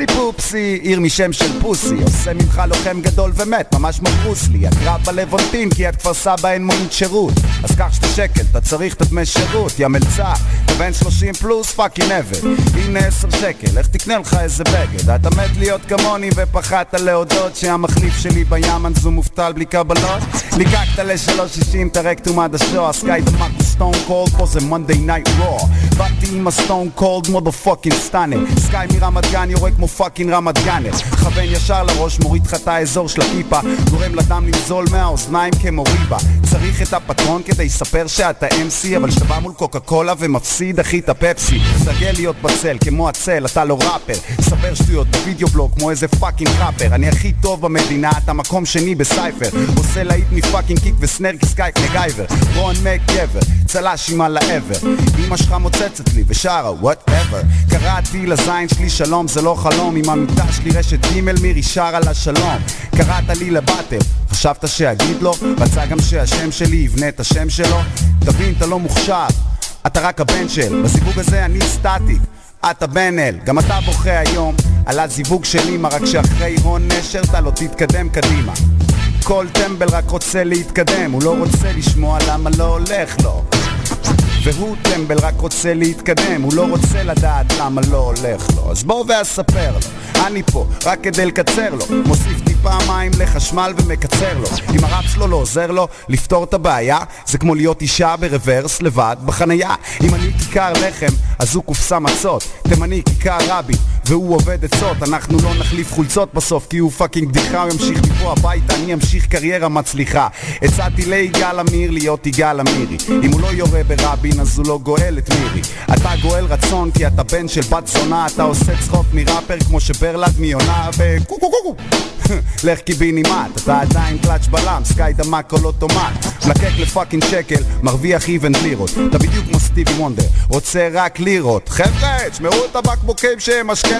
אופסי פופסי, עיר משם של פוסי. עושה ממך לוחם גדול ומת, ממש כמו ברוסלי הקרב בלוונטין כי את כפר סבא אין מונית שירות. אז קח שתי שקל, אתה צריך את הדמי שירות, יא מלצר אתה בן שלושים פלוס פאקינג עבד הנה עשר שקל, איך תקנה לך איזה בגד? אתה מת להיות כמוני ופחדת להודות שהמחליף שלי בימן זו מובטל בלי קבלות. ליקקת לשלוש שישים, תרק תומד השוע סקאי דמק סטון קולד, פה זה מונדי נייט רוע באתי עם הסטון קולד מודו פאקינג סטאנר סקאי מרמת גן יורק כמו פאקינג רמת גאנר כוון ישר לראש, מוריד לך את האזור של הפיפה גורם לדם לנזול מהאוזניים כמו ריבה. צריך את הפטרון כדי לספר שאתה MC אבל כשאתה בא מול קוקה קולה ומפסיד אחי את הפפסי. סגל להיות בצל כמו הצל, אתה לא ראפר. ספר שטויות בווידאו בלוג כמו איזה פאקינג ראפר. אני הכי טוב במדינה, אתה מקום שני בסייפר. עושה להיט מפאקינג קיק וסנר כסקייק מגייבר רון מק גבר, צל"ש עם על העבר. אמא שלך מוצצת לי ושרה whatever קראתי לזין שלי שלום זה לא חלום עם המיטה שלי רשת ג' מירי שרה לה שלום קראת לי לבטל חשבת שאגיד לו? רצה גם שהשם שלי יבנה את השם שלו? תבין, אתה לא מוכשר, אתה רק הבן של בזיווג הזה אני סטטי אתה בן אל, גם אתה בוכה היום על הזיווג של אמא רק שאחרי הון נשר אתה לא תתקדם קדימה כל טמבל רק רוצה להתקדם, הוא לא רוצה לשמוע למה לא הולך לו והוא טמבל רק רוצה להתקדם, הוא לא רוצה לדעת למה לא הולך לו. אז בוא ואספר לו, אני פה רק כדי לקצר לו. מוסיף טיפה מים לחשמל ומקצר לו. אם הרב שלו לא עוזר לו לפתור את הבעיה זה כמו להיות אישה ברוורס לבד בחנייה. אם אני כיכר לחם אז הוא קופסה מצות. תימני כיכר רבי והוא עובד עצות אנחנו לא נחליף חולצות בסוף כי הוא fucking בדיחה הוא ימשיך מפה הביתה אני אמשיך קריירה מצליחה. הצעתי ליגאל עמיר להיות יגאל עמירי. אם הוא לא יורה ברבין אז הוא לא גואל את מירי. אתה גואל רצון כי אתה בן של בת זונה אתה עושה צחוק מראפר כמו שברלד מיונה וקו קו קו קו לך קיבינימט אתה עדיין קלאץ' בלם סקאי דמק כל אוטומט. מלקק לפאקינג שקל מרוויח איבנט לירות. אתה בדיוק כמו סטיבי וונדר רוצה רק לירות. חבר'ה תשמעו את הבקבוקים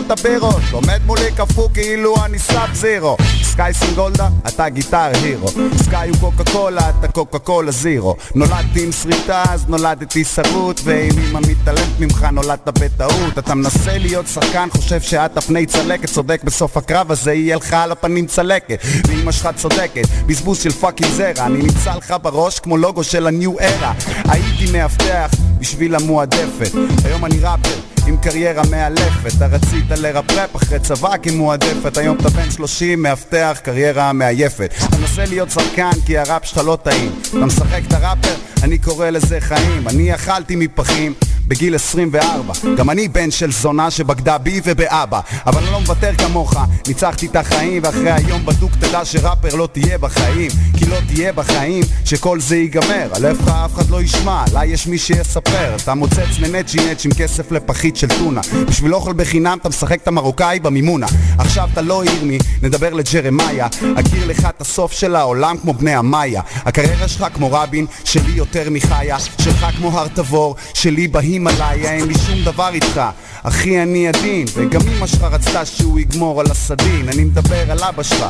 שמשכן את הבירות עומד מולי קפוא כאילו אני סאב זירו. סקאי סינגולדה אתה Guitar Hero. סקאי הוא קוקה קולה אתה קוקה קולה זירו. נולדתי עם שריטה אז נולדתי שרוט. ואם אמא מתעלמת ממך נולדת בטעות. אתה מנסה להיות שחקן חושב שאת הפני צלקת. צודק בסוף הקרב הזה יהיה לך על הפנים צלקת. ואמא שלך צודקת בזבוז של fucking זרע. אני נמצא לך בראש כמו לוגו של ה New Era. הייתי מאבטח בשביל המועדפת. היום אני ראפר עם קריירה מאלפת. אתה רצית לרפרפ אחרי צבא כמועדפת היום אתה בן 30 מאבטח קריירה מעייפת. אתה מנסה להיות שחקן כי הראפ שלך לא טעים. אתה משחק את הראפר אני קורא לזה חיים. אני אכלתי מפחים בגיל 24 גם אני בן של זונה שבגדה בי ובאבא. אבל אני לא מוותר כמוך. ניצחתי את החיים ואחרי היום בדוק תדע שראפר לא תהיה בחיים. כי לא תהיה בחיים שכל זה ייגמר. על איפה אף אחד לא ישמע. לה יש מי שיספר. אתה מוצץ מנצ'י נצ' עם כסף לפחית של טונה. בשביל אוכל בחינם אתה משחק את המרוקאי במימונה. עכשיו אתה לא ירמי נדבר לג'רמיה. אכיר לך את הסוף של העולם כמו בני המאיה. הקריירה שלך כמו רבין שלי יותר מחיה. שלך כמו הר תבור שלי בהים עליי אין לי שום דבר איתך אחי אני עדין וגם אמא שלך רצתה שהוא יגמור על הסדין אני מדבר על אבא שלך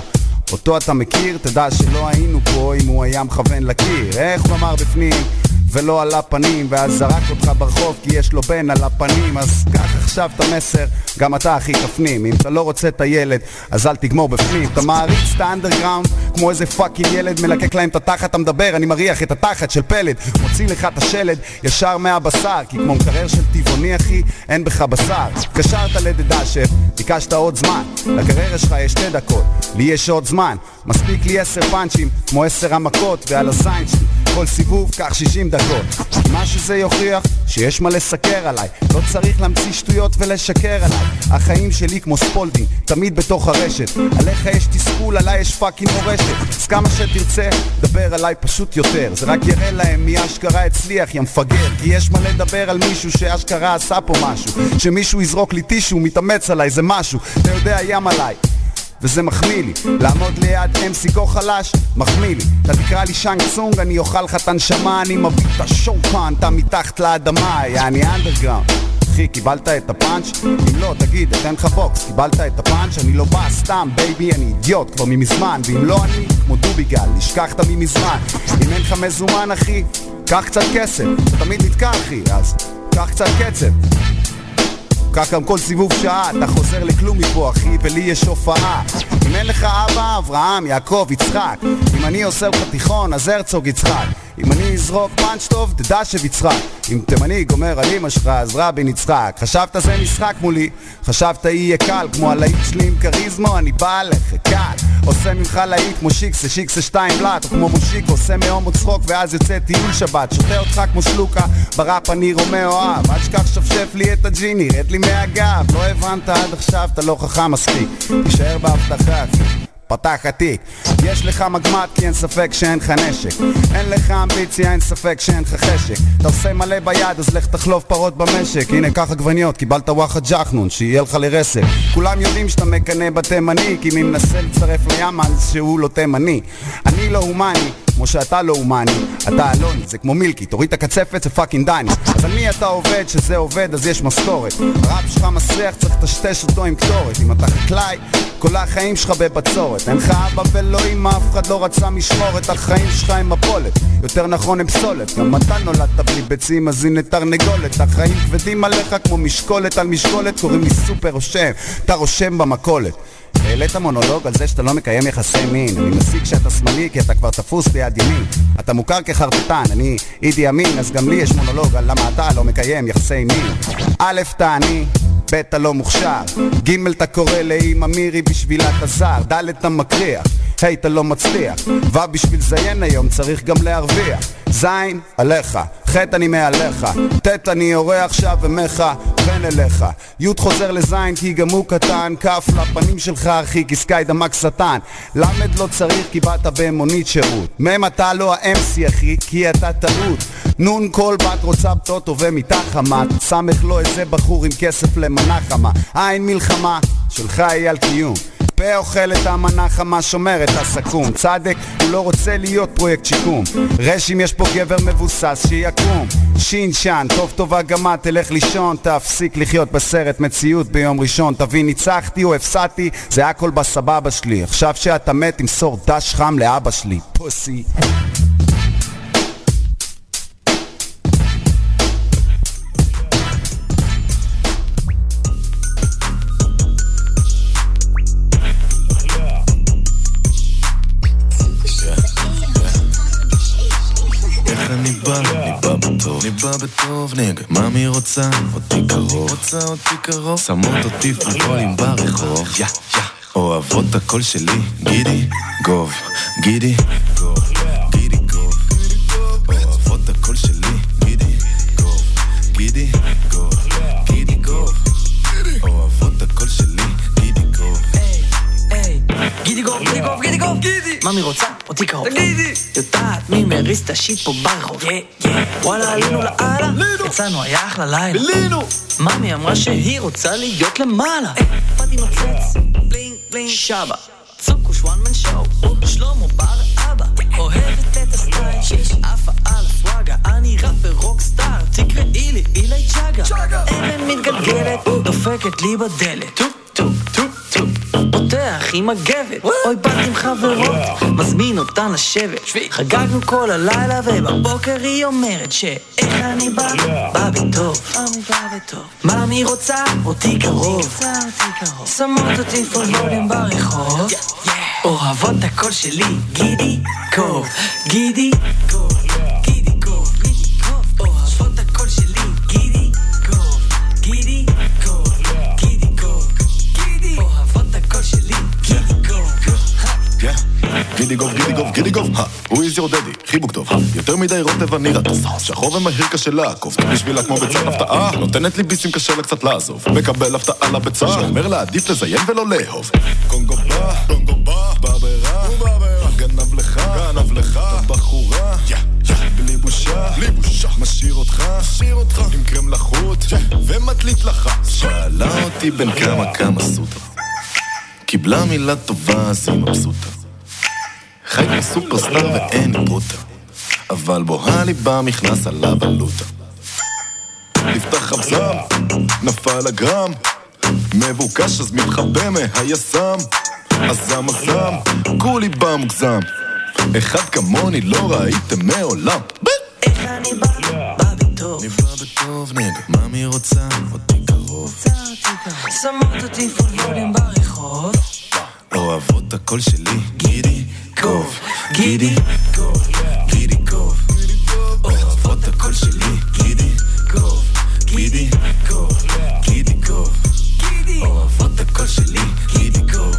אותו אתה מכיר? תדע שלא היינו פה אם הוא היה מכוון לקיר איך הוא אמר בפנים? ולא על הפנים ואז זרק אותך ברחוב כי יש לו בן על הפנים אז קח עכשיו את המסר, גם אתה אחי תפנים. אם אתה לא רוצה את הילד, אז אל תגמור בפנים. אתה מעריץ את האנדרגראונד כמו איזה fucking ילד מלקק להם את התחת, אתה מדבר, אני מריח את התחת של פלד. מוציא לך את השלד ישר מהבשר כי כמו מקרר של טבעוני אחי, אין בך בשר. קשרת לדדשף, ביקשת עוד זמן. לקריירה שלך יש שתי דקות, לי יש עוד זמן. מספיק לי עשר פאנצ'ים, כמו עשר המכות ועל הזין שלי. כל סיבוב קח שישים דקות מה שזה יוכיח, שיש מה לסקר עליי. לא צריך להמציא שטויות ולשקר עליי. החיים שלי כמו ספולדינג, תמיד בתוך הרשת. עליך יש תסכול, עליי יש fucking מורשת. אז כמה שתרצה, דבר עליי פשוט יותר. זה רק יראה להם מי אשכרה הצליח, יא מפגר. כי יש מה לדבר על מישהו שאשכרה עשה פה משהו. שמישהו יזרוק לי טישו, מתאמץ עליי, זה משהו. אתה יודע ים עליי וזה מחמיא לי. לעמוד ליד MC כה חלש, מחמיא לי. אתה תקרא לי שאנג צונג, אני אוכל לך את הנשמה אני מביא את השוקן, אתה מתחת לאדמה, יעני אנדרגראונד. אחי, קיבלת את הפאנץ'? אם לא, תגיד, אתן לך בוקס, קיבלת את הפאנץ'? אני לא בא סתם, baby, אני אידיוט כבר ממזמן. ואם לא אני, כמו דוביגל, נשכחת ממזמן אם אין לך מזומן, אחי, קח קצת כסף. אתה תמיד נתקע, אחי, אז קח קצת קצב כך גם כל סיבוב שעה, אתה חוזר לכלום מפה אחי, ולי יש הופעה. אם אין לך אבא, אברהם, יעקב, יצחק. אם אני עושה לך תיכון, אז הרצוג יצחק אם אני אזרוק פאנץ' טוב, תדע שביצחק. אם תימני גומר על אמא שלך, אז רבין יצחק. חשבת זה משחק מולי, חשבת יהיה קל? כמו הלהיט שלי עם כריזמו, אני בא לך, קל. עושה ממך להיט כמו שיקסה, שיקסה שתיים בלאט או כמו מושיק, עושה מהומו צחוק ואז יוצא טיול שבת. שותה אותך כמו שלוקה, בראפ אני רומאו-אב אל תשכח שפשף לי את הג'יני, רד לי מהגב. לא הבנת עד עכשיו, אתה לא חכם מספיק. תישאר בהבטחה, פתח התיק. יש לך מגמט כי אין ספק שאין לך נשק. אין לך אמביציה, אין ספק שאין לך חשק. אתה עושה מלא ביד אז לך תחלוף פרות במשק. הנה קח עגבניות, קיבלת וואחד ג'חנון שיהיה לך לרסק. כולם יודעים שאתה מקנא בתימני כי מי מנסה לצרף לים אז שהוא לא תימני. אני לא הומני כמו שאתה לא הומני, אתה אלוני, זה כמו מילקי, תוריד את הקצפת, זה fucking דני. אז על מי אתה עובד, שזה עובד, אז יש משכורת. הרב שלך מסריח, צריך לטשטש אותו עם קטורת. אם אתה חקלאי, כל החיים שלך בבצורת. אין לך אבא ולא אמא, אף אחד לא רצה משמורת, החיים שלך הם מפולת. יותר נכון הם פסולת, גם אתה נולדת בלי ביצים, אז הנה תרנגולת. החיים כבדים עליך כמו משקולת על משקולת, קוראים לי סופר רושם, אתה רושם במכולת. העלית מונולוג על זה שאתה לא מקיים יחסי מין. אני מסיק שאתה שמאלי כי אתה כבר תפוס ביד ימין. אתה מוכר כחרטטן, אני אידי אמין אז גם לי יש מונולוג על למה אתה לא מקיים יחסי מין. א', אתה עני ב' אתה לא מוכשר, ג' אתה קורא לאמא מירי בשבילה אתה זר, ד' אתה מקריח, ה' אתה לא מצליח, ו' בשביל זיין היום צריך גם להרוויח, ז' עליך, ח' אני מעליך, ט' אני יורה עכשיו ומכוון אליך, י' חוזר לז' כי גם הוא קטן, כ' לפנים שלך אחי כי סקאי דמק שטן, ל' לא צריך כי באת במונית שירות, מ' אתה לא ה-MC אחי כי אתה טעות, נ' כל בת רוצה פטוטו ומיטה חמה, ס' לא איזה בחור עם כסף למנה חמה, עין מלחמה שלך היא על קיום פה אוכל את המנה חמה שומר את הסכו"ם. צדק הוא לא רוצה להיות פרויקט שיקום. רש אם יש פה גבר מבוסס שיקום. שין שן טוב טובה גם את תלך לישון תפסיק לחיות בסרט מציאות ביום ראשון. תבין ניצחתי או הפסדתי זה הכל בסבבה שלי. עכשיו שאתה מת תמסור דש חם לאבא שלי. פוסי אני בא, אני בא בטוב, אני בא בטוב, נגד ממי רוצה? אותי קרוב, רוצה אותי קרוב, שמות אותי פריבולים ברחוב, יא, יא, אוהבות הקול שלי, גידי, גוב, גידי, גוב, גידי, גוב, אוהבות הקול שלי, גידי, גוב, גידי, גוב, גידי, גוב, אוהבות הקול שלי, גידי, גוב. גידי גוב, גידי גוב, גידי גוב, גידי! ממי רוצה? אותי קרוב. תגידי! יודעת מי מריס את ה shit פה ברחוב. יא, יא. וואלה, עלינו לאללה. יצאנו, היה אחלה לילה. בילינו! ממי אמרה שהיא רוצה להיות למעלה. באתי נוצץ, bling bling שבה. צוקוש one man show. שלמה בר אבא. אוהבת את הסטייל. שיש עפה על הסוואגה. אני ראפר rockstar. תקראי לי אילי ג'אגר. אבן מתגלגלת. דופקת לי בדלת. פותח עם מגבת, אוי באתי עם חברות, מזמין אותן לשבת. חגגנו כל הלילה ובבוקר היא אומרת שאיך אני בא, בא בטוב. מאמי רוצה אותי קרוב, שמות אותי פולבולים ברחוב. אוהבות הקול שלי, גידי קוב, גידי קוב. גידיגוב, גידיגוב, גידיגוב, הוא איז יורדדי, חיבוק טוב, יותר מדי רוטב אני רטוס, שחור ומהיר קשה לעקוב, בשבילה כמו ביצת הפתעה, נותנת לי ביסים קשה לה קצת לעזוב, מקבל הפתעה לביצה, שאומר לה עדיף לזיין ולא לאהוב. קונגו בא, קונגו בא, בא ברע, גנב לך, גנב לך, בחורה, בלי בושה, בלי בושה, משאיר אותך, משאיר אותך, עם קרם לחוט, ומדליק לך, שאלה אותי בין כמה כמה סוטה. קיבלה מילה טובה אז היא מבסוטה חי סופרסטאר ואין פרוטה אבל בוהה ליבה מכנס עליו עלותה נפתח חבזם, נפל הגרם מבוקש אז מתחבא מהיסם. הזם הזם, כולי בא מוגזם. אחד כמוני לא ראיתם מעולם. איך אני בא? בא בטוב אני בא בטוב נגד מה מי רוצה? אותי קרוב. שמות אותי פולבולים ברחוב אוהבות הקול שלי גידי קוב, גידי קוב, גידי קוב אוהבות הקול שלי גידי קוב, גידי קוב, גידי קוב אוהבות הקול שלי גידי קוב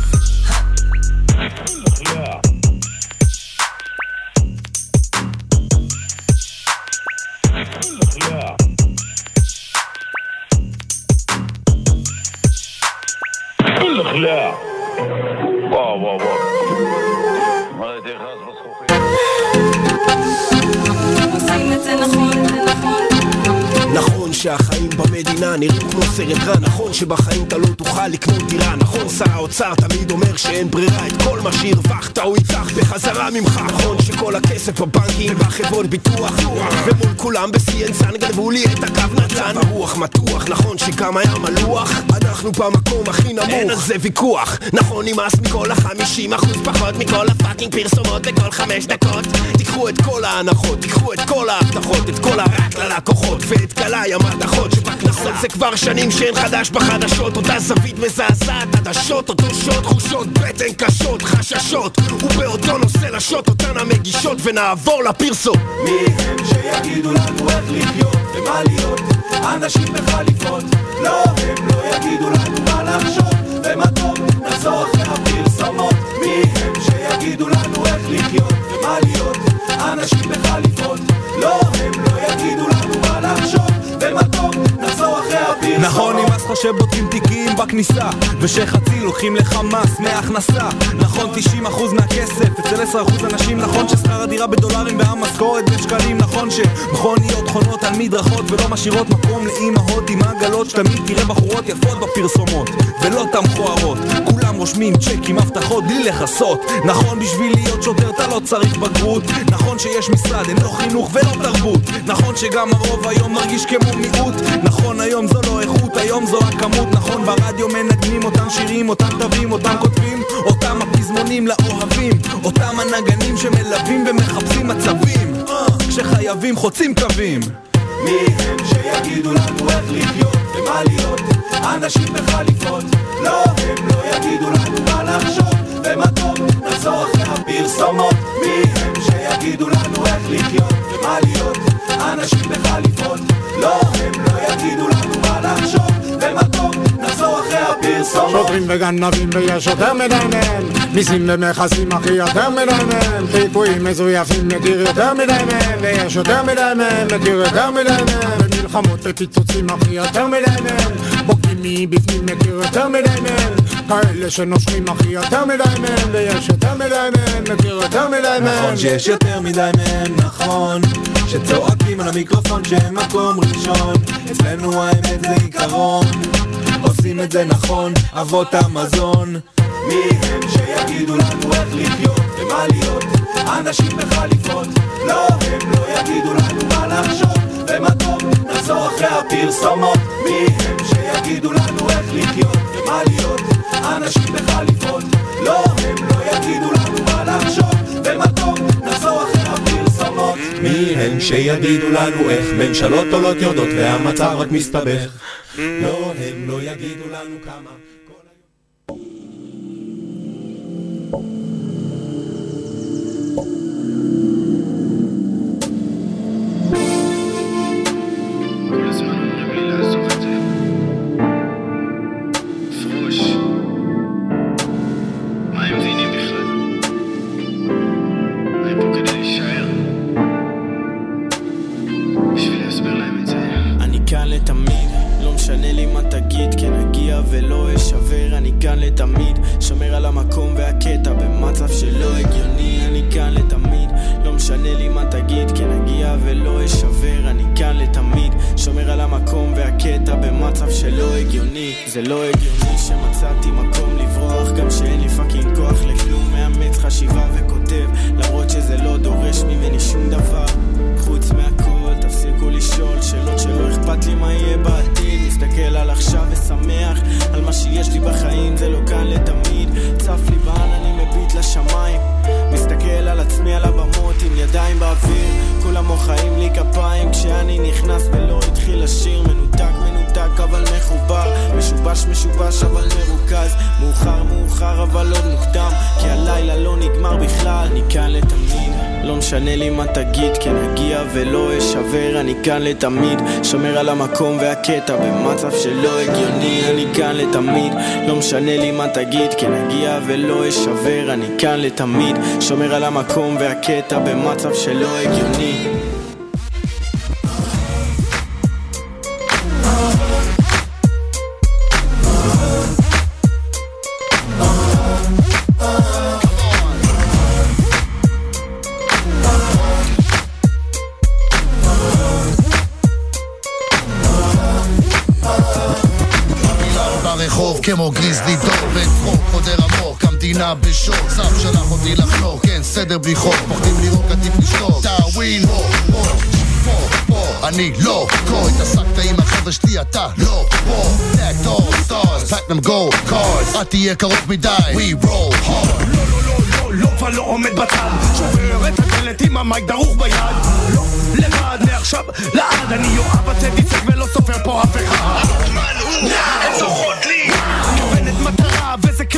וואו, וואו, וואו. עושים את זה נכון, זה נכון. שהחיים במדינה נראים כמו סרט רע. נכון שבחיים אתה לא תוכל לקנות דירה נכון? שר האוצר תמיד אומר שאין ברירה את כל מה שהרווחת הוא ייקח בחזרה ממך. נכון שכל הכסף בבנקים ובחברות ביטוח ומול כולם ב-CNSN גנבו לי את הקו נתן. הרוח מתוח נכון שגם היה מלוח אנחנו במקום הכי נמוך. אין על זה ויכוח. נכון נמאס מכל החמישים אחוז פחות מכל הפאקינג פרסומות בכל חמש דקות. תיקחו את כל ההנחות תיקחו את כל ההבטחות את כל הרק ללקוחות ואת גלאי המדחות שבכנסות זה כבר שנים שאין חדש בחדשות. אותה זווית מזעזעת עדשות אותו שוד תחושות בטן קשות חששות. ובאותו נושא לשוט אותן המגישות ונעבור לפרסום מי הם שיגידו לנו איך לחיות ומה להיות? אנשים בחליפות לא הם לא יגידו לנו מה לחשוב. ומה טוב נחזור אחרי הפרסומות. מי הם שיגידו לנו איך לחיות ומה להיות? אנשים בחליפות לא הם לא יגידו לנו מה לחשוב נכון נמאס לך שבודקים תיקים בכניסה ושחצי לוקחים לך מס מהכנסה. נכון 90% מהכסף אצל 10% אנשים נכון ששכר הדירה בדולרים והמשכורת בשקלים נכון שמכוניות חונות על מדרכות ולא משאירות מקום לאימהות עם עגלות שתמיד תראה בחורות יפות בפרסומות ולא תם מכוערות כולם רושמים צ'קים הבטחות בלי לכסות. נכון בשביל להיות שוטר אתה לא צריך בגרות. נכון שיש משרד אין לו חינוך ולא תרבות. נכון שגם הרוב היום מרגיש כמו מיעוט. נכון היום זו לא איכות היום זו הכמות. נכון ברדיו מנגנים אותם שירים אותם תווים אותם כותבים אותם הפזמונים לאוהבים אותם הנגנים שמלווים ומחפשים מצבים. אה, כשחייבים חוצים קווים. מי הם שיגידו לנו איך לחיות להיות. אנשים בחליפות לא הם לא יגידו לנו מה לחשוב. טוב נחזור אחרי הפרסומות מי הם שיגידו לנו איך לחיות להיות. אנשים בחליפות לא הם לא יגידו לנו מה לחשוב. ומה אחרי הפרסומות שוטרים וגנבים ויש יותר מדי מהם מיסים ומכסים אחי יותר מדי מהם חיפויים מזויפים מכיר יותר מדי מהם ויש יותר מדי מהם מכיר יותר מדי מהם במלחמות ופיצוצים אחי יותר מדי מהם בוגדים מבפנים מכיר יותר מדי מהם כאלה שנושרים אחי יותר מדי מהם ויש יותר מדי מהם מכיר יותר מדי מהם נכון שיש יותר מדי מהם, נכון שצועקים על המיקרופון שהם מקום ראשון. אצלנו האמת זה עיקרון. עושים את זה נכון, אבות המזון. מי הם שיגידו לנו איך לחיות ומה להיות? אנשים בחליפות לא הם לא יגידו לנו מה לחשוב. ומה טוב נחזור אחרי הפרסומות. מי הם שיגידו יגידו לנו איך לחיות ומה להיות? אנשים בחליפות לא, הם לא יגידו לנו מה לחשוב. ומה טוב, נחזור הפרסומות מי הם שיגידו לנו איך ממשלות עולות יורדות והמצב רק מסתבך? לא, הם לא יגידו לנו כמה משנה לי מה תגיד, כן אגיע ולא אשבר, אני כאן לתמיד, שומר על המקום והקטע במצב שלא הגיוני, אני כאן לתמיד, לא משנה לי מה תגיד, כן אגיע ולא אשבר, אני כאן לתמיד, שומר על המקום והקטע במצב שלא הגיוני, זה לא הגיוני שמצאתי מקום לברוח, גם שאין לי פאקינג כוח לכלום, מאמץ חשיבה וכותב, למרות שזה לא דורש ממני שום דבר, חוץ מהכל, תפסיקו לשאול שאלות שלא אכפת לי מה יהיה בעתיד. מסתכל על עכשיו ושמח על מה שיש לי בחיים זה לא כאן לתמיד. צף לי בעננים מביט לשמיים. מסתכל על עצמי על הבמות עם ידיים באוויר. כולם מוחאים לי כפיים כשאני נכנס ולא התחיל לשיר מנותק מנותק אבל מחובר משובש משובש אבל מרוכז. מאוחר מאוחר אבל עוד מוקדם. כי הלילה לא נגמר בכלל. אני כאן לתמיד. לא משנה לי מה תגיד כן אגיע ולא אשבר. אני כאן לתמיד. שומר על המקום והקטע במצב שלא הגיוני. אני כאן לתמיד. לא משנה לי מה תגיד כן אגיע ולא אשבר. אני כאן לתמיד. שומר על המקום והקטע במצב שלא הגיוני בשוק צו שלח אותי לחנוק אין סדר בלי חוק. פוחדים לירוק עדיף לשתוק. טאווין פה פה פה פה אני לא פה התעסקת עם החבר'ה שלי אתה לא. פה נקט אור סטארס פלטנם גו קארס אל תהיה קרוב מדי. We roll hard. לא, לא, כבר לא עומד בצד. שובר את הדלת עם המייק דרוך ביד. לא, לבד מעכשיו לעד. אני יואב הצדי צג ולא סופר פה אף אחד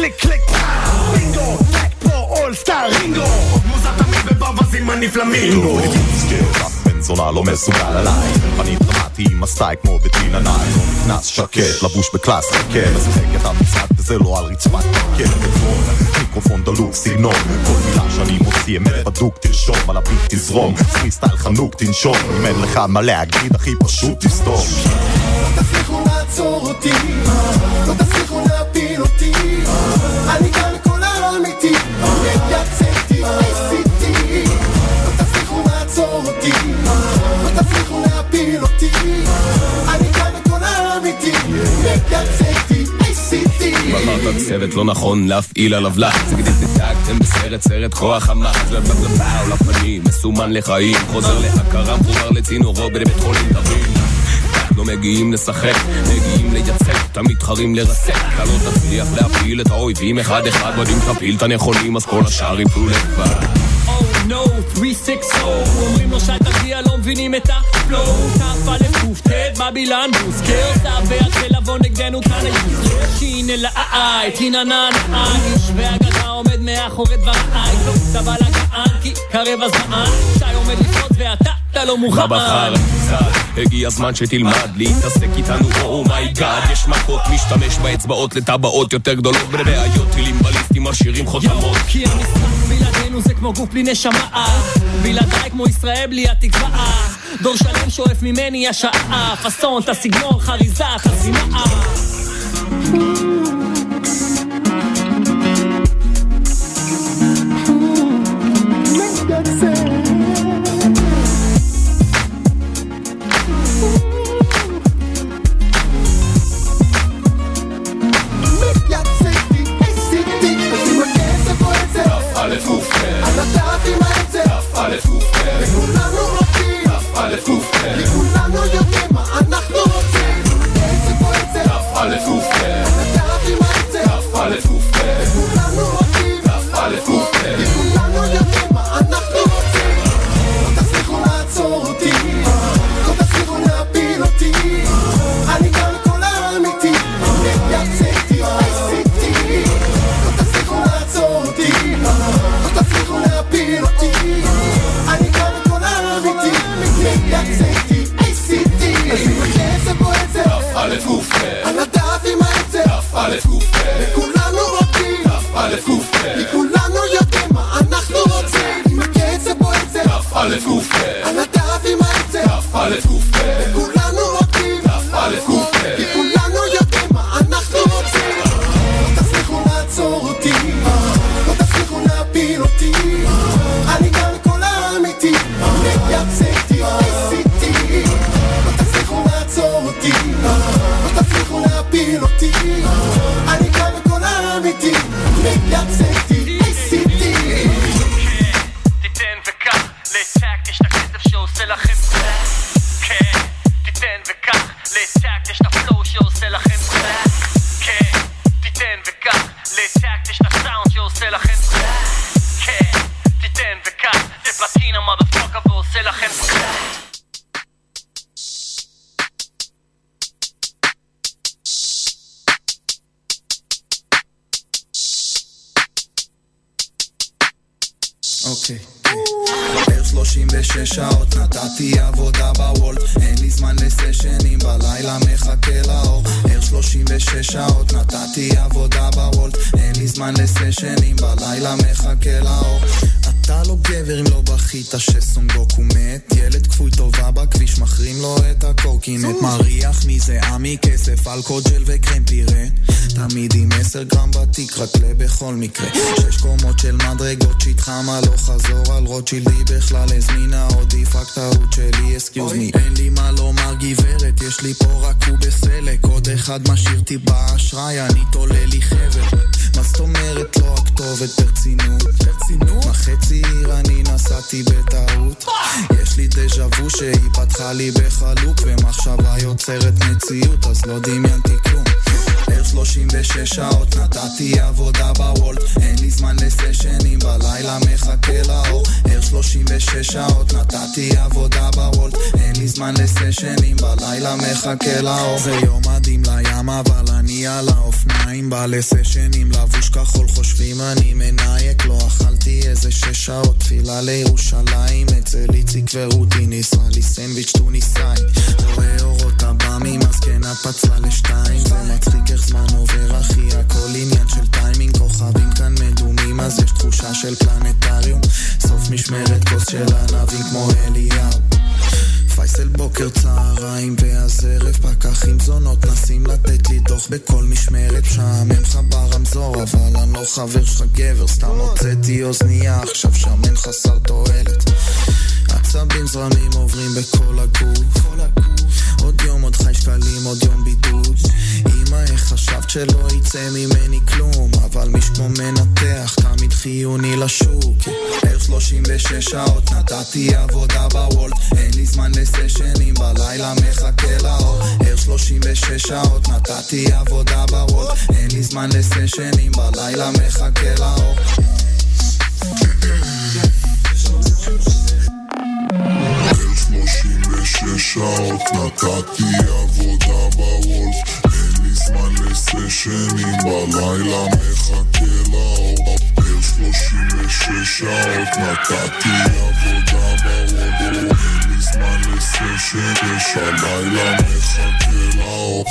קליק קליק. בינגו, טק פה אול סטאר רינגו. עוד מוזר תמיד בברווזים אני פלמינגו בן זונה לא מסוגל עליי. אני דרמטי עם הסטייק כמו בטינה נייל לא נכנס שקט, לבוש בקלאס חכה משחק את המשחק וזה לא על רצפת. קרקט מיקרופון דלוק סגנון. כל מילה שאני מוציא אמת בדוק תרשום על הביט תזרום. פרי סטייל חנוק תנשום. אם אין לך מה להגיד הכי פשוט תסתום. לא תצליחו לעצור אותי, לא תצליחו להפיל אותי, אני לא תצליחו לעצור אותי, לא תצליחו להפיל אותי, אני כאן כל האמיתי, יצאתי, עשיתי. בחרת צוות לא נכון להפעיל עליו לחץ תדאגתם בסרט סרט כוח המחץ לבבלבאו לפנים מסומן לחיים. חוזר להכרה מחובר לצינורו בבית חולים תבין. לא מגיעים לשחק, מגיעים לייצג, תמיד מתחרים לרסק, אתה לא תצליח להפיל את האויבים אחד אחד, ועוד אם תפיל את הנכונים אז כל השאר יפלו לבד. נו, 360 אומרים לו שאתה תגיע, לא מבינים את הפלואו. כף א' ק' ט' בבילן סבא יתחיל לבוא נגדנו כאן היוזר שין אל האי, תיננן האיש והגדה עומד מאחורי דבריי לא סבא לגען כי קרב הזמן. שי עומד לפרוץ ואתה אתה לא מוכן. מה בחר? הגיע הזמן שתלמד להתעסק איתנו, oh my god יש מכות, משתמש באצבעות לטבעות יותר גדולות בבעיות, טילים בליסטים, משאירים חותמות. כי המשחק בלעדינו זה כמו גוף בלי נשמה. בלעדיי כמו ישראל בלי התקווה. דור שלם שואף ממני השעה. פאסון, את הסגנון, חריזה, חסימה ale w główkę. A na dawie majce, ale w główkę. את הקורקינט מריח מזה עמי כסף אלכוג'ל וקרם פירה. תמיד עם 10 גרם בתיק רק לבכל מקרה. שש קומות של מדרגות שהתחמה לא חזור על רוטשילדי בכלל הזמינה עוד רק טעות שלי אסקיוז מי אין לי מה לומר גברת יש לי פה רק הוא בסלק. עוד אחד משאיר אותי באשראי אני תולה לי חבר. מה זאת אומרת לא הכתובת ברצינות? ברצינות? מה חצי עיר אני נסעתי בטעות? יש לי דז'ה וו שהיא פתחה לי בחלוק ומחשבה יוצרת מציאות אז לא דמיינתי כלום. ער 36 שעות נתתי עבודה בוולט אין לי זמן לסשנים בלילה מחכה לאור 36 שעות נתתי עבודה בוולט. אין לי זמן לסשנים בלילה מחכה לאור. זה יום מדהים לים אבל אני על האופניים. בא לסשנים לבוש כחול חושבים אני מנייק. לא אכלתי איזה שש שעות תפילה לירושלים. אצל איציק ורותי ניסה לי סנדוויץ' טוניסאי. רואה אורות עב"מים אז כן את פצלה לשתיים. זה מצחיק איך זמן עובר אחי הכל עניין של טיימינג. כוכבים כאן מדומים אז יש תחושה של פלנטריום. סוף משמרת כוס של ענבים כמו אליהו. פייסל בוקר צהריים ואז ערב פקחים זונות נסים לתת לי דוח בכל משמרת משעמם לך ברמזור אבל אני לא חבר שלך גבר. סתם הוצאתי אוזנייה עכשיו שמן חסר תועלת עצבים זרמים עוברים בכל הגוף. עוד יום עוד חי שקלים עוד יום בידוד. אמא איך חשבת שלא יצא ממני כלום? אבל מי שכמו מנתח תמיד חיוני לשוק. ער 36 שעות נתתי עבודה בוולט. אין לי זמן לסשנים בלילה מחכה לאור. ער 36 שעות נתתי עבודה בוולט. אין לי זמן לסשנים בלילה מחכה לאור שש שעות נתתי עבודה בוולט אין לי זמן לסשנים בלילה מחכה לאור. בפר שלושים ושש שעות נתתי עבודה בוולט אין לי זמן לסשנים הלילה מחכה לאור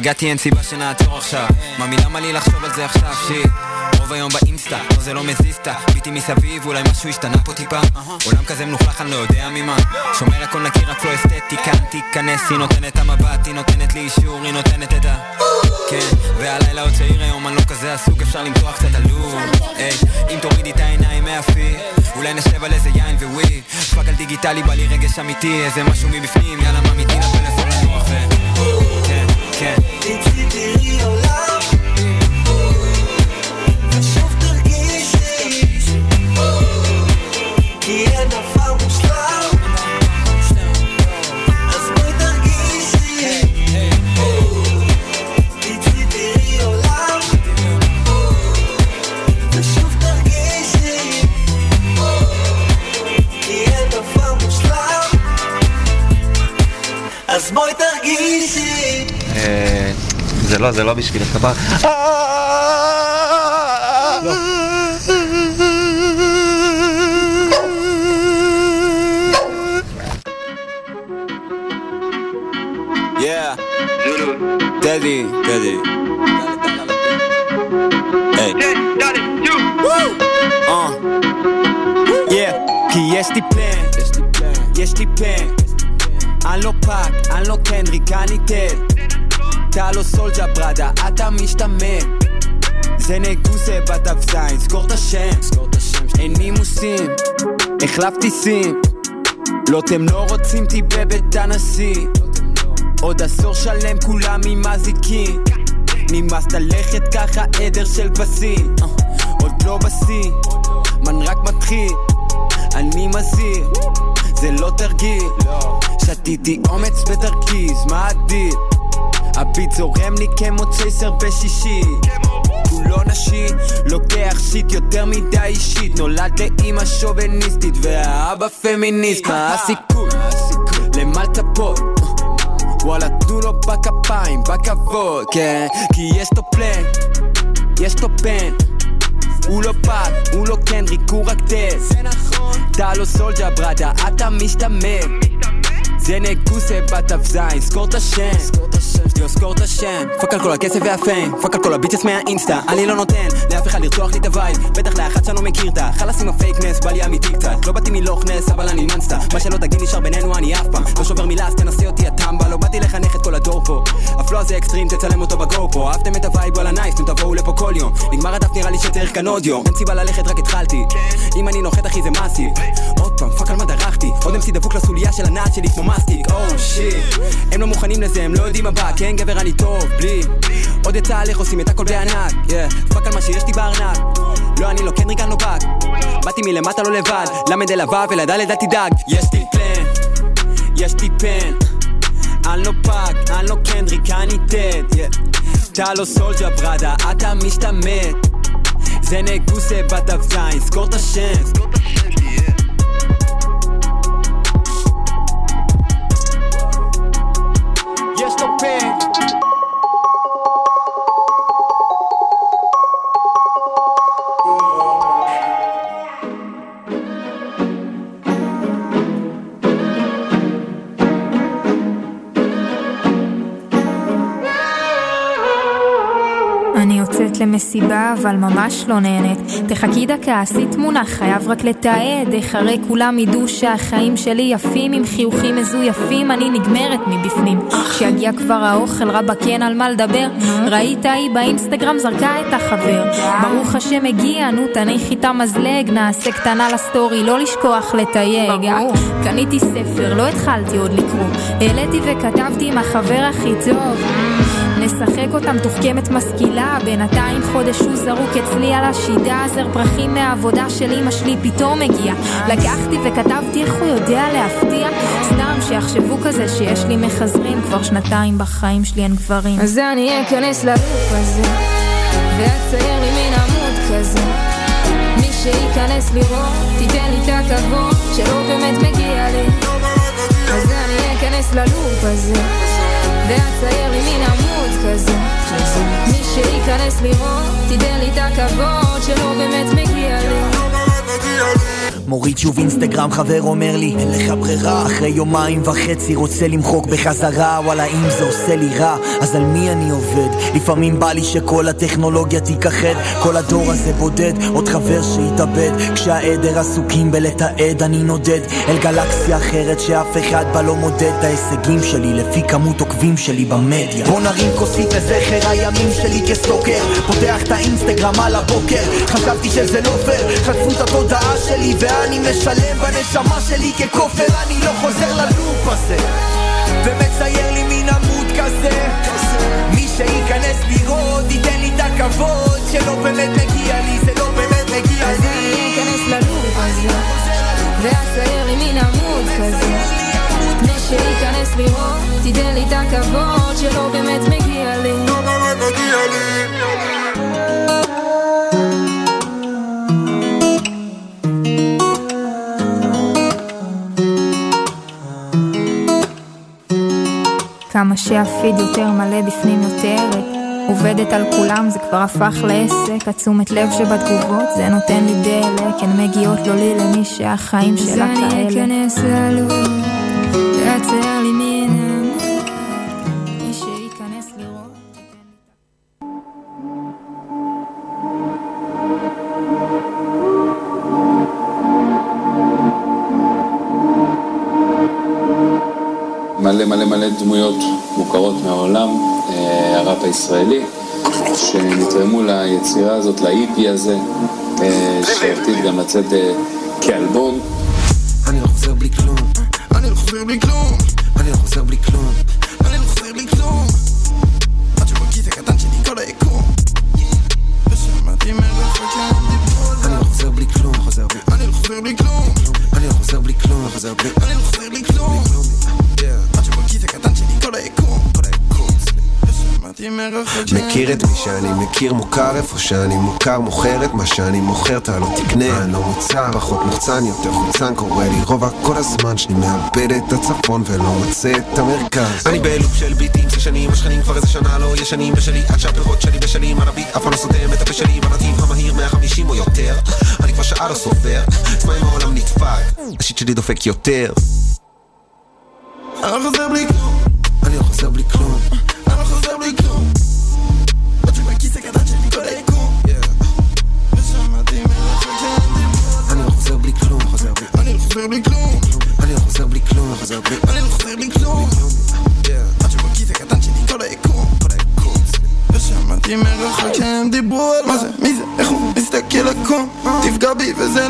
הגעתי אין סיבה שנעצור עכשיו. ממי למה לי לחשוב על זה עכשיו? shit. רוב היום באינסטה, לא זה לא מזיזתה ביטי מסביב, אולי משהו השתנה פה טיפה. עולם כזה מלוכלך, אני לא יודע ממה. שומר הכל נקי, רק לא אסתטי כאן תיכנס, היא נותנת המבט, היא נותנת לי אישור, היא נותנת את ה... כן, והלילה עוד צעיר היום, אני לא כזה עסוק, אפשר למתוח קצת עלוב היי, אם תורידי את העיניים מהפי אולי נשב על איזה יין וווי. fuck על דיגיטלי, בא לי רגש אמיתי, איזה משהו מבפנים, יאללה מה כן, לא, זה לא בשביל. Daddy. Daddy. Hey. Uh. Yeah. אני טד. אתה לא סולג'ה בראדה, אתה משתמט. זה נגוסה בדף זין, סגור את השם. אין נימוסים, החלפתי סים. לא אתם לא רוצים אותי בבית הנשיא. עוד עשור שלם כולם עם אזיקים נמאס ללכת ככה עדר של כבשים אה, עוד לא בשיא, מן רק מתחיל אני מזהיר, זה לא תרגיל שתיתי אומץ בדרכי, אז מה הדיל? ה beat זורם לי כמו צ'ייסר בשישי. כולו נשי, לוקח shit יותר מדי אישית. נולד לאמא שוביניסטית והאבא פמיניסט. מה הסיכוי? למה לצפות? וואלה תנו לו בכפיים, בכבוד, כן? כי יש לו פלן, יש לו פן הוא לא פאק, הוא לא קנדריק, הוא רק טס זה נכון. אתה לא סולג'ה בראדה, אתה משתמט זה נגוסה בתו זין, סקור את השם סקור את השם. פאק על כל הכסף והפיין. פאק על כל הביטס מהאינסטה. אני לא נותן לאף אחד לרצוח לי את הווייב. בטח לאחד שאני לא מכיר את החלאס עם הפייקנס בא לי אמיתי קצת. לא באתי מלוך נס אבל אני ננסטה מה שלא תגיד נשאר בינינו אני אף פעם. לא שובר מילה אז תנסה אותי הטמבה. לא באתי לחנך את כל הדור פה. הפלו הזה אקסטרים תצלם אותו בגו פה. אהבתם את הווייב וואלה נייס נו תבואו לפה כל יום. נגמר הדף נראה לי שצריך כאן עוד יום. אין סיבה ללכת רק התחלתי. אם אני נוחת אחי זה מסי. עוד פעם fuck על מה דרכתי. עוד MC דבוק לסוליה של הנעל שלי כמו מסטיק. oh shit הם לא מוכנים לזה הם לא יודעים מה בא. כן גבר אני טוב בלי. עוד יצא עליך עושים את הכל בענק fuck על מה שיש לי בארנק. לא אני לא קנדריק אני לא פאק באתי מלמטה לא לבד. למד אל הוו ולדלת אל תדאג. יש לי פלן יש לי פן אני לא פאק, אני לא קנדריק, אני טד אתה לא soldier brother, אתה משתמט. זה נגוסה בדף זין, סגור את השם למסיבה, אבל ממש לא נהנית. תחכי דקה, עשי תמונה, חייב רק לתעד. איך הרי כולם ידעו שהחיים שלי יפים, עם חיוכים מזויפים, אני נגמרת מבפנים. כשיגיע כבר האוכל, רבאק אין על מה לדבר. ראית היא באינסטגרם זרקה את החבר. ברוך השם הגיע, נו תניחי את המזלג, נעשה קטנה לסטורי, לא לשכוח לתייג. קניתי ספר, לא התחלתי עוד לקרוא. העליתי וכתבתי עם החבר הכי טוב. נשחק אותה מתוחכמת משכילה בינתיים חודש הוא זרוק אצלי על השידה זר פרחים מהעבודה של אמא שלי פתאום הגיע לקחתי וכתבתי איך הוא יודע להפתיע. סתם שיחשבו כזה שיש לי מחזרים כבר שנתיים בחיים שלי אין גברים. אז אני אכנס ללופ הזה ואצייר לי מין עמוד כזה. מי שייכנס לראות תיתן לי את הכבוד שלא באמת מגיע לי. אז אני אכנס ללופ הזה ואצייר לי מין עמוד כזה. מי שייכנס לראות תיתן לי את הכבוד שלא באמת מגיע לי מוריד שוב אינסטגרם, חבר אומר לי, אין לך ברירה. אחרי יומיים וחצי רוצה למחוק בחזרה, וואלה אם זה עושה לי רע, אז על מי אני עובד? לפעמים בא לי שכל הטכנולוגיה תיכחד, כל הדור הזה בודד, עוד חבר שהתאבד. כשהעדר עסוקים בלתעד, אני נודד אל גלקסיה אחרת שאף אחד בה לא מודד את ההישגים שלי לפי כמות עוקבים שלי במדיה. בוא נרים כוסית לזכר הימים שלי כסטוקר, פותח את האינסטגרם על הבוקר, חשבתי שזה לא פייר, חטפו את התודעה שלי ואני משלם בנשמה שלי ככופר, אני לא חוזר ללופ הזה, ומצייר לי מין עמוד כזה. מי שייכנס לראות ייתן לי את הכבוד שלא באמת מגיע לי, זה לא באמת מגיע אז אני אכנס ללופ הזה, ואצייר לי מין עמוד כזה. מי שייכנס לראות, תיתן לי את הכבוד שלא באמת מגיע לי. לא באמת מגיע לי. כמה שהפיד יותר מלא בפנים יותר עובדת על כולם, זה כבר הפך לעסק, התשומת לב שבתגובות, זה נותן לי דלק, הן מגיעות לא לי למי שהחיים שלה כאלה. אז אני אכנס ללוב, ואצייר לי מן דמויות מוכרות מהעולם, אה, הראפ הישראלי, שנתרמו ליצירה הזאת, לאיפי הזה, אה, שעתיד גם לצאת אה, כאלבום. אני לא חוזר בלי כלום, אני לא חוזר בלי כלום, שאני מכיר מוכר איפה שאני מוכר מוכר את מה שאני מוכר אתה לא תקנה. אני לא מוצר פחות מוחצן יותר חוצן קורה לי רובע כל הזמן שאני מאבד את הצפון ולא מוצא את המרכז. אני בלופ של ביטים זה שנים השכנים כבר איזה שנה לא ישנים בשלי. עד שהפירות שלי בשלים הביט אף פעם לא סותם את הפה שלי. בנתיב המהיר 150 או יותר. אני כבר שעה לא סופר אם העולם נדפק. השיט שלי דופק יותר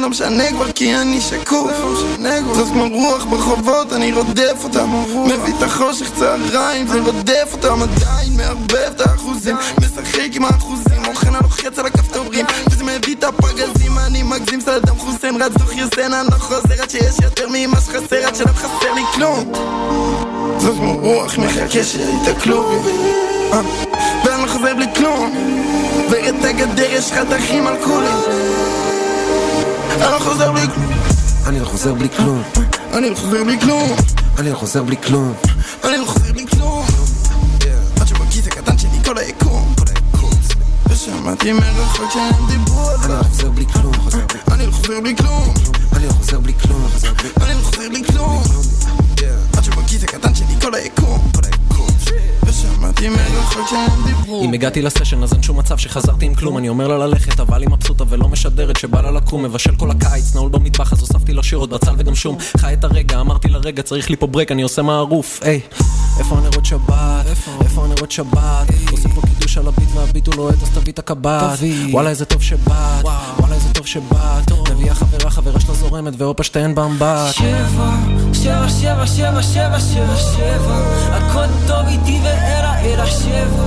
לא משנה כבר כי אני שקוף. זאת כמו רוח ברחובות, אני רודף אותם. מביא את החושך צהריים, זה רודף אותם עדיין מערבב את האחוזים. משחק עם האחוזים, אוכל הלוחץ על הכפתורים וזה מביא את הפגזים, אני מגזים סלדם חוסיין רץ דוח יוסן, אני לא חוזר עד שיש יותר ממה שחסר עד שלא חסר לי כלום. זאת כמו רוח מחכה שיתקלו בי אה, ואני לא חוזר בלי כלום. ואת הגדר יש חתכים על כולם אני לא חוזר בלי כלום. אני לא חוזר בלי כלום. אני לא חוזר בלי כלום. אני לא חוזר בלי כלום. אני לא חוזר בלי כלום. עד שבכיס הקטן שלי כל היקום. ושמעתי מרחוק שהם דיברו על אני לא חוזר בלי כלום. אני לא חוזר בלי כלום. אני לא חוזר בלי כלום. אני לא חוזר בלי כלום. עד שבכיס הקטן שלי כל היקום אם הגעתי לסשן אז אין שום מצב שחזרתי עם כלום. אני אומר לה ללכת אבל היא מבסוטה ולא משדרת שבא לה לקום מבשל כל הקיץ נעול במטבח אז הוספתי לו שירות בצל וגם שום. חי את הרגע אמרתי לרגע צריך לי פה ברק אני עושה מערוף. היי. איפה הנרות שבת? איפה? הנרות שבת? עושה פה קידוש על הביט והביט הוא לוהט אז תביא את הקב"ט. וואלה איזה טוב שבאת. וואלה איזה טוב שבאת. מביאה חברה חברה שלה זורמת והופה שתיהן באמבט. שבע, שבע, שבע, שבע, שבע, שבע, שבע. הכל טוב איתי ואלה אלא שבע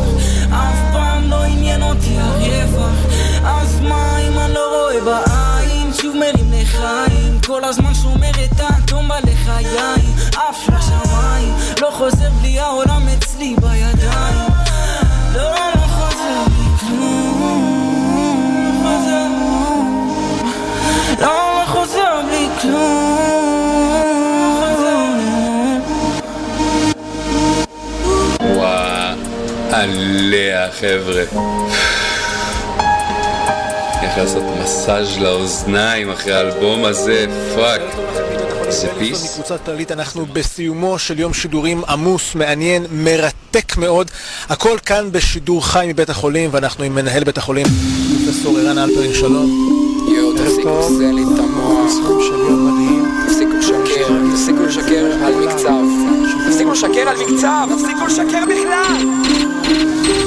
אף פעם לא עניין אותי הרווח אז מה אם אני לא רואה בעין שוב מרים לחיים כל הזמן שומר את האטום בלחיים אף לשמיים לא חוזר בלי העולם עליה חבר'ה. הולך לעשות מסאז' לאוזניים אחרי האלבום הזה, fuck. זה peace. מקבוצת כללית אנחנו בסיומו של יום שידורים עמוס, מעניין, מרתק מאוד. הכל כאן בשידור חי מבית החולים, ואנחנו עם מנהל בית החולים, פרופסור ערן אלפרין, שלום. יואו, תפסיקו לעשה לי את המוח. תפסיקו לשקר, תפסיקו לשקר על מקצב. תפסיקו לשקר על מקצב, תפסיקו לשקר בכלל! thank you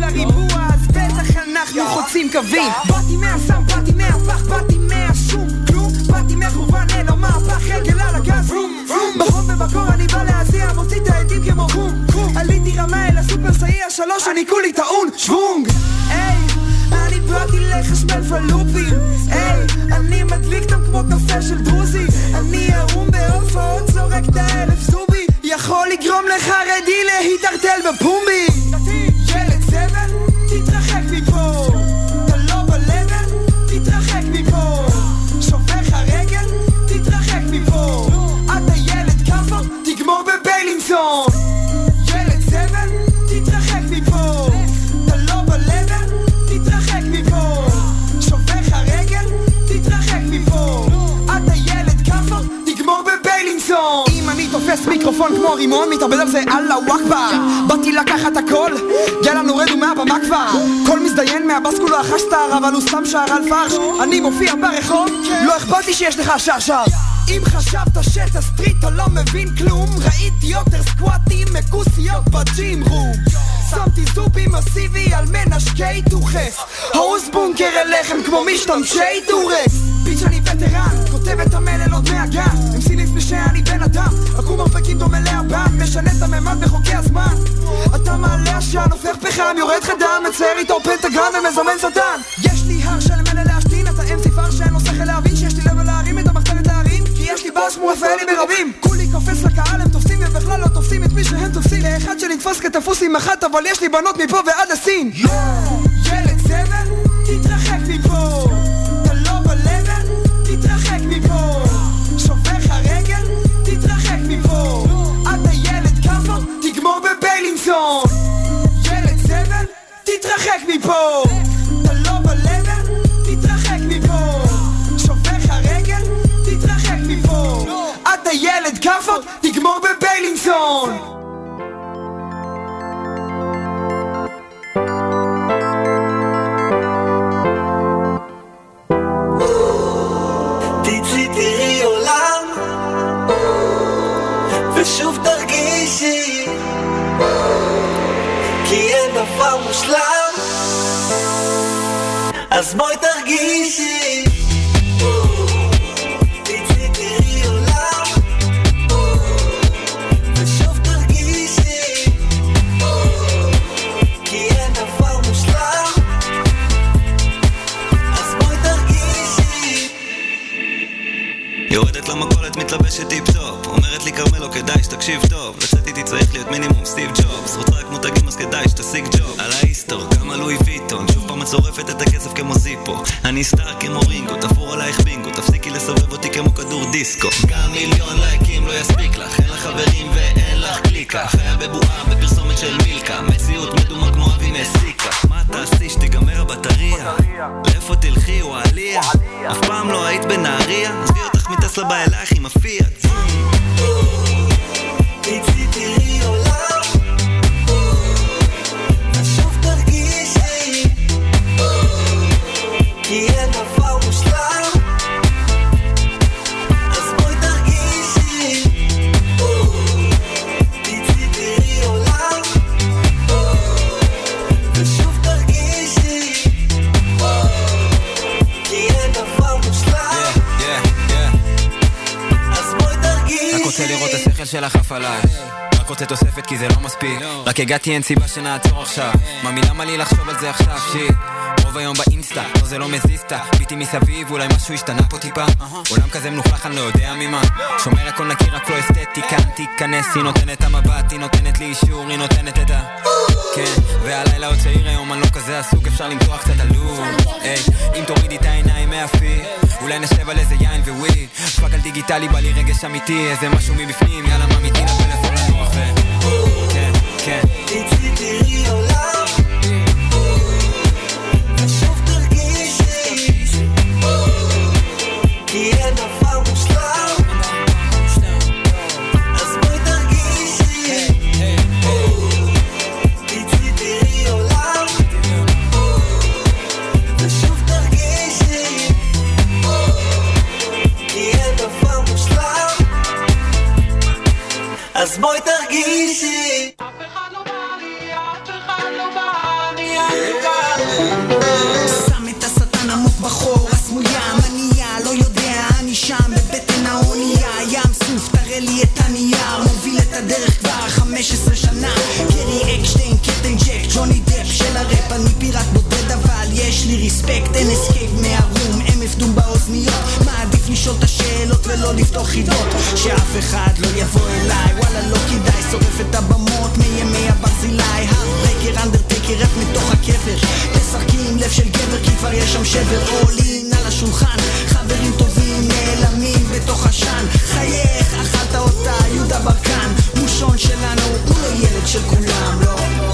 לריבוע, אז בטח אנחנו חוצים קווים. באתי מהסם, באתי מהפח, באתי מהשום, כלום. באתי מכוון אל המהפך, רגל על הגז. בחום ובקור אני בא להזיע, מוציא את העדים כמו חום. עליתי רמה אל הסופר סייע שלוש, אני כולי טעון, שוונג. היי, אני באתי לחשמל פלופים. היי, אני מדליק אותם כמו קפה של דרוזי. אני ערום בהופעות, זורק את האלף זובי. יכול לגרום לחרדי להתערטל בפומבי. ילד זבל, תתרחק מפה. אתה לא ב-level, תתרחק מפה. שובר לך רגל, תתרחק מפה. אתה ילד כאפו, תגמור בביילינסון. תופס מיקרופון כמו רימון, מתאבד על זה אללה וואכבר. באתי לקחת הכל, יאללה נורדו מהבמה כבר. כל מזדיין מהבאס כולו אחש סטאר, אבל הוא סתם שר על פרש. אני מופיע ברחוב, לא אכפת לי שיש לך שרשר. אם חשבת שאת הסטריט אתה לא מבין כלום ראיתי יותר סקואטים מכוסיות בג'ים רום שמתי זובי מסיבי על מנשקי דוכס הורס בונקר אליכם כמו משתמשי דורס ביץ' אני וטרן, כותב את המלל עוד מהגן. אמסי לפני שאני בן אדם עקום מרפקים דומה לאבן משנה את הממד בחוקי הזמן. אתה מעלה עשן, הופך פחם, יורד לך דם מצייר איתו פנטגרם ומזמן שטן יש לי הר של מלל להשתין, אתה אמסי פר שאין לו שכל להבין שיש לי לב להרים את המחתרת להרים כי יש לי בס כמו רפאלי ברבים. כולי קופץ לקהל, הם תופסים ובכלל לא תופסים את מי שהם תופסים. לאחד שנתפס כתפוס עם אחת אבל יש לי בנות מפה ועד הסין ילד זבל, תתרחק מפה בביילינסון ילד זבל, תתרחק מפה. אתה לא ב-level, תתרחק מפה. שובר לך רגל, תתרחק מפה. אתה ילד כאפו, תגמור בביילינסון ושוב תרגישי דבר מושלם. אז בואי תרגישי יורדת למכולת, מתלבשת טיפ-טופ אומרת לי כרמלו, כדאי שתקשיב טוב. לצאת איתי צריך להיות מינימום סטיב ג'ובס. רוצה רק מותגים אז כדאי שתשיג ג'וב. על האיסטור, כמה לואי ויטון. שוב פעם את שורפת את הכסף כמו זיפו. אני star כמו רינגו, תפור עלייך בינגו. תפסיקי לסובב אותי כמו כדור דיסקו. גם מיליון לייקים לא יספיק לך. אין לך חברים ואין לך קליקה. חיה בבועה בפרסומת של מילקה. מציאות מדומה כמו אבי מסיקה. מה תעשי שתיגמר הבטריה? לאיפה תלכי וואליה? אף פעם לא היית בנהריה? עזבי מטסלה בא אלייך עם הפיאט. תצאי שלך עף עליי. רק רוצה תוספת כי זה לא מספיק. רק הגעתי אין סיבה שנעצור עכשיו. ממי למה לי לחשוב על זה עכשיו? שיט רוב היום באינסטה, לא זה לא מזיז ביטי מסביב, אולי משהו השתנה פה טיפה. עולם כזה מלוכלך, אני לא יודע ממה. שומר הכל נקי, רק לא אסתטיקה תיכנס, היא נותנת המבט, היא נותנת לי אישור, היא נותנת את ה... כן, והלילה עוד צעיר היום, אני לא כזה עסוק, אפשר למתוח קצת עלוב היי, אם תורידי את העיניים מהפי אולי נשב על איזה יין ו weed fuck על דיגיטלי, בא לי רגש אמיתי, איזה משהו מבפנים, יאללה ממי תני לפלאפון לנוח ו... כן, כן. תראי עולם ולא לפתוח חידות שאף אחד לא יבוא אליי. וואלה לא כדאי שורף את הבמות מימי הברזילי. הרברקר אנדרטקר רף מתוך הקבר תשחקי עם לב של גבר כי כבר יש שם שבר. עולין על השולחן חברים טובים נעלמים בתוך עשן חייך אכלת אותה יהודה ברקן. מושון שלנו הוא לא ילד של כולם לא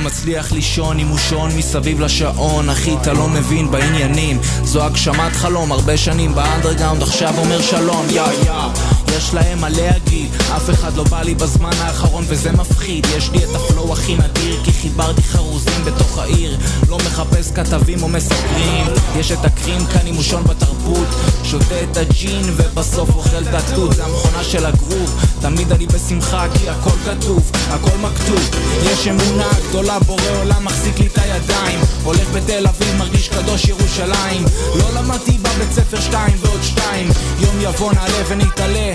מצליח לישון עם מושון מסביב לשעון. אחי אתה לא מבין בעניינים. זו הגשמת חלום הרבה שנים באנדרגאונד עכשיו אומר שלום. יא יא יש להם מה להגיד. אף אחד לא בא לי בזמן האחרון וזה מפחיד. יש לי את הפלואו הכי נדיר כי חיברתי חרוזים בתוך העיר. לא מחפש כתבים או מסקרים יש את הקרים כאן עם מושון בתרבות. שותה את הג'ין ובסוף אוכל את התות זה המכונה של הגרוב. תמיד אני בשמחה כי הכל כתוב. הכל מכתוב. יש אמונה גדולה בורא עולם מחזיק לי את הידיים. הולך בתל אביב מרגיש קדוש ירושלים. לא למדתי בבית ספר שתיים ועוד שתיים. יום יבוא נעלה ונתעלה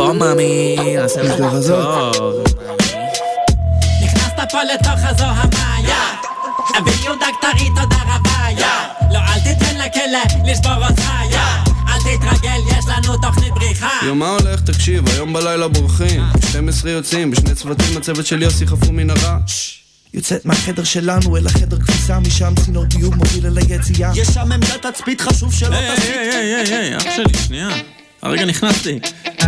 לפה מאמי, נעשה לך טוב. נכנסת פה לתוך הזו המאיה אבי יהודה כתרי תודה רבה יא לא אל תיתן לכלא לשבור אותך יא אל תתרגל יש לנו תוכנית בריחה יום מה הולך? תקשיב, היום בלילה בורחים 12 יוצאים, בשני צוותים הצוות של יוסי חפרו מנהרה יוצאת מהחדר שלנו אל החדר כביסה, משם צינור ביוב מוביל אל היציאה. יש שם עמדת תצפית, חשוב שלא היי, היי, היי, היי, היי, אח שלי, שנייה. הרגע נכנסתי.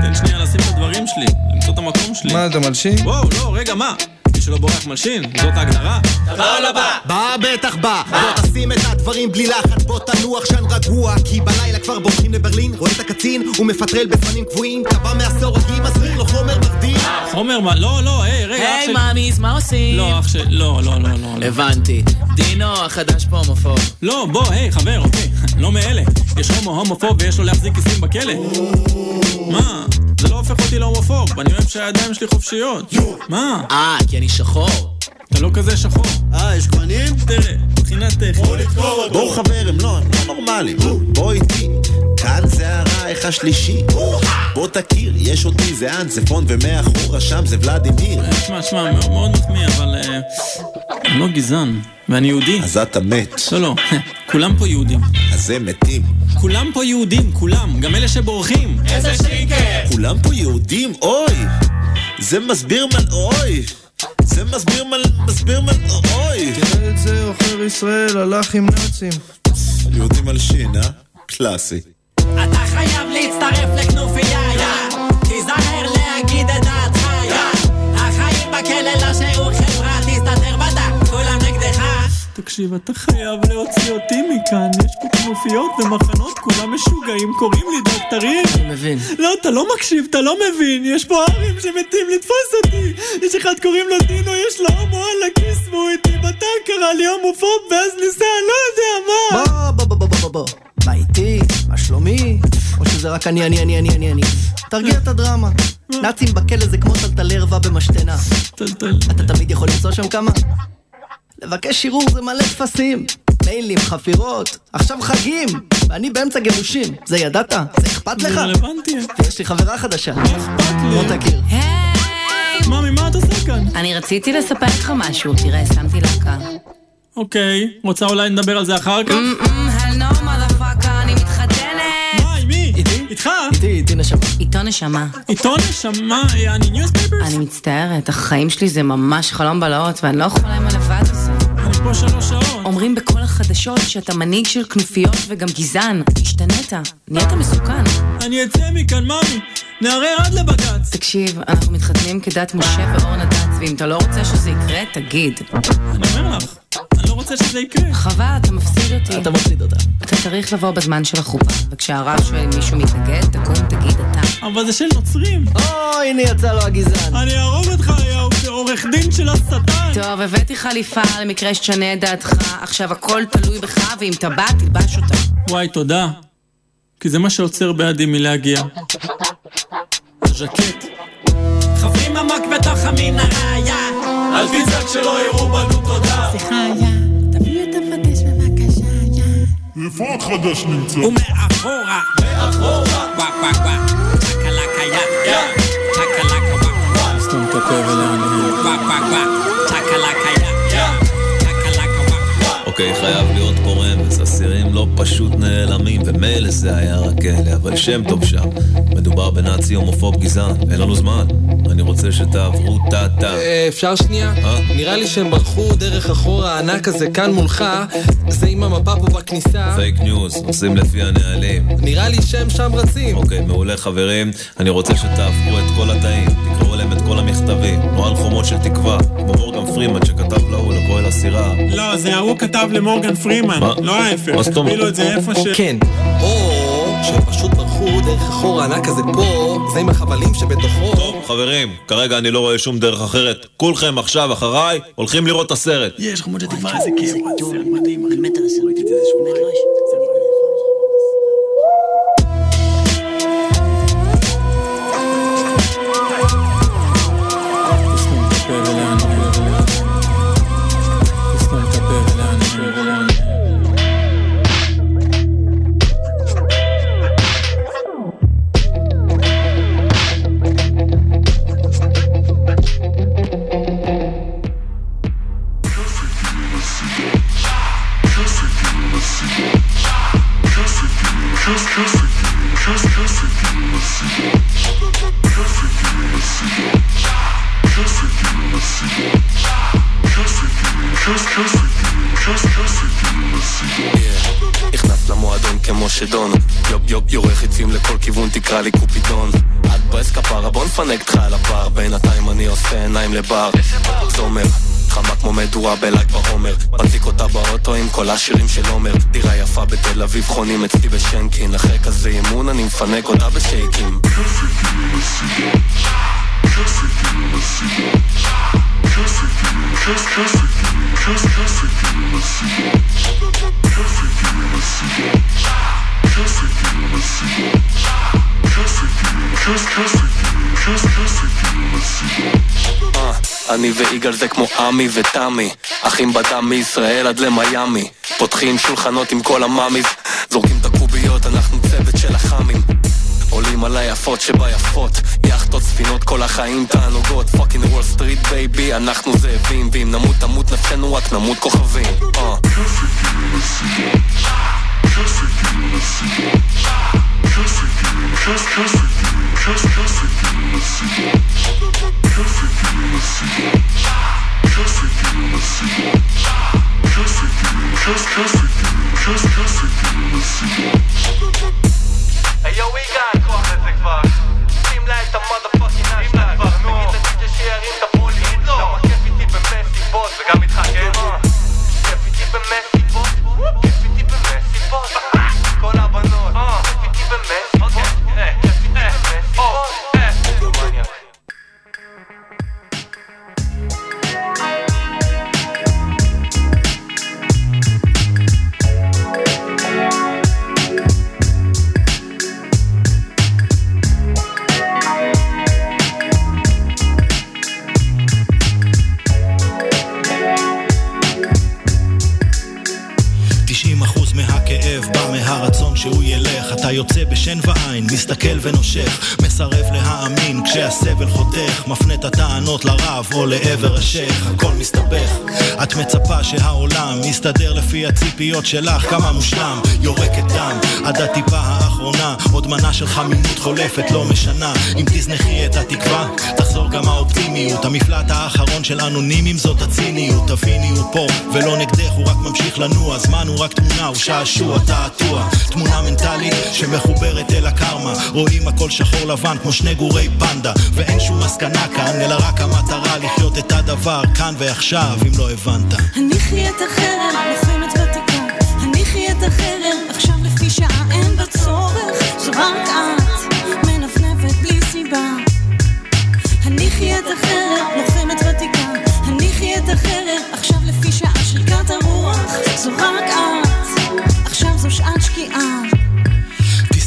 תן שנייה לשים את הדברים שלי, למצוא את המקום שלי. מה, אתה מלשין? וואו, לא, רגע, מה? מי שלא בורח מלשין, זאת ההגדרה. בא או לא בא? בא בטח בא. בוא תשים את הדברים בלי לחץ, בוא תנוח שם רגוע. כי בלילה כבר בורחים לברלין, רואה את הקצין, הוא מפטרל בזמנים קבועים. אתה בא מהסורגים, מסביר לו חומר מרדים. חומר מה? לא, לא, היי, רגע, אח היי שלי. מאמיז, מה עושים? לא, אח שלי, לא, לא, לא, לא. לא. הבנתי. דינו החדש פה הומופוב. לא, בוא, היי, חבר, אוקיי. לא מאלה. יש הומו הומופוב ויש לו להחזיק כיסים בכלא. מה? זה לא הופך אותי להומופוב, אני אוהב שהידיים שלי חופשיות. מה? אה, כי אני שחור. אתה לא כזה שחור. אה, יש גוונים? תראה, מבחינה טכנית. בואו חברים, לא, הם לא נורמלים. בוא איתי, כאן זה הרייך השלישי. בוא תכיר, יש אותי, זה אנצפון, ומאחורה שם זה ולדימיר. שמע, שמע, מאוד מחמיא, אבל... אה, אני לא גזען, ואני יהודי. אז אתה מת. לא, לא, כולם פה יהודים. אז הם מתים. כולם פה יהודים, כולם, גם אלה שבורחים. איזה שריקר! כולם פה יהודים? אוי! זה מסביר מה... אוי! זה מסביר מלא, מסביר מלא, אוי! תראה את זה, עוכר ישראל הלך עם נאצים. יהודים על שין, אה? קלאסי. אתה חייב להצטרף לכנופיה, יא תיזהר להגיד את דעתך, יא החיים בכלא לא שיעור חברה, תסתתר בתא, כולם נגדך תקשיב, אתה חייב להוציא אותי מכאן, יש פה כנופיות ומחנות, כולם משוגעים, קוראים לי דוקטרים. אני מבין. לא, אתה לא מקשיב, אתה לא מבין, יש פה ארים שמתים לתפוס אותי. יש אחד קוראים לו דינו, יש לו הומו על הכיס, והוא איתי בטנק, קרא לי הומופוב, ואז ניסה, לא יודע מה. בוא, בוא, בוא, בוא, בוא. מה איתי? מה שלומי? או שזה רק אני, אני, אני, אני, אני, אני. תרגיע את הדרמה. נאצים בכלא זה כמו טלטלי ערווה במשתנה. טלטל. אתה תמיד יכול למצוא שם כמה? לבקש ערעור זה מלא טפסים. מיילים, חפירות, עכשיו חגים, ואני באמצע גירושים. זה ידעת? זה אכפת לך? זה רלוונטי. ויש לי חברה חדשה. בוא תכיר. ממי, מה את עושה כאן? אני רציתי לספר לך משהו, תראה, שמתי להקה. אוקיי, רוצה אולי נדבר על זה אחר כך? איתך? איתי, איתי נשמה. איתו נשמה. איתו נשמה, אני newspapers? אני מצטערת, החיים שלי זה ממש חלום בלהות, ואני לא יכולה עם הלבד הזה. אני פה שלוש שעות. אומרים בכל החדשות שאתה מנהיג של כנופיות וגם גזען. השתנית, נהיית מסוכן. אני אצא מכאן, ממי. נערער עד לבג"ץ. תקשיב, אנחנו מתחתנים כדת משה ואורנה דץ, ואם אתה לא רוצה שזה יקרה, תגיד. אני אומר לך, לא רוצה שזה יקרה. חבל, אתה מפסיד אותי. אתה מפסיד אותה. אתה צריך לבוא בזמן של החופה, וכשהרב שואל מישהו מתנגד, תקום, תגיד אתה. אבל זה של נוצרים. או, הנה יצא לו הגזען. אני אהרוג אותך, יא עורך דין של השטן. טוב, הבאתי חליפה למקרה שתשנה את דעתך, עכשיו הכל תלוי בך, ואם אתה בא, תלבש אותה. וואי, תודה. כי זה מה שעוצר בעדי מלהגיע. הז'קט. חופרים עמוק בתוך המנהרה, יא אל תצעק שלא יראו בנו תודה. סליחה, יא תביאו את הפטיש בבקשה, יא איפה החדש נמצא? ומאחורה מאחורה וואק וואק וואק צ'קלקה יא יא צ'קלקה וואק וואק סתום את הפה ולהנהל. וואק וואק וואק אוקיי, חייב להיות פה רמז, אסירים לא פשוט נעלמים, ומילא זה היה רק אלה, אבל שם טוב שם. מדובר בנאצי הומופוב גזען, אין לנו זמן. אני רוצה שתעברו טה-טה. אה, אפשר שנייה? נראה לי שהם ברחו דרך החור הענק הזה כאן מולך, זה עם המפה פה בכניסה. fake news, עושים לפי הנהלים. נראה לי שהם שם רצים. אוקיי, מעולה חברים, אני רוצה שתהפכו את כל התאים, תקראו להם את כל המכתבים, נוהל חומות של תקווה, כמו מורגן פרימן שכתב להוא לבוא אל הסירה. לא, זה ההוא כתב למורגן פרימן? לא ההפך. תפילו את זה איפה ש... כן. או שהם פשוט ברחו דרך החור הענק הזה פה, זה עם החבלים שבתוכו. טוב, חברים, כרגע אני לא רואה שום דרך אחרת. כולכם עכשיו אחריי הולכים לראות את הסרט. יש חומות של תקווה, איזה כיף. סרט מדהים, אני נפנק אותך על הבר בינתיים אני עושה עיניים לבר זומר חמה כמו מדורה בל"ג בעומר מדליק אותה באוטו עם כל השירים של עומר דירה יפה בתל אביב חונים אצלי בשנקין אחרי כזה אימון אני מפנק אותה בשייקים אה, אני ויגאל זה כמו עמי ותמי אחים בדם מישראל עד למיאמי פותחים שולחנות עם כל המאמיז זורקים את הקוביות, אנחנו צוות של החאמים עולים על היפות שביפות יאכטות, ספינות, כל החיים תענוגות פאקינג וול סטריט בייבי, אנחנו זאבים ואם נמות תמות נפשנו רק נמות כוכבים אה. אני מסתכל ונושך, מסרב להאמין כשהסבל חותך, מפנה את הטענות לרב או לעבר השייח, הכל מסתבך. את מצפה שהעולם יסתדר לפי הציפיות שלך, כמה מושלם, יורקת דם, עד הטיפה האחרונה, עוד מנה של חמימות חולפת, לא משנה, אם תזנחי את התקווה, תחזור גם האופטימיות, המפלט האחרון של אנונימים זאת הציניות, תביני הוא פה, ולא נגדך, הוא רק ממשיך לנוע, זמן הוא רק תמונה, הוא שעשוע, תעתוע, תמונה מנטלית שמחוברת אל הקרמה, רואים הכל שחור לבן כמו שני גורי פנדה, ואין שום מסקנה כאן, אלא רק המטרה לחיות את הדבר כאן ועכשיו, אם לא הבנת. הניחי את החרם, לוחמת ותיקה. הניחי את החרם, עכשיו לפי שעה אין בה צורך. רק את, מנפנפת בלי סיבה. הניחי את החרם, לוחמת ותיקה. הניחי את החרם, עכשיו לפי שעה שריקת הרוח. זו רק את, עכשיו זו שעת שקיעה.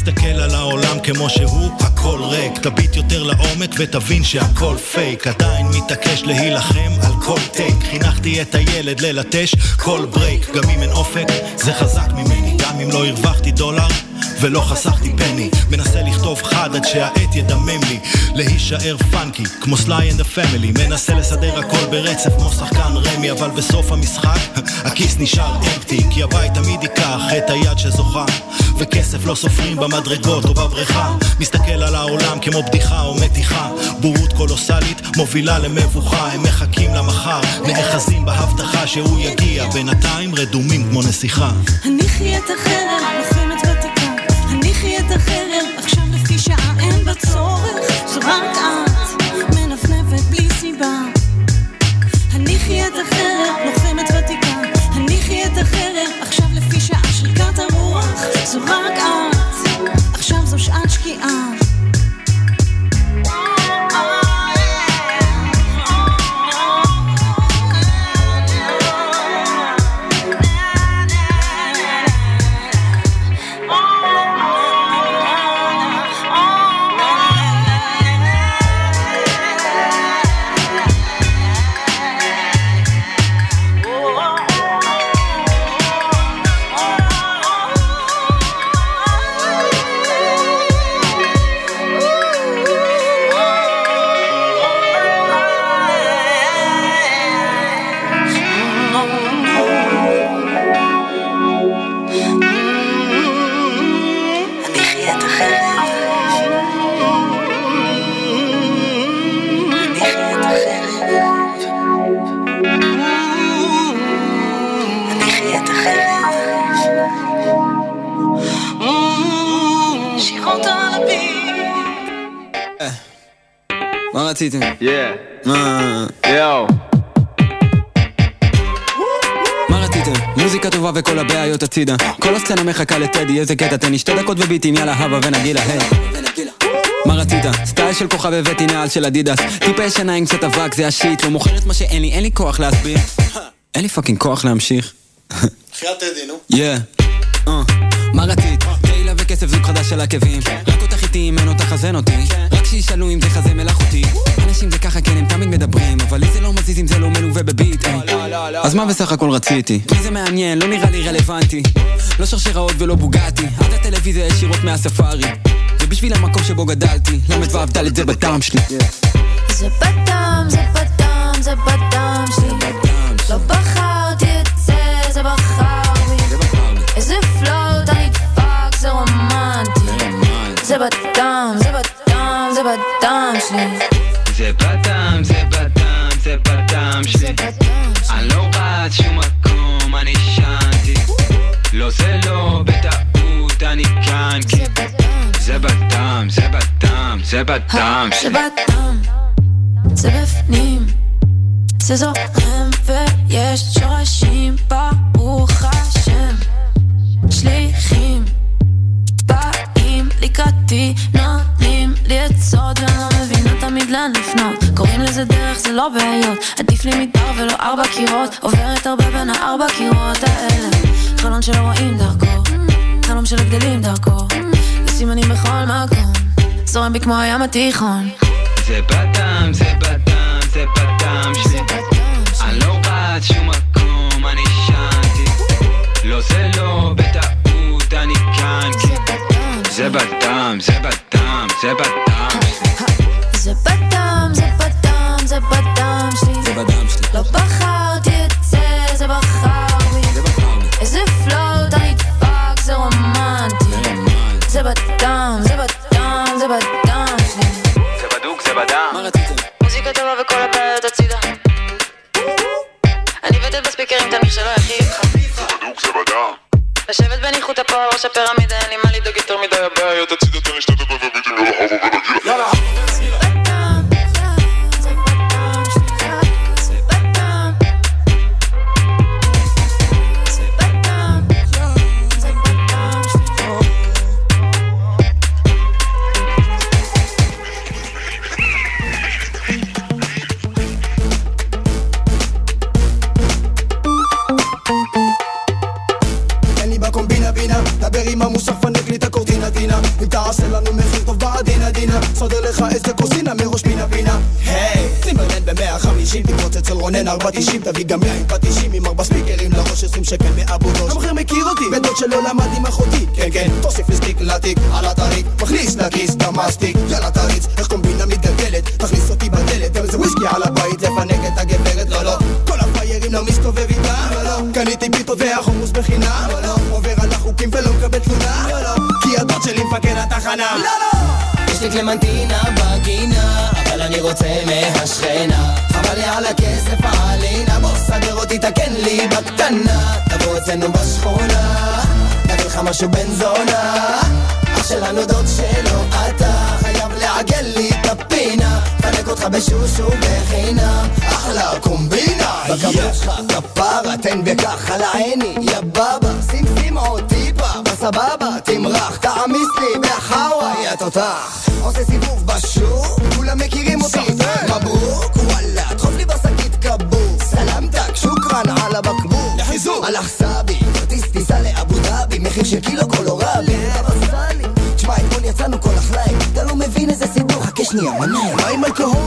תסתכל על העולם כמו שהוא, הכל ריק. תביט יותר לעומק ותבין שהכל פייק. עדיין מתעקש להילחם על כל take. חינכתי את הילד ללטש כל break. גם אם אין אופק, זה חזק ממני. גם אם לא הרווחתי דולר, ולא חסכתי penny. מנסה לכתוב חד עד שהעט ידמם לי. להישאר funky, כמו Sly and the Family. מנסה לסדר הכל ברצף כמו שחקן רמי, אבל בסוף המשחק, הכיס נשאר empty. כי הבית תמיד ייקח את היד שזוכה. וכסף לא סופרים במדרגות או בבריכה. מסתכל על העולם כמו בדיחה או מתיחה. בורות קולוסלית מובילה למבוכה. הם מחכים למחר, נאחזים בהבטחה שהוא יגיע. בינתיים רדומים כמו נסיכה. הניחי את החרם, לוחמת ותיקה. הניחי את החרם, עכשיו לפי שעה אין בה צורך. זו רק את, מנפנפת בלי סיבה. הניחי את החרם, לוחמת ותיקה. זו רק את, עכשיו זו שעת שקיעה. רציתם? מה... יואו. מה רציתם? מוזיקה טובה וכל הבעיות הצידה. כל הסצנה מחכה לטדי, איזה קטע? תן לי שתי דקות וביטים, יאללה הבה ונגילה, היי. מה רצית? סטייל של כוכב הבאתי נעל של אדידס. טיפה ישנה עם קצת אבק, זה ה shit. לא מוכרת מה שאין לי, אין לי כוח להסביר. אין לי fucking כוח להמשיך. בחייאת טדי, נו. יא אה, מה רצית? תהילה וכסף זוג חדש של עקבים. רק אותך איתי אם אין אותך אז אין אותי רק שישאלו אם זה חזה מלאכותי. אנשים זה ככה כן הם תמיד מדברים אבל לי זה לא מזיז אם זה לא מלווה בביט אה. אז מה בסך הכל רציתי? מי זה מעניין? לא נראה לי רלוונטי. לא שרשראות ולא בוגטי עד הטלוויזיה ישירות מהספארי. ובשביל המקום שבו גדלתי למד ואהבת זה בטעם שלי. זה בדם, זה בדם, זה בדם שלי. לא בחרתי את זה, זה בחר בי איזה פלואו, אתה נדפק, זה רומנטי. זה בדם, שלי זה בדם, זה בדם, זה בדם שלי אני לא רץ שום מקום, אני שנתי לא זה לא בטעות, אני כאן כי זה בדם, זה בדם, זה בדם זה בדם, זה בפנים זה זורם ויש שורשים ברוך השם שליחים לקראתי נותנים לי עצות ואני לא מבינה תמיד לאן לפנות. קוראים לזה דרך זה לא בעיות. עדיף לי מדר ולא ארבע קירות. עוברת הרבה בין הארבע קירות האלה. חלון שלא רואים דרכו חלום של הגדלים דרכו. וסימנים בכל מקום זורם בי כמו הים התיכון. זה בדם, זה בדם, זה בדם שלי. אני לא רץ שום מקום, אני שנתי לא זה לא בטעות, אני כאן זה בדם, זה בדם, זה בדם. זה בדם, זה בדם, זה בדם שלי. זה בדם שלי. לא בחרתי את זה, זה בחר בי. איזה פלוט אני דפק, זה רומנטי. זה בדם, זה בדם, זה בדם שלי. זה בדוק, זה בדם. מה רציתם? מוזיקה טובה וכל הבעיות הצידה. אני וטל בספיקרים, תנמיך שלא בדם. לשבת בניחותא פה על ראש הפירמידה, אין לי מה לדאוג יותר מדי הבעיות הצידה, תן לי שתי דקות ובדיוק יאללה. אין עם המוסך פנק לי את הקורטינה טינה אם תעשה לנו מחיר טוב בעדינה דינה. סדר לך איזה קוסינה מראש פינה פינה. היי, צימרלנד במאה חמישים תקרוץ אצל רונן ארבע תשעים. תביא גם יין פטישים עם ארבע ספיקרים לראש עשרים שקל מאבו גוש. המוכר מכיר אותי, בן שלא למד עם אחותי. כן כן, תוסיף לי סטיק לתיק על הטרית מכניס לכיס את המסטיק יאללה תריץ, איך קומבינה מתגלגלת? תכניס התחנה לא לא יש לי קלמנטינה בגינה, אבל אני רוצה מהשכנה. חבל לי על הכסף העלינה, בוא סדר אותי, תקן לי בקטנה. תבוא אצלנו בשכונה, נביא לך משהו בן זונה. אח שלנו דוד שלו, אתה חייב לעגל לי את הפינה. פנק אותך בשושו בחינם, אחלה קומבינה. בכבוד שלך כפרה, תן בכך על העיני, יא בבא, שים שים עוד בסבבה, תמרח, תעמיס לי בחאווה, יא תותח. עושה סיבוב בשוק, כולם מכירים אותי, מברוק, וואלה, דחוף לי בשקית כבוק, סלמתק, שוקרן על הבקבוק, לחיזוק, הלך סבי, כרטיס טיסה לאבו דאבי, מחיר של קילו קולורבי, תשמע, אתמול יצאנו כל החליים, אתה לא מבין איזה סיפור, חכה שנייה, מנהל. מה עם אלכוהול?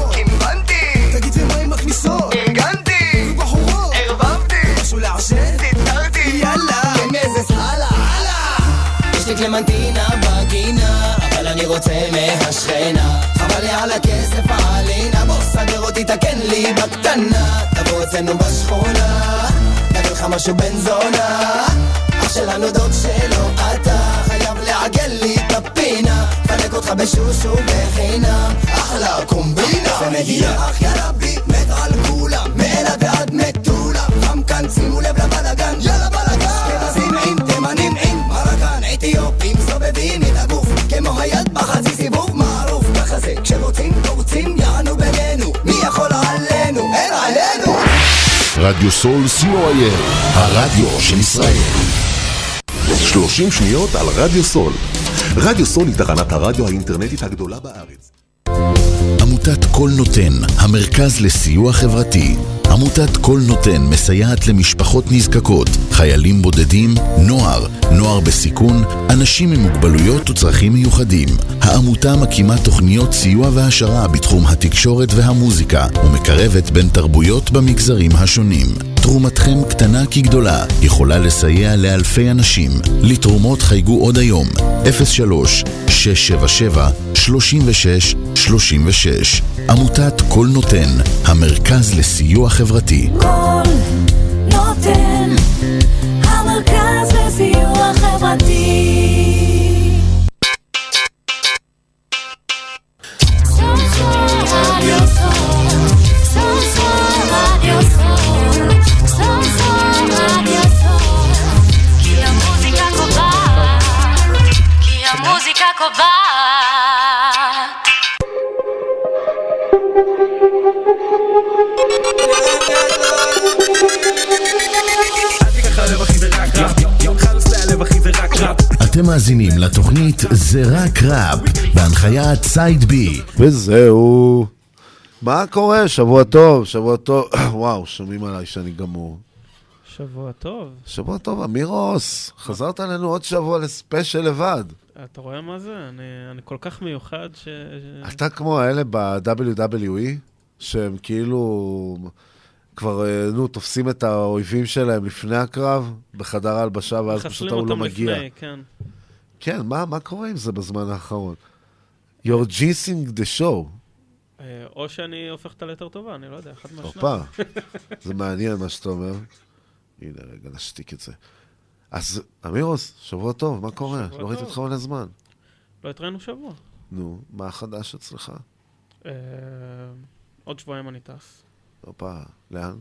קלמנטינה בגינה, אבל אני רוצה מהשכנה. חבל לי על הכסף העלינה, בוא סדר אותי, תקן לי בקטנה. תבוא אצלנו בשכונה, נביא לך משהו בן זונה. אח שלנו דוד שלו, אתה חייב לעגל לי את הפינה. פנק אותך בשושו בחינם, אחלה קומבינה. ומגיע אח יא רבי, מת על כולם, מאלה ועד מטולה. חם כאן, שימו לב לבלאגן, רדיו סול co.il, הרדיו של ישראל. 30 שניות על רדיו סול. רדיו סול היא תחנת הרדיו האינטרנטית הגדולה בארץ. עמותת קול נותן, המרכז לסיוע חברתי. עמותת קול נותן מסייעת למשפחות נזקקות, חיילים בודדים, נוער, נוער בסיכון, אנשים עם מוגבלויות וצרכים מיוחדים. העמותה מקימה תוכניות סיוע והעשרה בתחום התקשורת והמוזיקה ומקרבת בין תרבויות במגזרים השונים. תרומתכם קטנה כגדולה, יכולה לסייע לאלפי אנשים. לתרומות חייגו עוד היום, 03-677-3636. עמותת קול נותן, המרכז לסיוע חברתי. קול נותן, המרכז לסיוע חברתי. המוזיקה אתם מאזינים לתוכנית זה רק ראפ, בהנחיית סייד בי. וזהו. מה קורה? שבוע טוב, שבוע טוב. וואו, שומעים עליי שאני גמור. שבוע טוב. שבוע טוב, אמירוס, חזרת אלינו עוד שבוע לספיישל לבד. אתה רואה מה זה? אני, אני כל כך מיוחד ש... אתה כמו האלה ב-WWE, שהם כאילו כבר, אה, נו, תופסים את האויבים שלהם לפני הקרב, בחדר ההלבשה, ואז פשוט ההוא לא מחסלים מגיע. אותם לפני, כן. כן, מה, מה קורה עם זה בזמן האחרון? You're jincing the show. אה, או שאני הופך אותה ליותר טובה, אני לא יודע, אחד מהשניים. הופה, זה מעניין מה שאתה אומר. הנה, רגע, נשתיק את זה. אז אמירוס, שבוע טוב, מה קורה? לא ראיתי. אותך מלא זמן. לא התראינו שבוע. נו, מה החדש אצלך? אה, עוד שבועיים אני טס. הופה, לאן?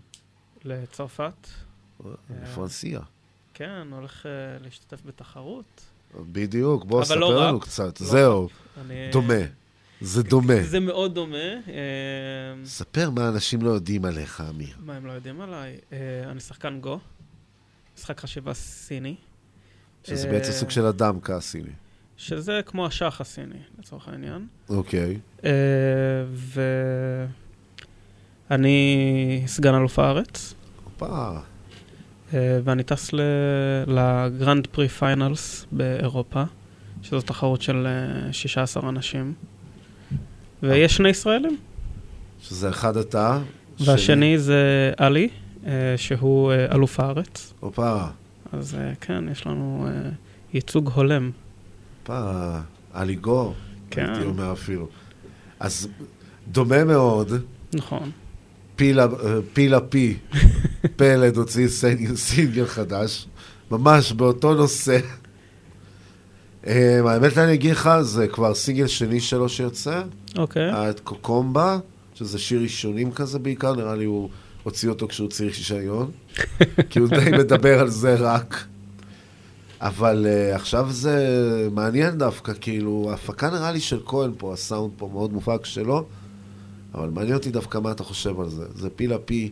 לצרפת. איפה הנסיעה? כן, הולך אה, להשתתף בתחרות. בדיוק, בוא, אבל ספר לא לנו רק, קצת. לא זהו. אני- דומה. זה דומה. זה מאוד דומה. אה, ספר מה אנשים לא יודעים עליך, אמיר. מה הם לא יודעים עליי? אה, אני שחקן גו, משחק חשיבה סיני. שזה אה, בעצם סוג של דמקה סיני. שזה כמו השח הסיני, לצורך העניין. אוקיי. אה, ואני סגן אלוף הארץ. הופה. אה, ואני טס ל Grand Prix Finals באירופה, שזו תחרות של אה, 16 אנשים. ויש שני ישראלים. שזה אחד אתה. והשני זה עלי, אה, שהוא אה, אלוף הארץ. הופה. אז אה, כן, יש לנו אה, ייצוג הולם. הופה, אליגור. כן. הייתי אומר אפילו. אז דומה מאוד. נכון. פילה, אה, פילה פי, פלד הוציא סינגל, סינגל חדש, ממש באותו נושא. אה, האמת אני אגיד לך, זה כבר סינגל שני שלו שיוצא. אוקיי. היה את קוקומבה, שזה שיר ראשונים כזה בעיקר, נראה לי הוא הוציא אותו כשהוא צריך שישיון, כי הוא די מדבר על זה רק. אבל uh, עכשיו זה מעניין דווקא, כאילו, ההפקה נראה לי של כהן פה, הסאונד פה מאוד מופק שלו, אבל מעניין אותי דווקא מה אתה חושב על זה. זה פילה פי,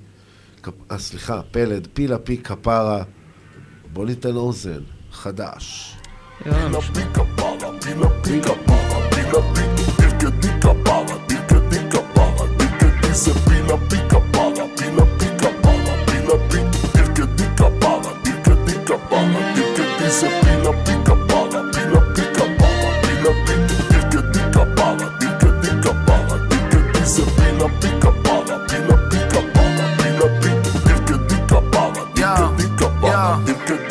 כפ... אה, סליחה, פלד, פילה פי כפרה. בוא ניתן אוזן, חדש.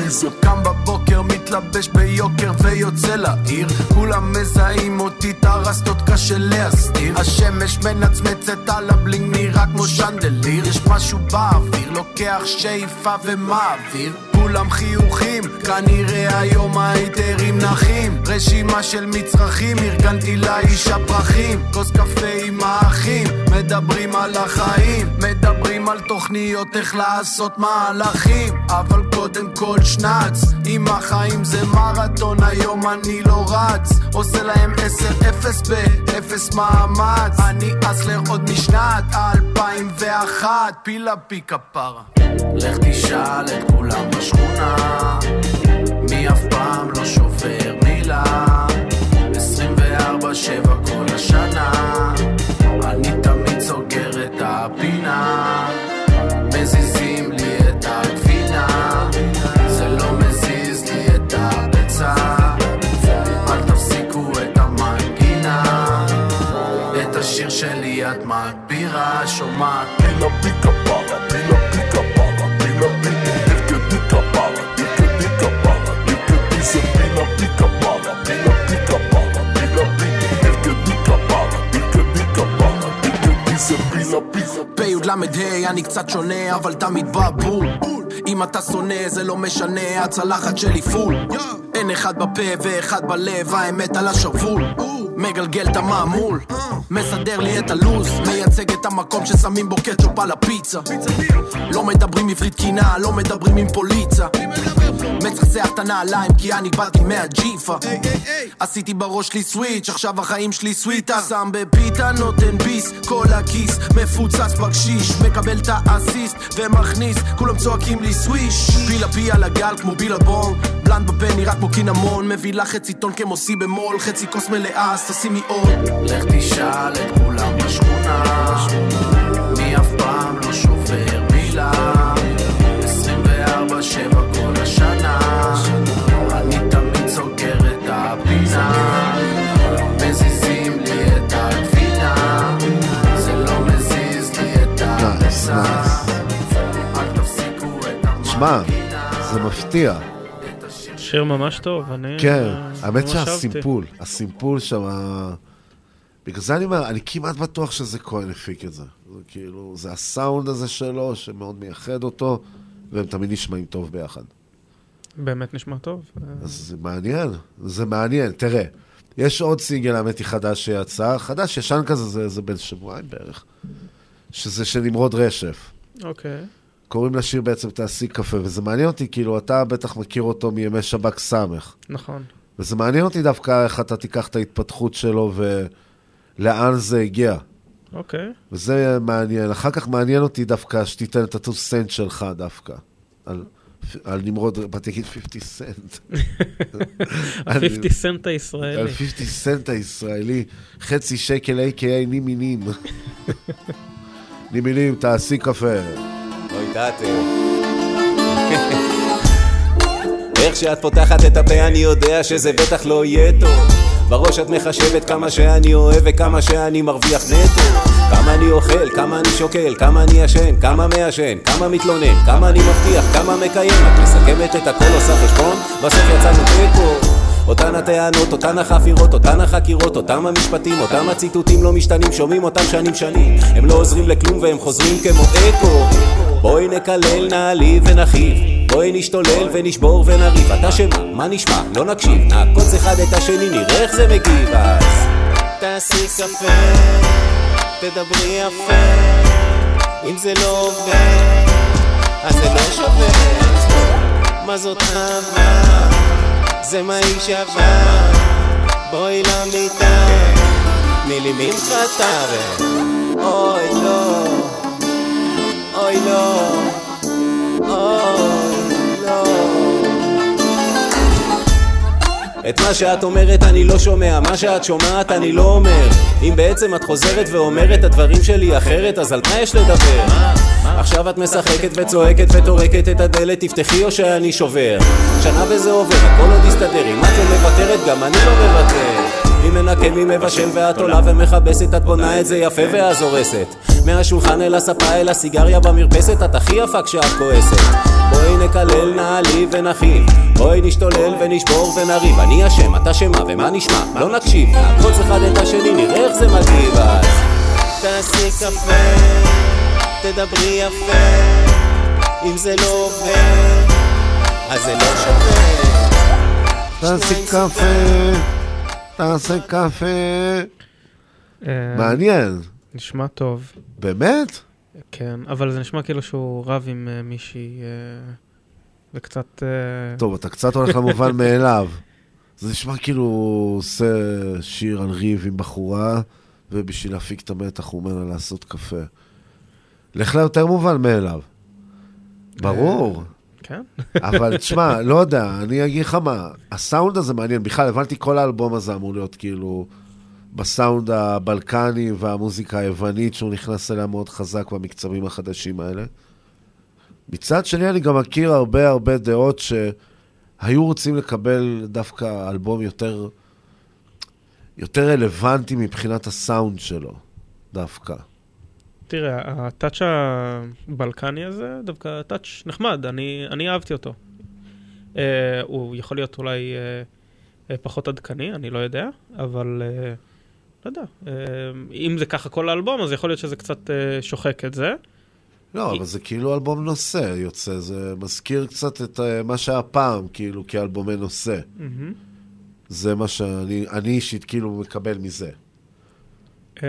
יאללה. קם בבוקר, מתלבש ביוקר ויוצא לעיר. כולם מזהים אותי, את הרסטות קשה להסתיר. השמש מנצנצת על ה bling נראה כמו chandelier. יש משהו באוויר, לוקח שאיפה ומעביר כולם חיוכים, כנראה היום היצרים נחים. רשימה של מצרכים, ארגנתי לאיש הפרחים. כוס קפה עם האחים, מדברים על החיים. מדברים על תוכניות איך לעשות מהלכים. אבל קודם כל שנץ עם החיים זה מרתון, היום אני לא רץ. עושה להם 10-0 באפס מאמץ. אני hustler עוד משנת 2001 פילה פי כפרה לך תשאל את כולם בשכונה מי אף פעם לא שובר מילה? 24-7 כל השנה. אני תמיד סוגר את הפינה. מזיזים לי את הגבינה. זה לא מזיז לי את הביצה. אל תפסיקו את המנגינה. את השיר שלי את מגבירה שומעת בי"ל אני קצת שונה אבל תמיד בבול. אם אתה שונא זה לא משנה הצלחת שלי פול. אין אחד בפה ואחד בלב האמת על השרוול מגלגל את המעמול מסדר לי את הלו"ז מייצג את המקום ששמים בו קטשופ על הפיצה. לא מדברים עברית קינה לא מדברים עם פוליצה מצחצח את הנעליים כי אני באתי מהג'יפה. עשיתי בראש שלי סוויץ' עכשיו החיים שלי סוויטה. שם בפיתה נותן ביס כל הכיס. מפוצץ בקשיש מקבל את האסיסט ומכניס. כולם צועקים לי סוויש. פילה פי על הגל כמו בילבון. בלנד בפה נראה כמו קינמון. מביא לך חצי טון כמו סי במול חצי כוס מלאה אז תשימי עוד לך תשאל את כולם בשכונה שמע, זה מפתיע. שיר ממש טוב, אני כן, האמת. שהסימפול, הסימפול שם... בגלל זה אני אומר, אני כמעט בטוח שזה כהן הפיק את זה. זה כאילו, זה הסאונד הזה שלו, שמאוד מייחד אותו, והם תמיד נשמעים טוב ביחד. באמת נשמע טוב. אז זה מעניין, זה מעניין. תראה, יש עוד סינגל, האמת היא, חדש שיצא, חדש, ישן כזה, זה, זה בן שבועיים בערך, שזה של נמרוד רשף. אוקיי. קוראים לשיר בעצם תעשי קפה, וזה מעניין אותי, כאילו, אתה בטח מכיר אותו מימי שב"כ סמך. נכון. וזה מעניין אותי דווקא איך אתה תיקח את ההתפתחות שלו ולאן זה הגיע. אוקיי. וזה מעניין. אחר כך מעניין אותי דווקא שתיתן את הטו סנט שלך דווקא. על, על נמרוד, באתי להגיד 50 סנט. ה-50 סנט הישראלי. על 50 סנט הישראלי, חצי שקל a.k.a. נימינים. נימינים, תעשי קפה. אוי, תעתם. איך שאת פותחת את הפה אני יודע שזה בטח לא יהיה טוב. בראש את מחשבת כמה שאני אוהב וכמה שאני מרוויח נטו. כמה אני אוכל, כמה אני שוקל, כמה אני ישן, כמה מעשן, כמה מתלונן, כמה אני מבטיח, כמה מקיים. את מסכמת את הכל עושה חשבון, בסוף יצאנו תיקו אותן הטענות, אותן החפירות, אותן החקירות, אותם המשפטים, אותם הציטוטים לא משתנים, שומעים אותם שנים שנים. הם לא עוזרים לכלום והם חוזרים כמו אקו בואי נקלל, נעליב ונכאיב. בואי נשתולל ונשבור ונריב. אתה שמה, מה נשמע? לא נקשיב. נעקוץ אחד את השני, נראה איך זה מגיב. אז תעשי קפה, תדברי יפה. אם זה לא עובד, אז זה לא שווה. מה זאת אהבה? זה מה היא שווה. בואי למיטה. תני לי ממחטה אוי לא אוי לא. אוי לא. את מה שאת אומרת אני לא שומע, מה שאת שומעת אני לא אומר. אם בעצם את חוזרת ואומרת הדברים שלי אחרת, אז על מה יש לדבר? עכשיו את משחקת וצועקת וטורקת את הדלת, תפתחי או שאני שובר? שנה וזה עובר, הכל עוד יסתדר אם את לא מוותרת, גם אני לא מוותר מי מנקה, מי מבשל ואת עולה ומכבסת את בונה את זה יפה ואז הורסת מהשולחן אל הספה אל הסיגריה במרפסת את הכי יפה כשאת כועסת. בואי נקלל, נעליב ונכאיב בואי נשתולל ונשבור ונריב. אני אשם, את אשמה ומה נשמע? לא נקשיב. נעקוץ אחד את השני, נראה איך זה מגיב אז. תעשי קפה, תדברי יפה אם זה לא עובד, אז זה לא שווה. תעשי קפה, תעשה קפה. אה, מעניין. נשמע טוב. באמת? כן, אבל זה נשמע כאילו שהוא רב עם אה, מישהי אה, וקצת... טוב, אתה קצת הולך למובן מאליו. זה נשמע כאילו הוא עושה שיר על ריב עם בחורה, ובשביל להפיק את המתח הוא אומר לה לעשות קפה. לך ליותר מובן מאליו. ברור. כן. אבל תשמע, לא יודע, אני אגיד לך מה, הסאונד הזה מעניין. בכלל, הבנתי כל האלבום הזה אמור להיות כאילו בסאונד הבלקני והמוזיקה היוונית שהוא נכנס אליה מאוד חזק במקצבים החדשים האלה. מצד שני, אני גם מכיר הרבה הרבה דעות שהיו רוצים לקבל דווקא אלבום יותר, יותר רלוונטי מבחינת הסאונד שלו, דווקא. תראה, הטאץ' הבלקני הזה, דווקא טאץ' נחמד, אני, אני אהבתי אותו. Uh, הוא יכול להיות אולי uh, uh, פחות עדכני, אני לא יודע, אבל uh, לא יודע. Uh, אם זה ככה כל האלבום, אז יכול להיות שזה קצת uh, שוחק את זה. לא, אבל זה כאילו אלבום נושא יוצא, זה מזכיר קצת את אה, מה שהיה פעם, כאילו, כאלבומי נושא. מהמם. זה מה שאני אני אישית כאילו מקבל מזה. Uh,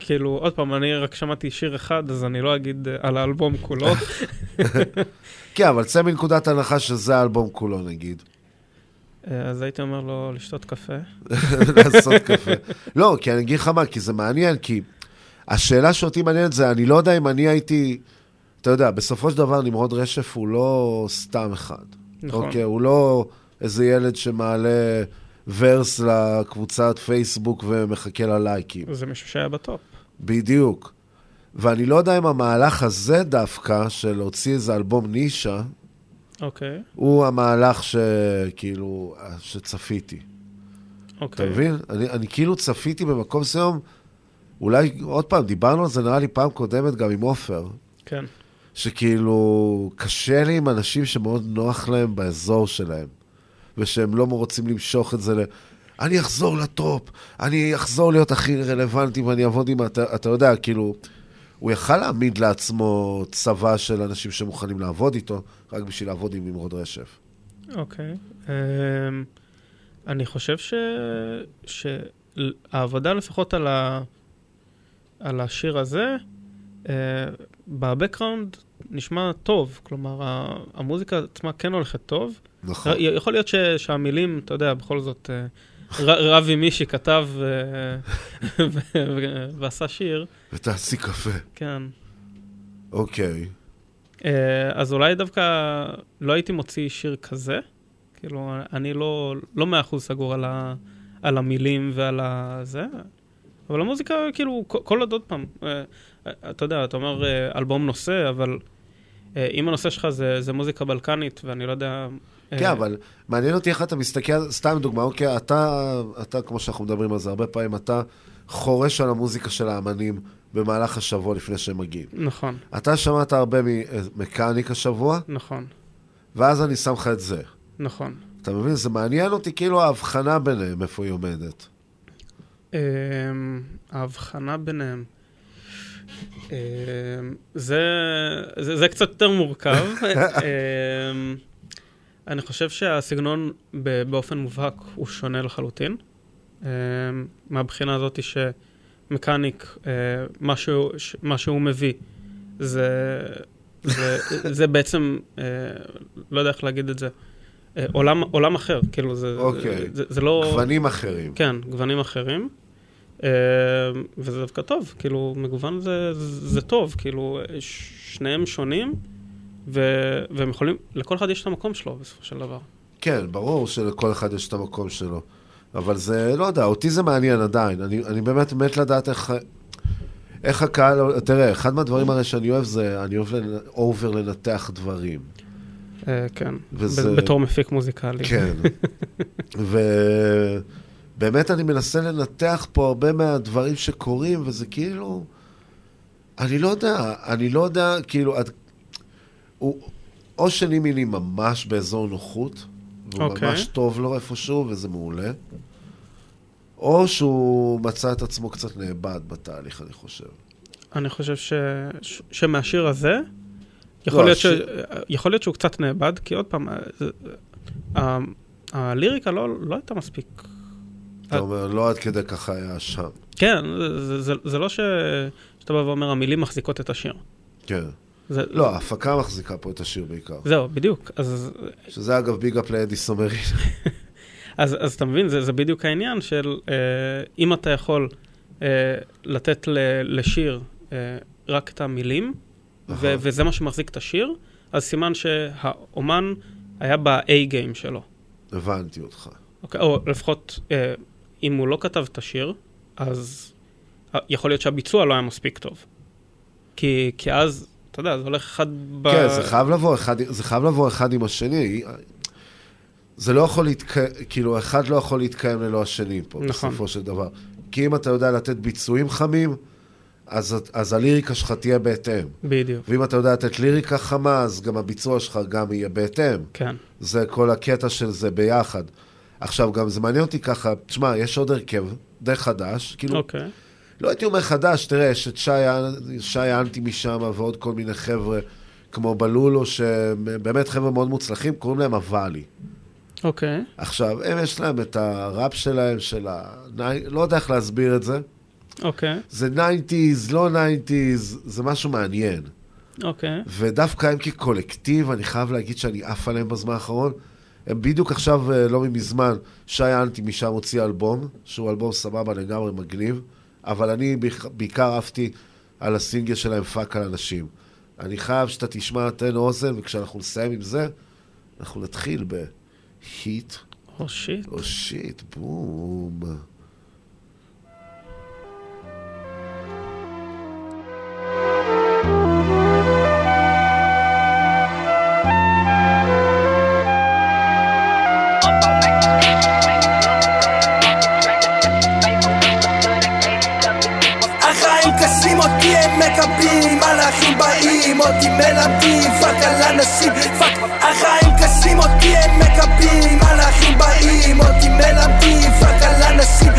כאילו, עוד פעם, אני רק שמעתי שיר אחד, אז אני לא אגיד uh, על האלבום כולו. כן, אבל צא מנקודת הנחה שזה האלבום כולו, נגיד. Uh, אז הייתי אומר לו לשתות קפה. לעשות קפה. לא, כי אני אגיד לך מה, כי זה מעניין, כי השאלה שאותי מעניינת זה, אני לא יודע אם אני הייתי, אתה יודע, בסופו של דבר נמרוד רשף הוא לא סתם אחד. נכון. אוקיי, הוא לא איזה ילד שמעלה ורס לקבוצת פייסבוק ומחכה ללייקים. זה מישהו שהיה בטופ. בדיוק. ואני לא יודע אם המהלך הזה דווקא, של להוציא איזה אלבום נישה, אוקיי. הוא המהלך שכאילו, שצפיתי. אוקיי. אתה מבין? אני, אני כאילו צפיתי במקום מסוים, אולי, עוד פעם, דיברנו על זה נראה לי פעם קודמת גם עם עופר, כן. שכאילו, קשה לי עם אנשים שמאוד נוח להם באזור שלהם. ושהם לא רוצים למשוך את זה ל... אני אחזור לטופ, אני אחזור להיות הכי רלוונטי ואני אעבוד עם... אתה, אתה יודע, כאילו, הוא יכל להעמיד לעצמו צבא של אנשים שמוכנים לעבוד איתו, רק בשביל לעבוד עם נמרוד רשף. אוקיי. אמ, אני חושב ש... שהעבודה לפחות על, ה... על השיר הזה, אה, בבקראונד נשמע טוב. כלומר, המוזיקה עצמה כן הולכת טוב. נכון. יכול להיות ש... שהמילים, אתה יודע, בכל זאת, אה, ר... רבי מישי כתב אה. ועשה שיר. ותעשי קפה. כן. אוקיי. אה, אז אולי דווקא לא הייתי מוציא שיר כזה. כאילו, אני לא, לא מאה אחוז סגור על, ה, על המילים ועל הזה, אבל המוזיקה, כאילו, כל- עוד עוד פעם, אה, אתה יודע, אתה אומר אלבום נושא, אבל אם הנושא שלך זה, זה מוזיקה בלקנית, ואני לא יודע... אה, כן, אבל מעניין אותי איך אתה מסתכל, סתם דוגמה, אוקיי, אתה, אתה, כמו שאנחנו מדברים על זה הרבה פעמים, אתה חורש על המוזיקה של האמנים במהלך השבוע לפני שהם מגיעים. נכון, אתה שמעת הרבה ממקאניק השבוע, נכון, ואז אני שם לך את זה. נכון. אתה מבין? זה מעניין אותי כאילו ההבחנה ביניהם, איפה היא עומדת. אמ, ההבחנה ביניהם. אמ, זה, זה, זה קצת יותר מורכב. אמ, אני חושב שהסגנון באופן מובהק הוא שונה לחלוטין. אמ, מהבחינה הזאת שמקאניק, אה, מה שהוא, מה שהוא מביא, זה, זה, זה בעצם, אה, לא יודע איך להגיד את זה, אה, עולם, עולם אחר, כאילו זה, אוקיי. זה, זה לא... גוונים אחרים. כן, גוונים אחרים. אה, וזה דווקא טוב, כאילו, מגוון זה, זה טוב, כאילו, שניהם שונים, ו, והם יכולים, לכל אחד יש את המקום שלו בסופו של דבר. כן, ברור שלכל אחד יש את המקום שלו. אבל זה, לא יודע, אותי זה מעניין עדיין. אני, אני באמת מת לדעת איך, איך הקהל... תראה, אחד מהדברים הרי שאני אוהב זה, אני אוהב לנ- אובר לנתח דברים. אה, כן, וזה- בתור מפיק מוזיקלי. כן. ובאמת אני מנסה לנתח פה הרבה מהדברים שקורים, וזה כאילו... אני לא יודע, אני לא יודע, כאילו... עד... הוא... או שנימיני ממש באזור נוחות, והוא אוקיי. ממש טוב לו איפשהו, וזה מעולה, או שהוא מצא את עצמו קצת נאבד בתהליך, אני חושב. אני חושב ש, ש, שמהשיר הזה, יכול, לא, להיות ש, השיר- יכול להיות שהוא קצת נאבד, כי עוד פעם, אה, זה- ה- הליריקה לא, לא הייתה מספיק. אתה אומר, לא עד כדי ככה היה שם. כן, זה, זה, זה לא ש, שאתה בא ואומר, המילים מחזיקות את השיר. כן. זה, לא, ההפקה מחזיקה פה את השיר בעיקר. זהו, בדיוק. אז, שזה אגב ביג אפ לאדי סומרין. אז, אז אתה מבין, זה, זה בדיוק העניין של אה, אם אתה יכול אה, לתת ל, לשיר אה, רק את המילים, ו, אהה. וזה מה שמחזיק את השיר, אז סימן שהאומן היה ב-A גיים שלו. הבנתי אותך. אוקיי, או לפחות, אה, אם הוא לא כתב את השיר, אז יכול להיות שהביצוע לא היה מספיק טוב. כי, כי אז, אתה יודע, זה הולך אחד ב... כן, זה חייב לבוא אחד, זה חייב לבוא אחד עם השני. זה לא יכול להתקיים, כאילו, אחד לא יכול להתקיים ללא השני פה, נכון. בסופו של דבר. כי אם אתה יודע לתת ביצועים חמים, אז, אז הליריקה שלך תהיה בהתאם. בדיוק. ואם אתה יודע לתת ליריקה חמה, אז גם הביצוע שלך גם יהיה בהתאם. כן. זה כל הקטע של זה ביחד. עכשיו, גם זה מעניין אותי ככה, תשמע, יש עוד הרכב די חדש, כאילו, אוקיי. לא הייתי אומר חדש, תראה, יש את שי, שי אנטי משם ועוד כל מיני חבר'ה כמו בלולו, שבאמת חבר'ה מאוד מוצלחים, קוראים להם הוואלי. אוקיי. עכשיו, הם יש להם את הראפ שלהם, של ה... לא יודע איך להסביר את זה. אוקיי. זה 90's, לא 90's, זה משהו מעניין. אוקיי. ודווקא הם כקולקטיב, אני חייב להגיד שאני עף עליהם בזמן האחרון. הם בדיוק עכשיו, אה, לא מזמן, שי אנטי משם הוציא אלבום, שהוא אלבום סבבה לגמרי מגניב, אבל אני בעיקר- עפתי על הסינגל שלהם fuck על אנשים. אני חייב שאתה תשמע, תן אוזן, וכשאנחנו נסיים עם זה, אנחנו נתחיל בהיט. או שיט. או שיט, בום. אותי מלמדים פאק על אנשים פאק. החיים קשים אותי הם מקבלים מלאכים באים אותי מלמדים פאק על אנשים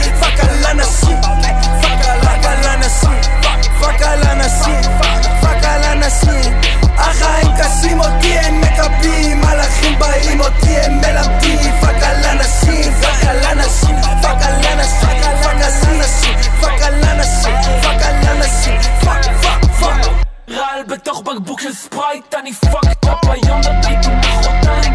בתוך בקבוק של ספרייט, אני פאקד אפ היום נתתי מחרתיים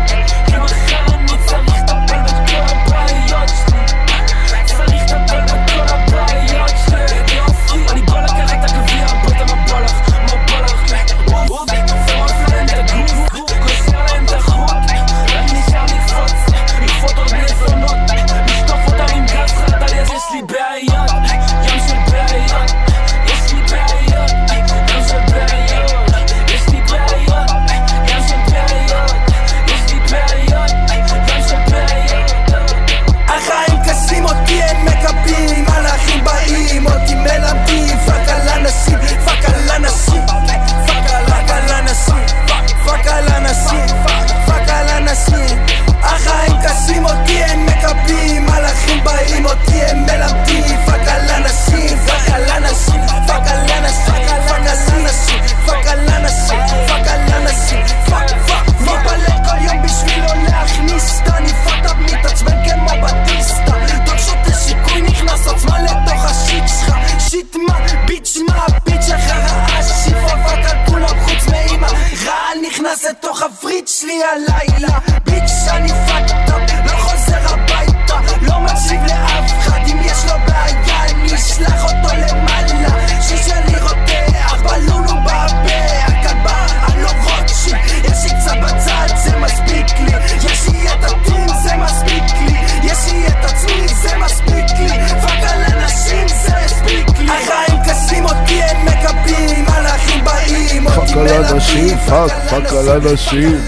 שלי הלילה. ביץ' אני פאק אפ לא חוזר הביתה. לא מקשיב לאף אחד אם יש לו בעיה אני אשלח אותו למעלה. ששלי רותח בלולו בפה הכלבה אני לא רוטשילד יש לי קצת בצד זה מספיק לי. יש לי את הטים זה מספיק לי. יש לי את עצמי זה מספיק לי. פאק על אנשים זה הספיק לי. החיים קשים אותי הם מקבלים. מלאכים באים אותי fuck על אנשים, fuck, fuck על אנשים.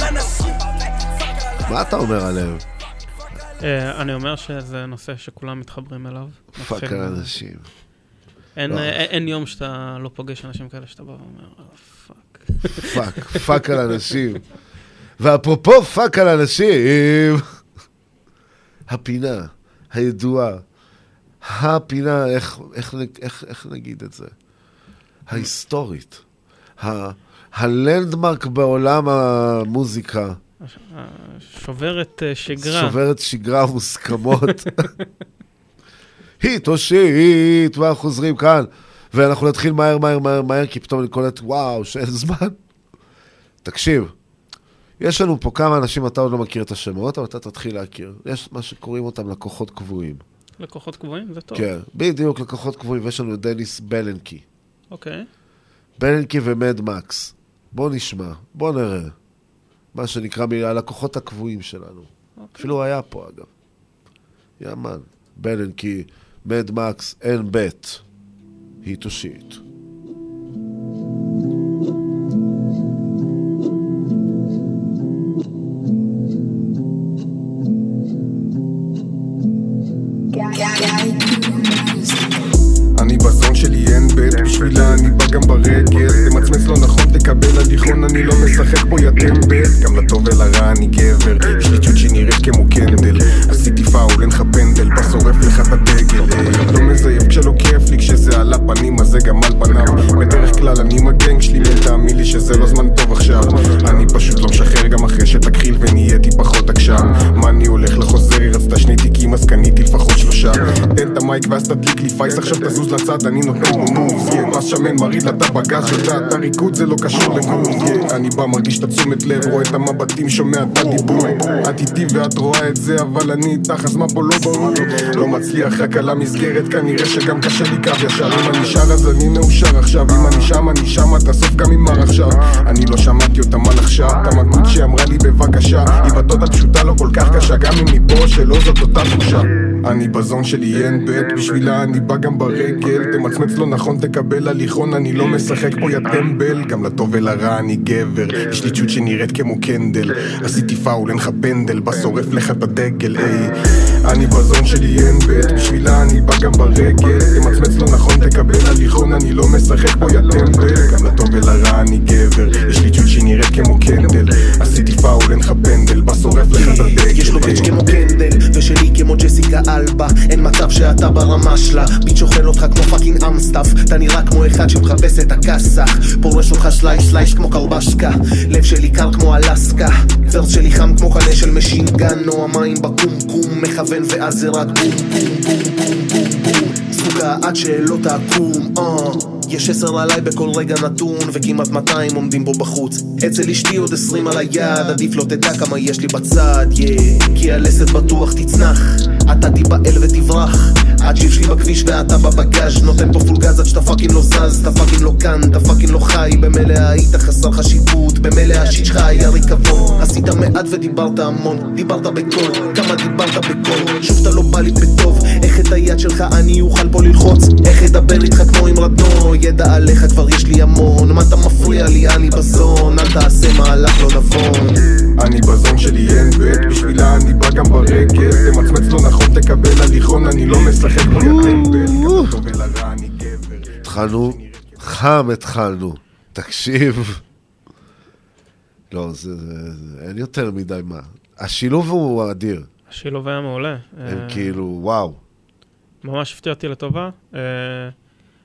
מה אתה אומר עליהם? אה, אני אומר שזה נושא שכולם מתחברים אליו. fuck אנשים. אין, לא. אה, אין יום שאתה לא פוגש אנשים כאלה שאתה בא ואומר, "אה, fuck. fuck, fuck על אנשים. ואפרופו fuck על אנשים, הפינה הידועה, הפינה, איך, איך, איך, איך נגיד את זה? ההיסטורית. הלנדמרק בעולם המוזיקה. שוברת אה, שגרה. שוברת שגרה מוסכמות. היט או שיט, ואנחנו חוזרים כאן, ואנחנו נתחיל מהר, מהר, מהר, מהר, כי פתאום אני קולט, וואו, שאין זמן. תקשיב, יש לנו פה כמה אנשים, אתה עוד לא מכיר את השמות, אבל אתה תתחיל להכיר. יש מה שקוראים אותם לקוחות קבועים. לקוחות קבועים? זה טוב. כן, בדיוק, לקוחות קבועים, ויש לנו את דניס בלנקי. אוקיי. בלנקי ומד מקס. בוא נשמע, בוא נראה. מה שנקרא מהלקוחות הקבועים שלנו. אפילו הוא היה פה, אגב. יאמן. בלנקי, מד מקס, אין בית. היט או גם על פניו. בדרך כלל אני עם הגנג שלי, תאמין לי שזה לא זמן טוב עכשיו. אני פשוט לא משחרר גם אחרי שתכחיל ונהייתי פחות עקשן. מה אני הולך לחוזר, היא רצתה שני תיקים אז קניתי לפחות שלושה. תן את המייק ואז תדליק לי פייס. עכשיו תזוז לצד אני נותן לו מובס מס שמן מרעיד לה את הבגז יודעת הריקוד זה לא קשור לגוף אני בא מרגיש את התשומת לב רואה את המבטים שומע את הדיבור. את איתי ואת רואה את זה אבל אני איתך אז מה פה לא ברור? לא מצליח רק על המסגרת כנראה שגם קשה לי קו ישר. אם אני שר אז אני מאושר עכשיו. אם אני שם אני שם תאסוף גם עם מר עכשיו. אני לא שמעתי אותה מה לחשה? את המגות שאמרה לי בבקשה. היא בדודה פשוטה לא כל כך קשה גם אם מפה שלא זאת אותה תחושה אני בזון שלי אין בית בשבילה אני בא גם ברגל תמצמץ לא נכון תקבל הליכון אני לא משחק פה יא טמבל. גם לטוב ולרע אני גבר יש לי צ'וט שנראית כמו קנדל. עשיתי פאול אין לך פנדל בא שורף לך את הדגל היי אני בזון שלי אין בית בשבילה אני בא גם ברגל. תמצמץ לא נכון תקבל הליכון אני לא משחק פה יא טמבל. גם לטוב ולרע אני גבר יש לי צ'וט שנראית כמו קנדל. עשיתי פאול אין לך פנדל בא שורף לך את הדגל יש לו ג'יץ' כמו קנדל, ושלי כמו ברמה שלה. ביט שוחל אותך כמו פאקינג אמסטאף אתה נראה כמו אחד שמחפש את הכסח פורש אותך סלייש סלייש כמו קרבשקה. לב שלי קר כמו אלסקה. ורס שלי חם כמו קנה של machine gun. או המים בקומקום מכוון ואז זה רק בום בום בום בום בום. בום סוגה עד שלא תקום אה. יש עשר עליי בכל רגע נתון וכמעט 200 עומדים בו בחוץ. אצל אשתי עוד 20 על היד עדיף לא תדע כמה יש לי בצד yeah. כי הלסת בטוח תצנח אתה תיבהל ותברח. עד שלי בכביש ואתה בבגאז' נותן פה פול גז עד שאתה fucking לא זז. אתה fucking לא כאן, אתה fucking לא חי. במילא היית חסר חשיבות במילא ה shit שלך היה ריקבון. עשית מעט ודיברת המון דיברת בקול. כמה דיברת בקול? שוב אתה לא בא לי בטוב. איך את היד שלך אני אוכל פה ללחוץ? איך אדבר איתך כמו עם רדון? ידע עליך כבר יש לי המון. מה אתה מפריע לי? אני בזון. אל תעשה מהלך לא נבון. אני בזון שלי אין בית, בשבילה אני בא גם ברגל תמצמץ לא נכון תקבל הליכון, אני לא משחק כמו יטמבל גם לטוב ולרע אני גבר התחלנו, חם התחלנו. תקשיב. לא, זה, זה, זה, אין יותר מדי מה. השילוב הוא אדיר. השילוב היה מעולה. הם אה, כאילו, וואו. ממש הפתיע אותי לטובה. אה,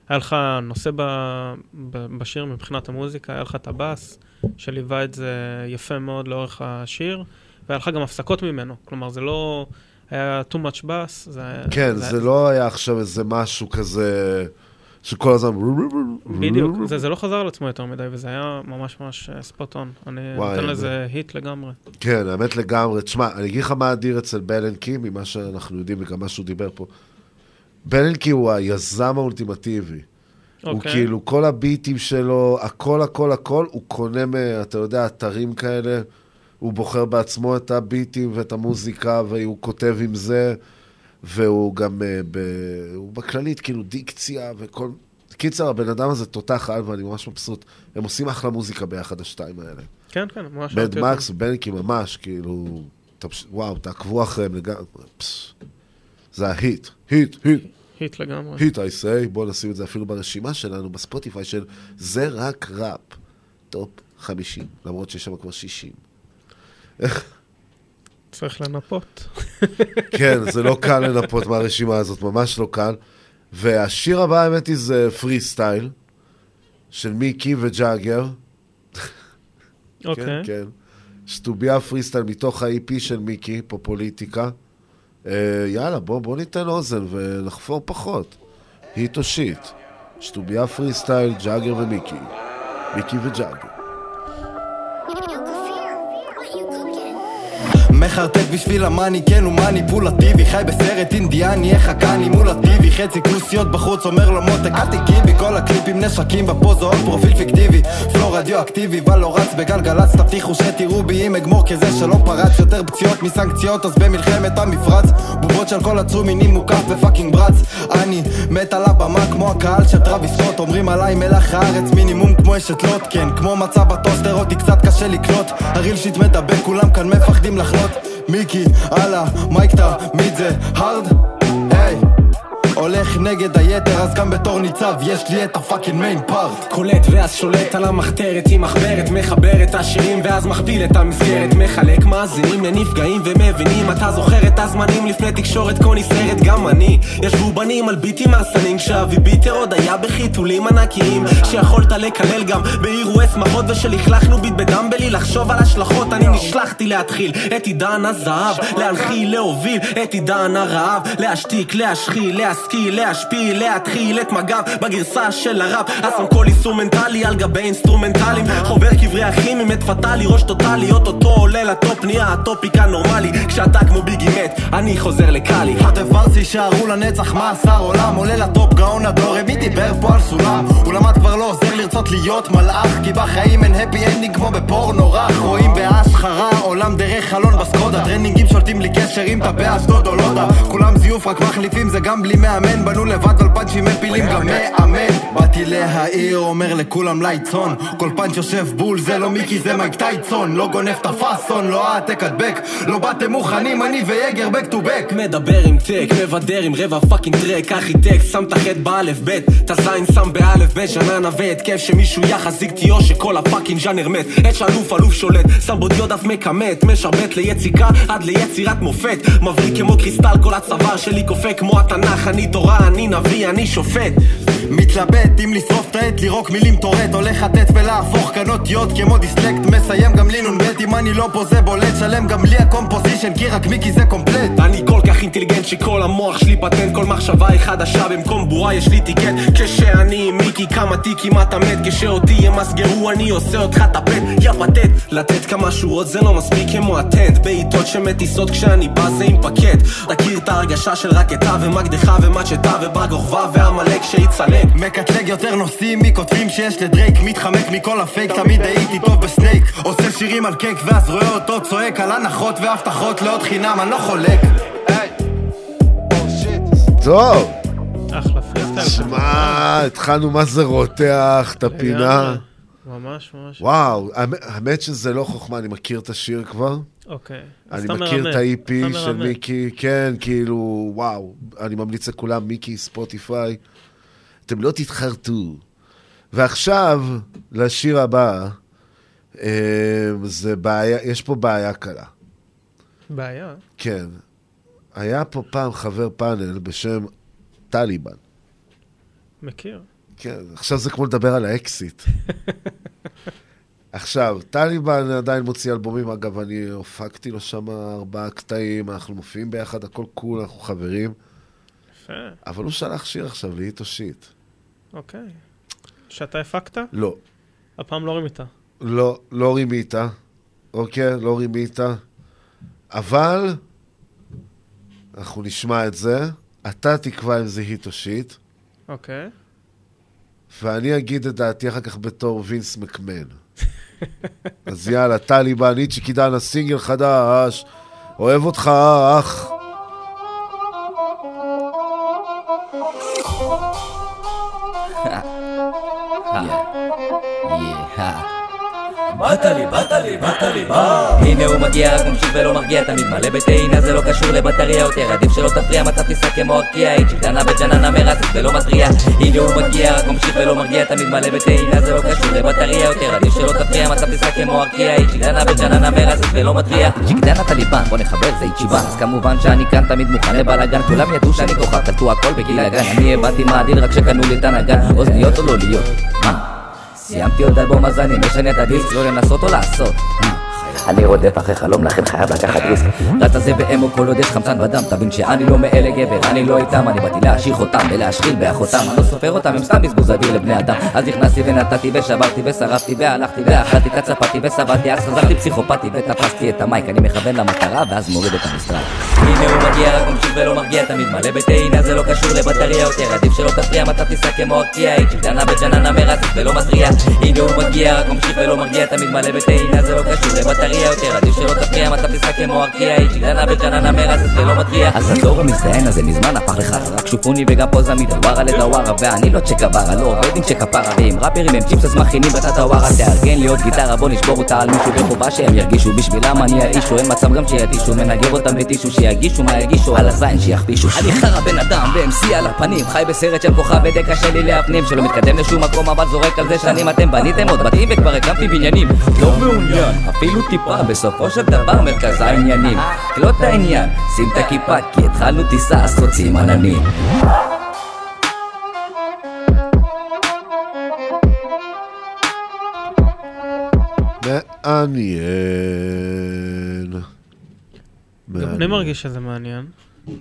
היה לך נושא ב, ב, בשיר מבחינת המוזיקה, היה לך את הבאס, שליווה את זה יפה מאוד לאורך השיר, והיה לך גם הפסקות ממנו. כלומר, זה לא היה too much bass, זה. כן, זה לא היה עכשיו איזה משהו כזה, שכל הזמן... בדיוק, זה, זה לא חזר על עצמו יותר מדי, וזה היה ממש ממש ספוט און. אני וואי, נותן זה- לזה היט לגמרי. כן, האמת לגמרי. תשמע, אני אגיד לך מה אדיר אצל בלנקי, ממה שאנחנו יודעים וגם מה שהוא דיבר פה. בלנקי הוא היזם האולטימטיבי. הוא אוקיי. כאילו, כל הביטים שלו, הכל, הכל, הכל, הוא קונה, אתה יודע, אתרים כאלה, הוא בוחר בעצמו את הביטים ואת המוזיקה, והוא כותב עם זה, והוא גם, אה, ב... הוא בכללית, כאילו, דיקציה וכל... קיצר, הבן אדם הזה תותח על, ואני ממש מבסוט. הם עושים אחלה מוזיקה ביחד, השתיים האלה. כן, כן, ממש אותם. מקס ובנקי ממש, כאילו, אתה פש- וואו, תעקבו אחריהם לגמרי, פס. זה ה hit, hit, hit. hit לגמרי. hit, I say, בואו נשים את זה אפילו ברשימה שלנו, בספוטיפיי של זה רק ראפ, top 50, למרות שיש שם כבר 60. צריך לנפות. כן, זה לא קל לנפות מהרשימה הזאת, ממש לא קל. והשיר הבא, האמת היא, זה פרי סטייל, של מיקי וג'אגר. אוקיי. כן, כן. שטוביה פרי סטייל מתוך ה-EP של מיקי, פופוליטיקה. אה, יאללה, בוא, בוא ניתן אוזן ונחפור פחות. hit או shit. שטוביה פרי סטייל, ג'אגר ומיקי. מיקי וג'אגר. מחרטט בשביל ה money, כן הוא מניפולטיבי. חי בסרט אינדיאני, איך הקאני מול ה TV חצי כוסיות בחוץ, אומר לו מותק אל תיגעי בי כל הקליפים נשקים בפוזות, פרופיל פיקטיבי. פלו רדיואקטיבי, אבל לא רץ בגלגלצ תבטיחו שתראו בי אם אגמור כזה שלא פרץ. יותר פציעות מסנקציות, אז במלחמת המפרץ. בובות של כל עצום מיני מוקף ופאקינג ברץ. אני מת על הבמה כמו הקהל של טרוויס סקוט אומרים עליי מלח הארץ מינימום כמו אשת לוט. כן, כמו מצע בטוסטר אותי קצת קשה לקלוט. הריל שיט מדבק כולם כאן מפחדים לחלות מיקי, הלאה, מייק תמיד זה? הארד הולך נגד היתר אז גם בתור ניצב יש לי את הפאקינג מיין פארט. קולט ואז שולט על המחתרת עם מחברת מחבר את השירים ואז מכפיל את המסגרת. מחלק מאזינים לנפגעים ומבינים. אתה זוכר את הזמנים לפני תקשורת כה נסערת גם אני. ישבו בנים על ביטים מהסנינג שאבי ביטר עוד היה בחיתולים ענקיים. שיכולת לקלל גם באירועי שמחות ושלכלכנו ביט בדם בלי לחשוב על השלכות. אני נשלחתי להתחיל את עידן הזהב להנחיל להוביל את עידן הרעב להשתיק להשחיל להשכיל להשפיל להתחיל את מג"ב בגרסה של הראפ. אסם כל אינסטרומנטלי על גבי אינסטרומנטלים. חובר קברי אחים עם מת פטאלי ראש טוטאלי אוטוטו עולה לטופ נהיה הטופיק הנורמלי. כשאתה כמו ביגי מת אני חוזר לקאלי. חוטף ורסי שערו לנצח מאסר עולם? עולה לטופ גאון הדור מי דיבר פה על סולם? הוא למד כבר לא עוזר לרצות להיות מלאך כי בחיים אין הפי אנדינג כמו בפורנו רך. רואים בהשחרה עולם דרך חלון בסקודה. טרנינגים שולטים לי קשר אם אתה באשדוד או אתה כולם זיוף רק מחליפים זה גם בלי מאמן בנו לבד על פאנצ'ים מפילים גם מאמן. באתי להעיר, אומר לכולם לייצון. כל פאנץ' יושב בול, זה לא מיקי, זה מייק טייצון. לא גונב את הפאסון, לא העתק הדבק לא באתם מוכנים, אני ויגר בק טו בק מדבר עם טק, מבדר עם רבע פאקינג טרק. ארכיטקט, שם את החטא באלף בית את הזין שם באלף בית שנה והתקף שמישהו יחזיק תיאו שכל הפאקינג ז'אנר מת. אש אלוף אלוף שולט, שם בו דיוד אף מכמת משרבט ליציקה עד ליצירת מופת. מבריק כמו קריסטל כל הצוואר שלי קופא כמו התנ"ך. אני תורה, אני נביא, אני שופט. מתלבט אם לשרוף את העט, לירוק מילים טורט. הולך לתת ולהפוך כאן אותיות כמו דיסלקט. מסיים גם לי נ"ב אם אני לא פה זה בולט. שלם גם לי הקומפוזיישן כי רק מיקי זה קומפלט. אני כל כך אינטליגנט שכל המוח שלי פטנט. כל מחשבה היא חדשה במקום בועה יש לי טיקט. כשאני עם מיקי כמה טיקים אתה מת? כשאותי ימסגרו אני עושה אותך טפט. יא פטט. לתת כמה שורות זה לא מספיק כמו הטנט. בעיטות שמטיסות כשאני בא זה עם פקט. תכיר את ההרגשה של רקטה ומקדחה ומצ'טה ובר כוכבא ועמלק שיצלק מקטלג יותר נושאים מכותבים שיש לדרייק מתחמק מכל הפייק תמיד הייתי טוב ב snake. עושה שירים על cake ואז רואה אותו צועק על הנחות והבטחות לעוד חינם אני לא חולק. טוב. שמע, התחלנו מה זה רותח את הפינה. ממש ממש. וואו, האמת- שזה לא חוכמה, אני מכיר את השיר כבר. אוקיי. אני מכיר. את ה-EP של. מיקי, כן, כאילו, וואו, אני ממליץ לכולם, מיקי, ספוטיפיי. אתם לא תתחרטו. ועכשיו, לשיר הבא, אה, זה בעיה, יש פה בעיה קלה. בעיה. כן. היה פה פעם חבר פאנל בשם טליבן. מכיר. כן, עכשיו זה כמו לדבר על האקסיט. עכשיו, טליבן עדיין מוציא אלבומים, אגב, אני הופקתי לו שם ארבעה קטעים, אנחנו מופיעים ביחד, הכל קול, אנחנו חברים. יפה. אבל הוא שלח שיר עכשיו לאיטו שיט. אוקיי. שאתה הפקת? לא. הפעם לא רימית. לא, לא רימית, אוקיי? לא רימית. אבל, אנחנו נשמע את זה, אתה תקבע אם זה היט או שיט, אוקיי. ואני אגיד את דעתי אחר כך בתור וינס מקמן. אז יאללה, טליבן, איצ'י קידנה, סינגל חדש, אוהב אותך, אח. באת לי, באת לי, באת לי, בא. הנה הוא מגיע, רק ממשיך ולא מרגיע, תמיד מלא בטעינה, זה לא קשור לבטריה יותר, עדיף שלא תפריע, מצב טיסה כמו ארקיע, איצ'י קטנה וג'ננה מרצת ולא מתריע. הנה הוא מגיע, רק ממשיך ולא מרגיע, תמיד מלא בטעינה, זה לא קשור לבטריה יותר, עדיף שלא תפריע, מצב טיסה כמו ארקיע, איצ'י קטנה וג'ננה מרצת ולא מתריע. איצ'י קטנה טליבן, בוא נחבר, זה איצ'יבן, אז כמובן שאני כאן תמיד מוכן לבלאגן, כולם ידעו שאני כוכב, קלטו הכל בגיל הגן, אני הבנתי מה הדיל רק שקנו לי את הנגן, אוזניות או לא להיות, מה? סיימתי עוד אלבום אז אני משנה את הדיסק, לא לנסות או לעשות. אני רודף אחרי חלום, לכן חייב לקחת ריסק. רץ הזה באמו כל עוד יש חמצן בדם, תבין שאני לא מאלה גבר, אני לא איתם, אני באתי להשאיר אותם ולהשחיל באחותם, אני לא סופר אותם, הם סתם בזבוז אוויר לבני אדם. אז נכנסתי ונתתי ושברתי ושרפתי והלכתי ואכלתי את הצפתי וסבלתי, אז חזרתי פסיכופתי ותפסתי את המייק, אני מכוון למטרה ואז מוריד את המשרד. הנה הוא מגיע, רק ממשיך ולא מרגיע, תמיד מלא בטעינה, זה לא קשור לבטריה יותר, עדיף שלא תפריע, מצב טיסה כמו ארקיע, איצ'י קטנה בג'ננה מרצת ולא מתריע. הנה הוא מגיע, רק ממשיך ולא מרגיע, תמיד מלא בטעינה, זה לא קשור לבטריה יותר, עדיף שלא תפריע, מצב טיסה כמו ארקיע, איצ'י קטנה בג'ננה מרצת ולא מתריע. אז הדור המזדיין הזה מזמן הפך לחרא, רק שופוני וגם פוזה מדווארה לדווארה, ואני לא צ'קווארה, לא עובד עם צ'קפרה, ואם ראפרים הם צ'יפס אז מכינים בתת הווארה, תארגן לי עוד גיטרה, בוא נשבור אותה על מישהו בחובה שהם ירגישו, בשבילם אני האישו, אין מצב גם שיתישו, מנגב אותם בטישו, שיגישו מה יגישו, על הזין שיכפישו. אני חרא בן אדם, ב-MC על הפנים, חי בסרט של כוכב ודק קשה לי להפנים, שלא מתקדם לשום מקום, אבל זורק על זה שנים אתם בניתם עוד בתים וכבר הקמתי בניינים. לא מעוניין, אפילו טיפה, בסופו של דבר מרכז העניינים. קלוט את העניין, שים את הכיפה, כי התחלנו טיסה, אז תוצאים עננים. מעניין. גם אני מרגיש שזה מעניין.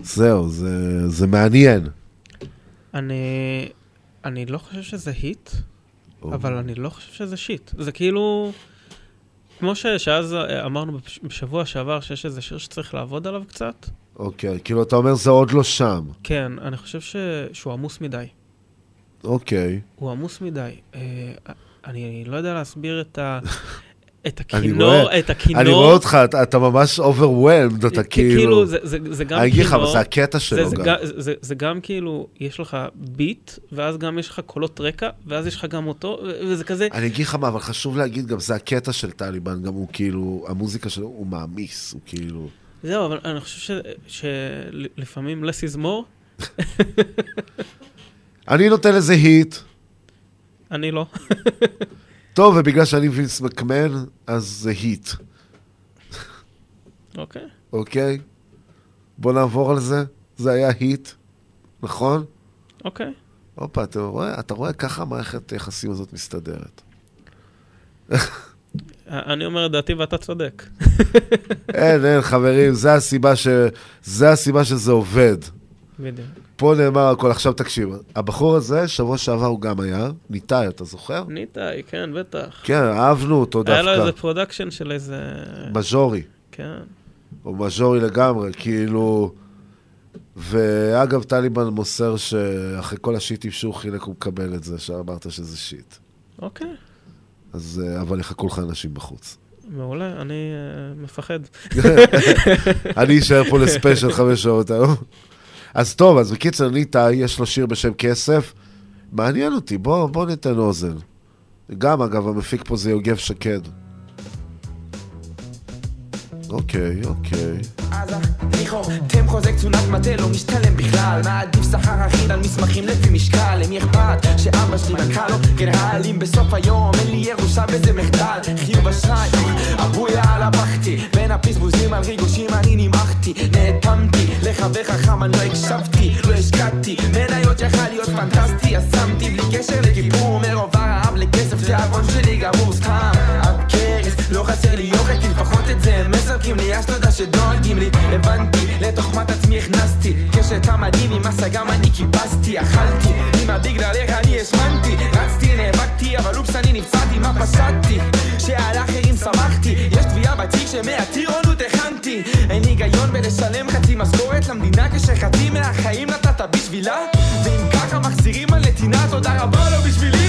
זהו, זה, זה מעניין. אני... אני לא חושב שזה היט, אבל אני לא חושב שזה שיט. זה כאילו... כמו ש- שאז אה, אמרנו בש- בשבוע שעבר שיש איזה שיר שצריך לעבוד עליו קצת. אוקיי, כאילו אתה אומר זה עוד לא שם. כן, אני חושב ש... שהוא עמוס מדי. אוקיי. הוא עמוס מדי. אה, אני לא יודע להסביר את ה... את הכינור, את הכינור. אני רואה אותך, אתה, אתה ממש overwhelmed, אתה כאילו... כאילו, זה, זה, זה גם אני אגיד לך, כינור, אבל זה הקטע שלו זה, גם. זה, זה, זה, זה גם כאילו, יש לך ביט, ואז גם יש לך קולות רקע, ואז יש לך גם אותו, וזה כזה, אני אגיד לך מה, אבל חשוב להגיד, גם זה הקטע של טליבן, גם הוא כאילו, המוזיקה שלו, הוא מעמיס, הוא כאילו... זהו, אבל אני חושב ש- שלפעמים less is more, אני נותן לזה היט. אני לא. טוב, ובגלל שאני וינס מקמן, אז זה היט, אוקיי. אוקיי? בוא נעבור על זה. זה היה היט, נכון? אוקיי. הופה, אתה רואה, אתה רואה ככה המערכת היחסים הזאת מסתדרת. אני אומר את דעתי ואתה צודק. אין, אין, חברים, זה הסיבה, ש... זה הסיבה שזה עובד. בדיוק. פה נאמר הכל, עכשיו תקשיב. הבחור הזה, שבוע שעבר הוא גם היה, ניתאי, אתה זוכר? ניתאי, כן, בטח. כן, אהבנו אותו היה לו איזה דווקא. production של איזה... מז'ורי. כן. הוא מז'ורי לגמרי, כאילו... ואגב, טליבן מוסר שאחרי כל השיטים שהוא חילק, הוא מקבל את זה, שאמרת שזה shit. אוקיי, אז, אה, אבל יחכו לך אנשים בחוץ. מעולה, אני אה, מפחד. אני אשאר פה ל special חמש שעות היום. אז טוב, אז בקיצר, ניתאי, יש לו שיר בשם כסף. מעניין אותי, בוא, בוא ניתן אוזן. גם, אגב, המפיק פה זה יוגב שקד. אוקיי, אוקיי. ניחו, תם חוזק תזונת מטה לא משתלם בכלל. מעדיף שכר אחיד על מסמכים לפי משקל? למי אכפת שאבא שלי נקע לו? גנרלים בסוף היום אין לי ירושה וזה מחדל. חיוב אשראי אבויה על הבכתי. בין הפספוסים על ריגושים אני נמעכתי נאטמתי לחבר חכם אני לא הקשבתי לא השקעתי. מניות יכל להיות פנטסטי אז שמתי בלי קשר לגיבור מרוב הרעב לכסף תיאבון שלי גמור סתם. עד קרס לא חסר לי מסרקים לי אז תודה שדואגים לי. הבנתי לתוכמת עצמי הכנסתי. קשת המדהים עם השגה אני כיבסתי אכלתי. אמא בגללך אני השמנתי רצתי נאבקתי אבל אופס אני נפצעתי מה פשטתי שעל אחרים שמחתי. יש תביעה בתיק שמהטירונות הכנתי. אין היגיון בלשלם חצי משכורת למדינה כשחצי מהחיים נתת בשבילה. ואם ככה מחזירים על נתינה תודה רבה לו בשבילי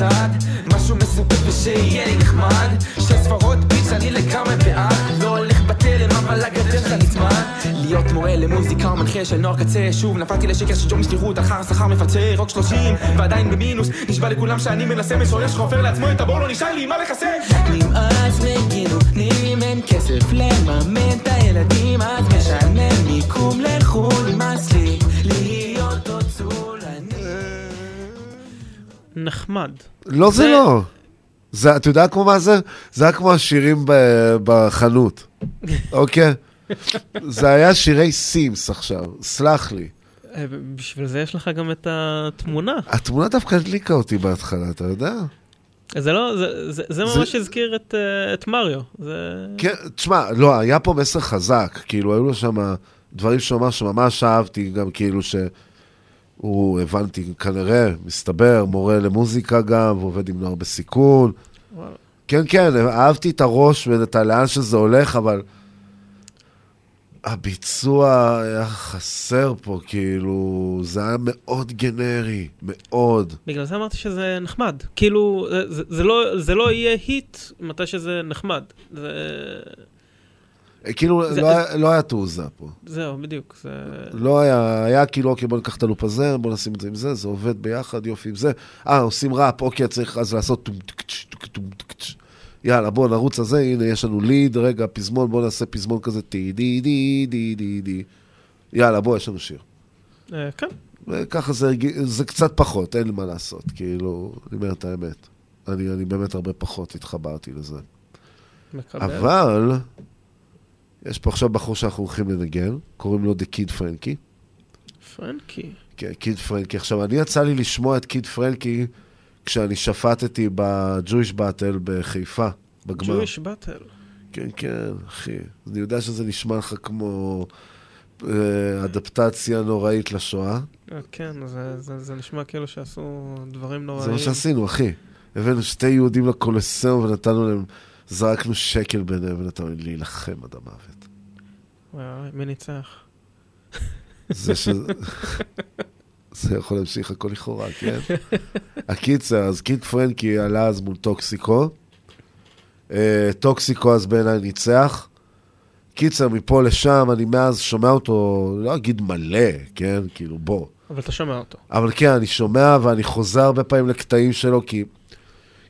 מהצד משהו מספק ושיהיה לי נחמד. שתי ספרות ביץ' אני לגמרי בעד. לא הולך בתלם אבל הגדר שלה נצמד. להיות מורה למוזיקה או מנחה של נוער קצה שוב נפלתי לשקר של ג'וב משליחות אחר שכר מפצה רק שלושים ועדיין במינוס. נשבע לכולם שאני מנסה משורר שחופר לעצמו את הבור לא נשאר לי מה לכסה נמאס מגינו אם אין כסף לממן את הילדים אז משלם מיקום לחו"ל נמאס לי נחמד. לא, זה לא. זה, אתה יודע כמו מה זה? זה היה כמו השירים ב- בחנות, אוקיי? זה היה שירי סימס עכשיו, סלח לי. אה, בשביל זה יש לך גם את התמונה. התמונה דווקא הדליקה אותי בהתחלה, אתה יודע? זה לא, זה- זה- זה זה- ממש הזכיר את, אה, את מריו. זה... כן, תשמע, לא, היה פה מסר חזק, כאילו, היו לו שם דברים שהוא אמר שממש אהבתי, גם כאילו ש... הוא, הבנתי, כנראה, מסתבר, מורה למוזיקה גם, ועובד עם נוער בסיכון. וואלה. כן, כן, אהבתי את הראש ואת לאן שזה הולך, אבל הביצוע היה חסר פה, כאילו, זה היה מאוד גנרי, מאוד. בגלל זה אמרתי שזה נחמד. כאילו, זה, זה, זה, לא, זה לא יהיה היט מתי שזה נחמד. זה... כאילו, זה- לא, היה- לא היה תעוזה פה. זהו, בדיוק. זה... לא היה, היה כאילו, אוקיי, בוא ניקח את הלופ הזה, בוא נשים את זה עם זה, זה עובד ביחד, יופי עם זה. אה, עושים ראפ, אוקיי, צריך אז לעשות טקץ'. יאללה, בוא נרוץ על זה, הנה, יש לנו ליד, רגע, פזמון, בוא נעשה פזמון כזה, טי די די די די די. יאללה, בוא, יש לנו שיר. אה, כן. וככה זה, זה קצת פחות, אין לי מה לעשות, כאילו, אני אומר את האמת. אני, אני באמת הרבה פחות התחברתי לזה. מקבל. אבל, יש פה עכשיו בחור שאנחנו הולכים לנגן, קוראים לו The Kid Frankie. פרנקי. כן, קיד פרנקי. עכשיו, אני יצא לי לשמוע את קיד פרנקי כשאני שפטתי בג'ויש באטל בחיפה, בגמר. ג'ויש באטל. כן, כן, אחי. אני יודע שזה נשמע לך כמו אה, אדפטציה נוראית לשואה. אה, כן, זה- זה זה נשמע כאילו שעשו דברים נוראים. זה מה שעשינו, אחי. הבאנו שתי יהודים לקולוסיאום ונתנו להם, זרקנו שקל ביניהם ונתנו להם להילחם עד המוות. מי ניצח? זה ש... זה יכול להמשיך הכל לכאורה, כן? הקיצר, אז קיד פרנקי עלה אז מול טוקסיקו. אה, טוקסיקו אז בעיניי ניצח. קיצר, מפה לשם, אני מאז שומע אותו, לא אגיד מלא, כן? כאילו, בוא. אבל אתה שומע אותו. אבל כן, אני שומע ואני חוזר הרבה פעמים לקטעים שלו, כי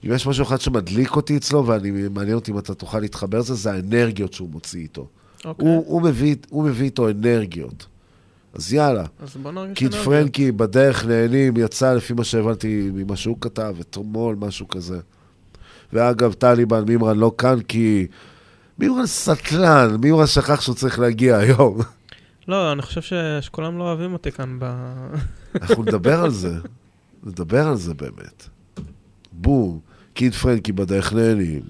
אם יש משהו אחד שמדליק אותי אצלו, ואני מעניין אותי אם אתה תוכל להתחבר לזה, זה האנרגיות שהוא מוציא איתו. אוקיי. הוא, הוא, מביא, הוא מביא איתו אנרגיות. אז יאללה. אז בוא נרגיש קיד אנרגיות. פרנקי בדרך נהנים, יצא לפי מה שהבנתי ממה שהוא כתב, אתמול, משהו כזה. ואגב, טליבן, מימרן לא כאן כי... מימרן סטלן, מימרן שכח שהוא צריך להגיע היום. לא, אני חושב ש- שכולם לא אוהבים אותי כאן ב... אנחנו נדבר על זה. נדבר על זה באמת. בום, קיד פרנקי בדרך נהנים.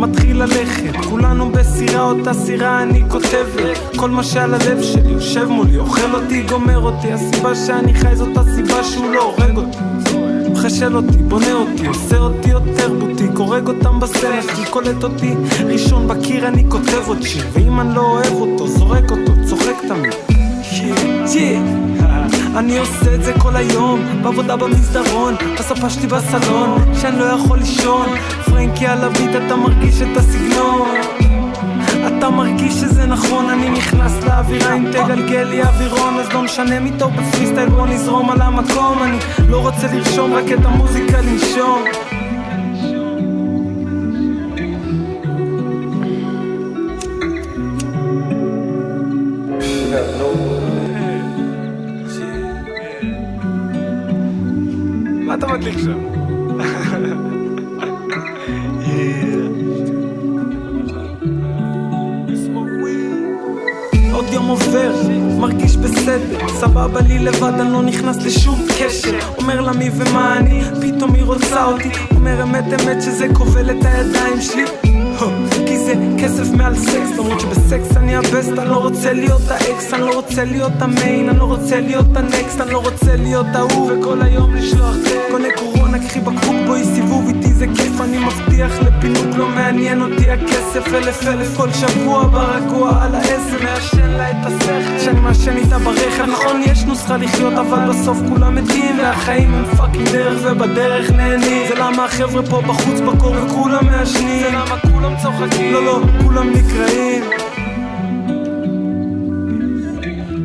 מתחיל ללכת. כולנו בסירה, אותה סירה אני כותבת. כל מה שעל הלב שלי יושב מולי, אוכל אותי, גומר אותי. הסיבה שאני חי זאת הסיבה שהוא לא הורג אותי. מחשל אותי, בונה אותי, עושה אותי יותר בוטיק הורג אותם בסלע שלי, קולט אותי. ראשון בקיר אני כותב שיר ואם אני לא אוהב אותו, זורק אותו, צוחק תמיד. Yeah, yeah. אני עושה את זה כל היום, בעבודה במסדרון, בספה שלי בסלון, שאני לא יכול לישון. פרנקי על הביט, אתה מרגיש את הסגנון. אתה מרגיש שזה נכון, אני נכנס לאווירה אם תגלגל לי אווירון אז לא משנה מי טוב בפריסטייל בוא נזרום על המקום אני לא רוצה לרשום רק את המוזיקה לנשום שם? עוד יום עובר, מרגיש בסדר, סבבה לי לבד, אני לא נכנס לשום קשר. אומר לה מי ומה אני, פתאום היא רוצה אותי. אומר אמת אמת שזה כובל את הידיים שלי. זה כסף מעל סקס, למרות שבסקס אני ה best, אני לא רוצה להיות האקס, אני לא רוצה להיות ה main, אני לא רוצה להיות ה next, אני לא רוצה להיות ההוא, וכל היום לשלוח. קונה קורונה, קחי בקבוק, בואי סיבוב איתי זה כיף, אני מבטיח לפינוק, לא מעניין אותי הכסף, אלף אלף כל שבוע ברגוע על העשר, מעשן לה את השכל, שאני מעשן איתה ברכב, נכון יש נוסחה לחיות, אבל בסוף כולם מתים, והחיים הם fucking דרך ובדרך נהנים, זה למה החבר'ה פה בחוץ בקור וכולם מעשנים, זה למה כולם צוחקים, לא לא, כולם נקראים.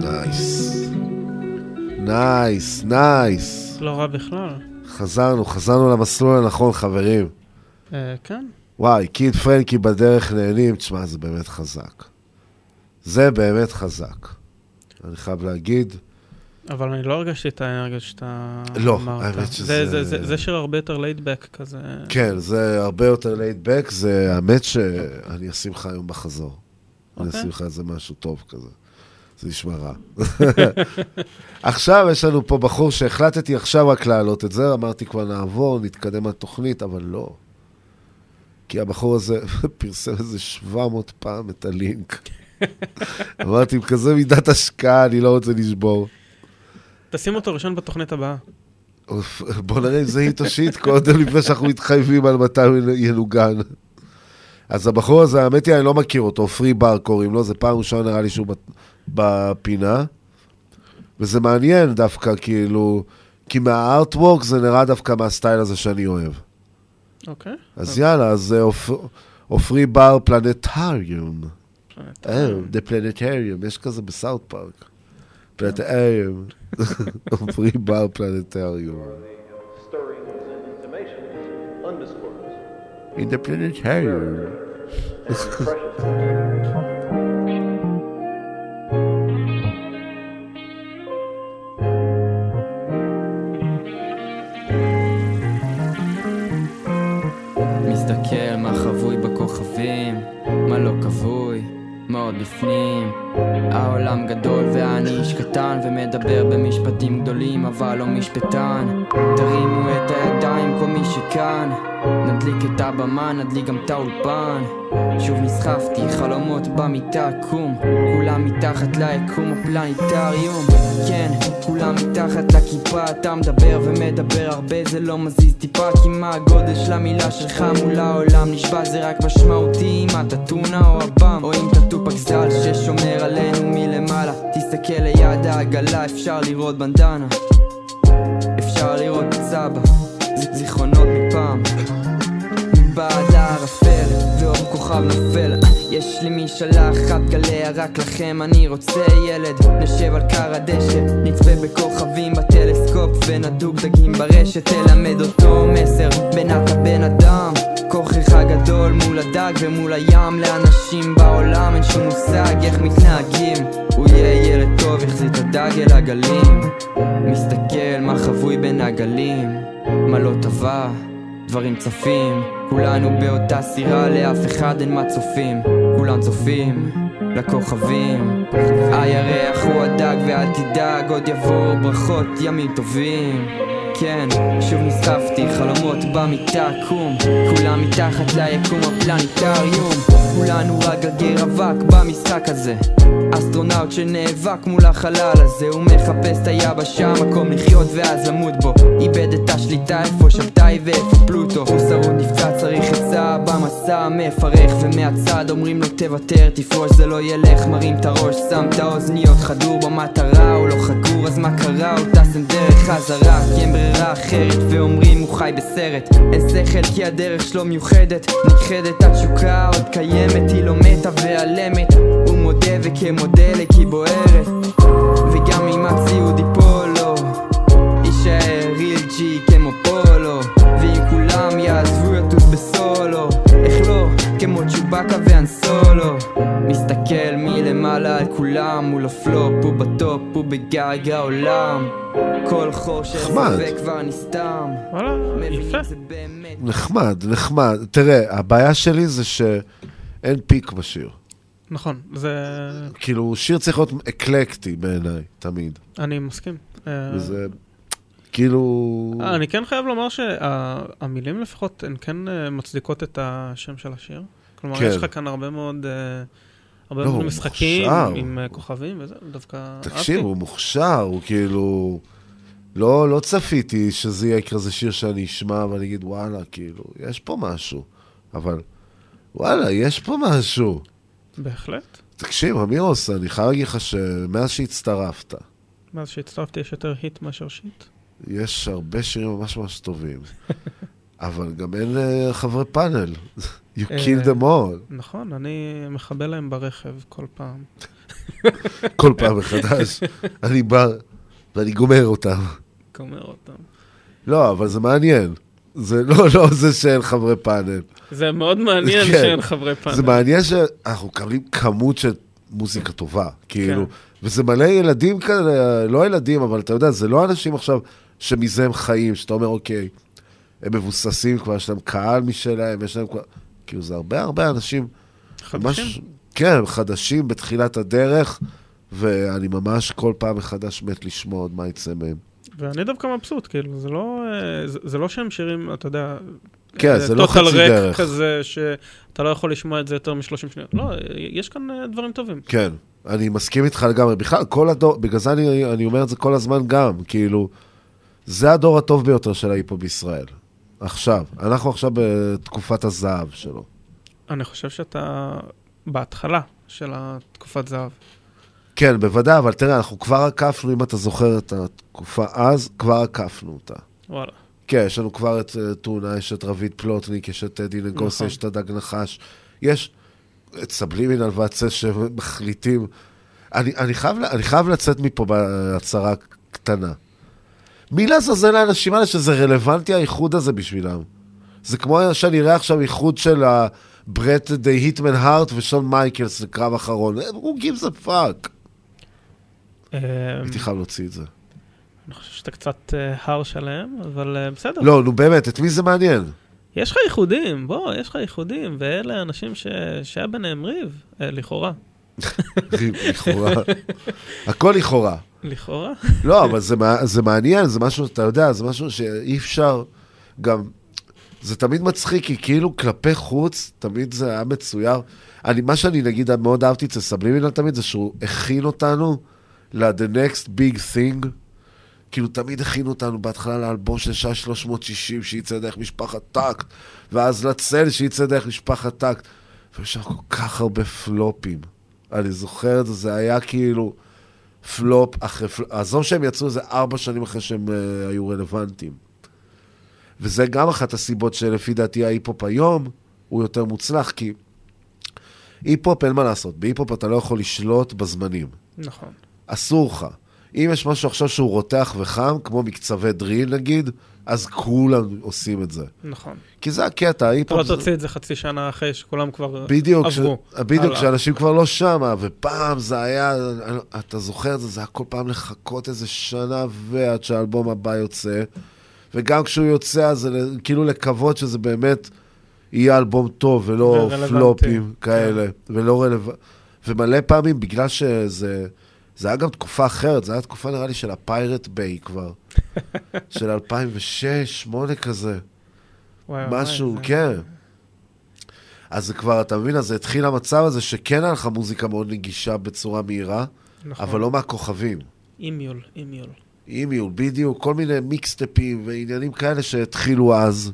Nice. Nice, nice. לא רע בכלל. חזרנו, חזרנו למסלול הנכון, חברים. אה, כן. וואי, קיד פרנקי בדרך נהנים, תשמע, זה באמת חזק. זה באמת חזק. אני חייב להגיד, אבל אני לא הרגשתי את האנרגיה שאתה לא, אמרת. האמת זה, שזה- זה, זה, זה שיר הרבה יותר laid back כזה. כן, זה הרבה יותר laid back, זה האמת שאני אשים לך היום בחזור. אני אוקיי. אשים לך איזה משהו טוב כזה. זה נשמע רע. עכשיו יש לנו פה בחור שהחלטתי עכשיו רק להעלות את זה, אמרתי כבר נעבור, נתקדם לתוכנית, אבל לא. כי הבחור הזה פרסם איזה 700 פעם את הלינק. אמרתי, עם כזה מידת השקעה, אני לא רוצה לשבור. תשים אותו ראשון בתוכנית הבאה. בוא נראה אם זה היט או שיט קודם, לפני שאנחנו מתחייבים על מתי הוא ינוגן. אז הבחור הזה, האמת היא, אני לא מכיר אותו, פרי בר קוראים לו, זה פעם ראשונה נראה לי שהוא בפינה. וזה מעניין דווקא, כאילו, כי מהארטוורק זה נראה דווקא מהסטייל הזה שאני אוהב. אוקיי. אז יאללה, אז אה, עופ- עופרי בר פלנטריום. אה, דה פלנטריום, יש כזה בסאוט פארק. פלנטריום. עופרי בר פלנטריום. In the planetarium. מסתכל מה חבוי בכוכבים, מה לא כבוי, מה עוד בפנים. העולם גדול ואני איש קטן ומדבר במשפטים גדולים אבל לא משפטן. תרימו את הידיים כל מי שכאן, נדליק את הבמה, נדליק גם את האולפן. שוב נסחפתי, חלומות במיטה, קום כולם מתחת ליקום הפלניטריום כן, כולם מתחת לכיפה אתה מדבר ומדבר הרבה זה לא מזיז טיפה כי מה הגודל של המילה שלך מול העולם נשבע זה רק משמעותי אם אתה טונה או הבם או אם אתה טופק סל ששומר עלינו מלמעלה. תסתכל ליד העגלה אפשר לראות בנדנה. אפשר לראות את סבא זיכרונות מפעם. מבעד לערפל ועוד כוכב נופל. יש לי משאלה אחת גליה רק לכם. אני רוצה ילד נשב על כר הדשא. נצפה בכוכבים בטלסקופ ונדוג דגים ברשת. תלמד אותו מסר בין אתה בן אדם כוחך גדול מול הדג ומול הים. לאנשים בעולם אין שום מושג איך מתנהגים. הוא יהיה ילד טוב יחזיר את הדג אל הגלים. מסתכל מה חבוי בין הגלים מה לא טבע דברים צפים. כולנו באותה סירה לאף אחד אין מצופים כולם צופים לכוכבים. הירח הוא הדג ואל תדאג עוד יבואו ברכות ימים טובים כן, שוב נסחפתי, חלומות במיטה, קום. כולם מתחת ליקום הפלניטריום כולנו רק גרגר אבק במשחק הזה. אסטרונאוט שנאבק מול החלל הזה הוא מחפש את היבשה, מקום לחיות ואז למות בו. איבד את השליטה איפה שבתאי ואיפה פלוטו. הוא שרוד נפצע צריך עצה במסע מפרך ומהצד אומרים לו תוותר תפרוש זה לא ילך. מרים את הראש שם את האוזניות חדור במטרה הוא לא חגור אז מה קרה? הוא טס עם דרך חזרה. כי אין ברירה אחרת ואומרים הוא חי בסרט. אין שכל כי הדרך שלו מיוחדת נכחדת התשוקה עוד קיימת היא לא מתה והלמת. הוא מודה וכמודלק היא בוערת. וגם אם הציוד ייפול לו יישאר real G כמו פולו. ואם כולם יעזבו יטוס בסולו איך לא? כמו צ'ובאקה מסתכל מלמעלה על כולם מול הפלופ הוא ב top הוא בגג העולם כל חור של נחמד. ספק כבר נסתם יפה נחמד, נחמד. תראה, הבעיה שלי זה שאין peak בשיר. נכון, זה... כאילו, שיר צריך להיות אקלקטי בעיניי, תמיד. אני מסכים. אה, וזה, כאילו... אה, אני כן חייב לומר שהמילים לפחות, הן כן אה, מצדיקות את השם של השיר. כלומר, כן. יש לך כאן הרבה מאוד... אה, הרבה לא, משחקים מוכשר. עם אה, כוכבים וזה, דווקא תקשיב, אהבתי. הוא מוכשר, הוא כאילו... לא, לא צפיתי שזה יהיה כזה שיר שאני אשמע ואני אגיד, וואלה, כאילו, יש פה משהו. אבל, וואלה, יש פה משהו. בהחלט. תקשיב, אמירוס, אני חייב להגיד לך שמאז שהצטרפת, מאז שהצטרפתי יש יותר היט מאשר שיט. יש הרבה שירים ממש ממש טובים. אבל גם אין אה, חברי פאנל. You kill them all. נכון, אני מכבה להם ברכב כל פעם. כל פעם מחדש. אני בא ואני גומר אותם. גומר אותם. לא, אבל זה מעניין. זה לא, לא זה שאין חברי פאנל. זה מאוד מעניין כן. שאין חברי פאנל. זה מעניין שאנחנו מקבלים כמות של מוזיקה טובה, כאילו. כן. וזה מלא ילדים כאלה, לא ילדים, אבל אתה יודע, זה לא אנשים עכשיו שמזה הם חיים, שאתה אומר, אוקיי, הם מבוססים כבר, יש להם קהל משלהם, יש להם כבר... כאילו, זה הרבה הרבה אנשים... חדשים? כן, חדשים בתחילת הדרך, ואני ממש כל פעם מחדש מת לשמוע עוד מה יצא מהם. ואני דווקא מבסוט, כאילו, זה לא, אה, זה, זה לא שהם שירים, אתה יודע, כן, אה, זה לא חצי ריק דרך. כזה, שאתה לא יכול לשמוע את זה יותר מ-30 שניות. לא, יש כאן אה, דברים טובים. כן, אני מסכים איתך לגמרי. בכלל, כל הדור, בגלל זה אני, אני אומר את זה כל הזמן גם, כאילו, זה הדור הטוב ביותר של ההיפו בישראל. עכשיו. אנחנו עכשיו בתקופת הזהב שלו. אני חושב שאתה בהתחלה של התקופת זהב. כן, בוודאי, אבל תראה, אנחנו כבר עקפנו, אם אתה זוכר את התקופה אז, כבר עקפנו אותה. וואלה. כן, יש לנו כבר את אה, טונה, יש את רביד פלוטניק, יש את טדי נגוסי, נכון. יש את הדג נחש. יש את סבלימינל והצה שמחליטים. אני, אני, חייב, אני חייב לצאת מפה בהצהרה קטנה. מי לעזאזל האנשים האלה שזה רלוונטי האיחוד הזה בשבילם? זה כמו שאני אראה עכשיו איחוד של ברט די היטמן הארט ושון מייקלס לקרב אחרון. who gives a fuck? אה, הייתי חייב להוציא את זה. אני חושב שאתה קצת אה, הרש עליהם, אבל אה, בסדר. לא, נו באמת, את מי זה מעניין? יש לך ייחודים, בוא, יש לך ייחודים, ואלה אנשים. שהיה ביניהם ריב, אה, לכאורה. לכאורה. הכל לכאורה. לכאורה? לא, אבל זה, זה מעניין, זה משהו, אתה יודע, זה משהו שאי אפשר גם... זה תמיד מצחיק, כי כאילו כלפי חוץ, תמיד זה היה מצויר. אני, מה שאני נגיד מאוד אהבתי אצל סבלימינל תמיד, זה שהוא הכין אותנו ל-the next big thing. כאילו תמיד הכינו אותנו בהתחלה לאלבום של שעה 360 שיצא דרך משפחת טקט, ואז לצל שיצא דרך משפחת טקט. והיו שם כל כך הרבה פלופים. אני זוכר את זה, זה היה כאילו פלופ אחרי פלופ. עזוב שהם יצאו איזה ארבע שנים אחרי שהם אה, היו רלוונטיים. וזה גם אחת הסיבות שלפי דעתי ההיפ-הופ היום הוא יותר מוצלח, כי היפ-הופ אין מה לעשות, בהיפ-הופ אתה לא יכול לשלוט בזמנים. נכון. אסור לך. אם יש משהו עכשיו שהוא רותח וחם, כמו מקצבי drill נגיד, אז כולם עושים את זה. נכון. כי זה הקטע, אתה ההיפ-הופ לא זה... תוציא את זה חצי שנה אחרי שכולם כבר בדיוק, ש... עברו. בדיוק, הלאה. כשאנשים כבר לא שמה, ופעם זה היה, אתה זוכר את זה, זה היה כל פעם לחכות איזה שנה ועד שהאלבום הבא יוצא, וגם כשהוא יוצא, אז כאילו לקוות שזה באמת יהיה אלבום טוב, ולא ורלוונטי. פלופים כאלה, ולא רלוונטי. ומלא פעמים, בגלל שזה... זה היה גם תקופה אחרת, זה היה תקופה נראה לי של הפיירט ביי כבר. של 2006, 2008 כזה. וואי, וואי, משהו, זה- כן. אז זה כבר, אתה מבין, אז התחיל המצב הזה שכן היה לך מוזיקה מאוד נגישה בצורה מהירה, נכון. אבל לא מהכוכבים. אימיול, אימיול. אימיול, בדיוק, כל מיני מיקסטפים ועניינים כאלה שהתחילו אז.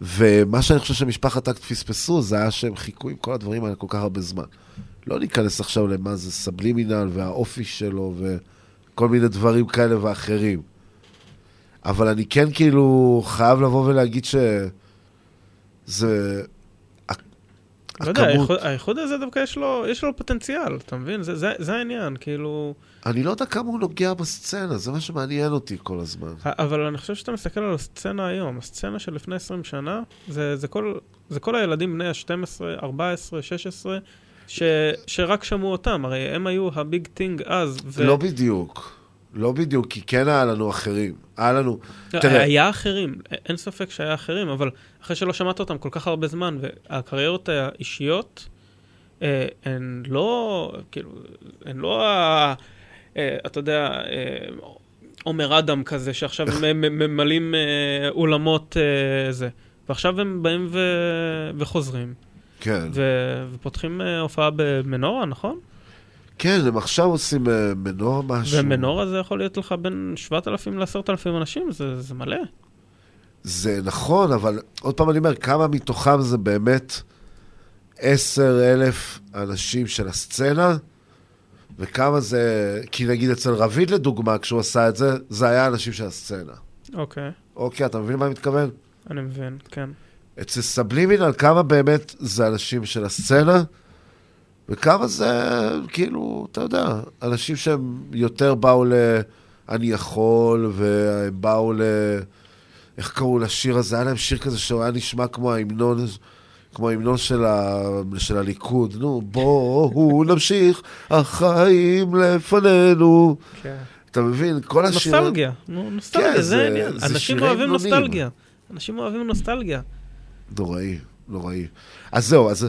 ומה שאני חושב שמשפחת טקט פספסו, זה היה שהם חיכו עם כל הדברים האלה כל כך הרבה זמן. לא ניכנס עכשיו למה זה סבלימינל והאופי שלו וכל מיני דברים כאלה ואחרים. אבל אני כן כאילו חייב לבוא ולהגיד שזה... לא יודע, הכמות- האיחוד- האיחוד הזה דווקא יש לו, יש לו פוטנציאל, אתה מבין? זה, זה, זה העניין, כאילו... אני לא יודע כמה הוא נוגע בסצנה, זה מה שמעניין אותי כל הזמן. אבל אני חושב שאתה מסתכל על הסצנה היום, הסצנה של לפני 20 שנה, זה, זה, כל, זה כל הילדים בני ה-12, 14, 16, ש, שרק שמעו אותם, הרי הם היו הביג טינג אז. ו... לא בדיוק. לא בדיוק, כי כן היה לנו אחרים. היה לנו... לא, תראה, היה אחרים, אין ספק שהיה אחרים, אבל אחרי שלא שמעת אותם כל כך הרבה זמן, והקריירות האישיות, אה, הן לא, כאילו, הן לא ה... אה, אתה יודע, אה, עומר אדם כזה, שעכשיו ממלאים אה, אולמות אה, זה. ועכשיו הם באים ו... וחוזרים. כן. ו... ופותחים אה, הופעה במנורה, נכון? כן, הם עכשיו עושים אה, מנורה משהו. ומנורה זה יכול להיות לך בין 7,000 ל-10,000 אנשים, זה, זה מלא. זה נכון, אבל עוד פעם אני אומר, כמה מתוכם זה באמת עשר אלף אנשים של הסצנה, וכמה זה... כי נגיד אצל רביד לדוגמה, כשהוא עשה את זה, זה היה אנשים של הסצנה. אוקיי, אוקיי, אתה מבין מה אני מתכוון? אני מבין, כן. אצל סבלימינל, כמה באמת זה אנשים של הסצנה, וכמה זה, כאילו, אתה יודע, אנשים שהם יותר באו ל... אני יכול, והם באו ל... איך קראו לשיר הזה? היה להם שיר כזה שהוא היה נשמע כמו ההמנון, כמו ההמנון של, ה... של הליכוד. נו, בואו נמשיך, החיים לפנינו. כן. אתה מבין? כל השיר... נוסטלגיה, נו, נוסטלגיה, כן, זה זה-. זה אנשים אוהבים. נוסטלגיה. אנשים אוהבים נוסטלגיה. נוראי, נוראי. אז זהו, אז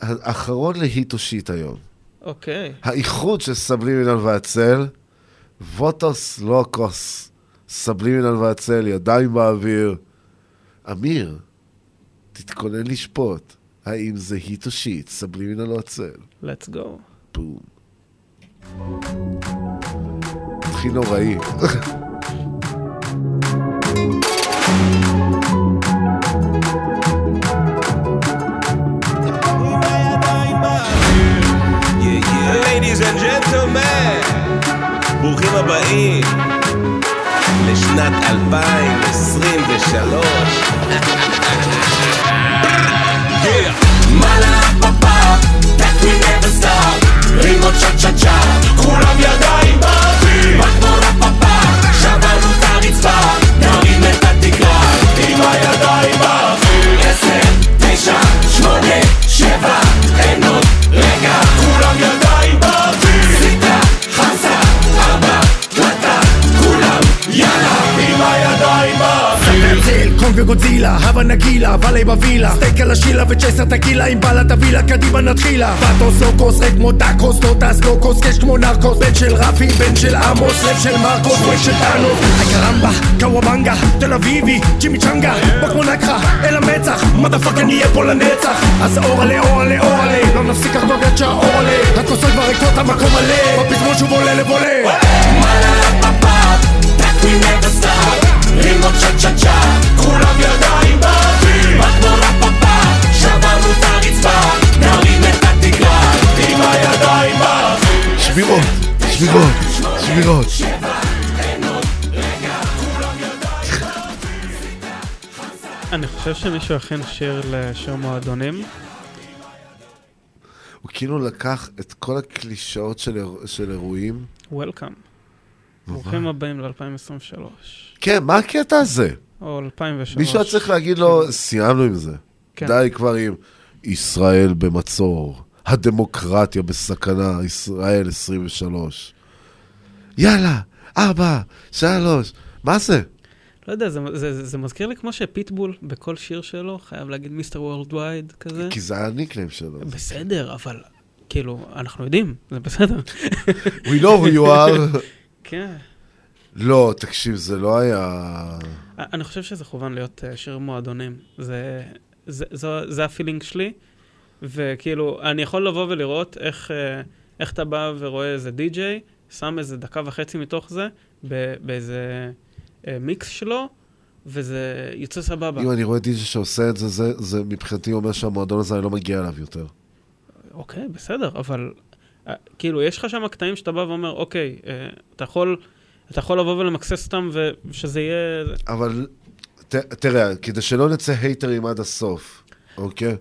האחרון להיט או שיט היום. אוקיי. האיחוד של סבלימינל והצל, ווטוס לוקוס, סבלימינל והצל, ידיים באוויר. אמיר, תתכונן לשפוט, האם זה היט או שיט, סבלימינל או הצל. let's go. בום. הכי נוראי. Gentlemen, ברוכים הבאים לשנת 2023. מלה ואלי בווילה. סטייק על השילה וצ'ייסר טקילה עם בעלת הווילה, קדימה נתחילה. פטוס לוקוס, רד כמו דקוס, לא טס לוקוס, קש כמו נרקוס. בן של רפי, בן של עמוס, לב של מרקוס, בן של טאנוס. קרמבה, קוואבנגה, תל אביבי, ג'ימי צ'נגה בוא כמו נקחה, אל המצח, מדפאק נהיה פה לנצח. אז אורלה, אורלה, אורלה לא נפסיק לחגוג עד שהאורלה הכוסות כבר ריקות, המקום מלא. בפזמון שוב עולה לבולה We never stop, רימו צ'ה צ'ה צ'ה, כולם ידיים שבירות, שבירות, שבירות. אני חושב שמישהו הכין שיר לשיר מועדונים. הוא כאילו לקח את כל הקלישאות של איר- של אירועים. וולקאם. ברוכים הבאים ל-2023. כן, מה הקטע הזה? או 2003. מישהו היה צריך להגיד לו, סיימנו עם זה. כן. די כבר עם ישראל במצור, הדמוקרטיה בסכנה, ישראל 23. יאללה, ארבע, שלוש, מה זה? לא יודע, זה, זה, זה, זה מזכיר לי כמו שפיטבול בכל שיר שלו חייב להגיד מיסטר וורלד וייד כזה. כי זה הניקניים שלו. בסדר, אבל כאילו, אנחנו יודעים, זה בסדר. We know who you are. כן. לא, תקשיב, זה לא היה... אני חושב שזה כוון להיות אה, שיר מועדונים. זה, זה, זה, זה הפילינג שלי, וכאילו, אני יכול לבוא ולראות איך, אה, איך אתה בא ורואה איזה די-ג'יי, שם איזה דקה וחצי מתוך זה, באיזה אה, מיקס שלו, וזה יוצא סבבה. אם אני רואה דיג'י שעושה את זה, זה, זה מבחינתי אומר שהמועדון הזה, אני לא מגיע אליו יותר. אוקיי, בסדר, אבל אה, כאילו, יש לך שם קטעים שאתה בא ואומר, אוקיי, אתה יכול, אתה יכול לבוא ולמקסס אותם ושזה יהיה... אבל ת, תראה, כדי שלא נצא הייטרים עד הסוף, אוקיי?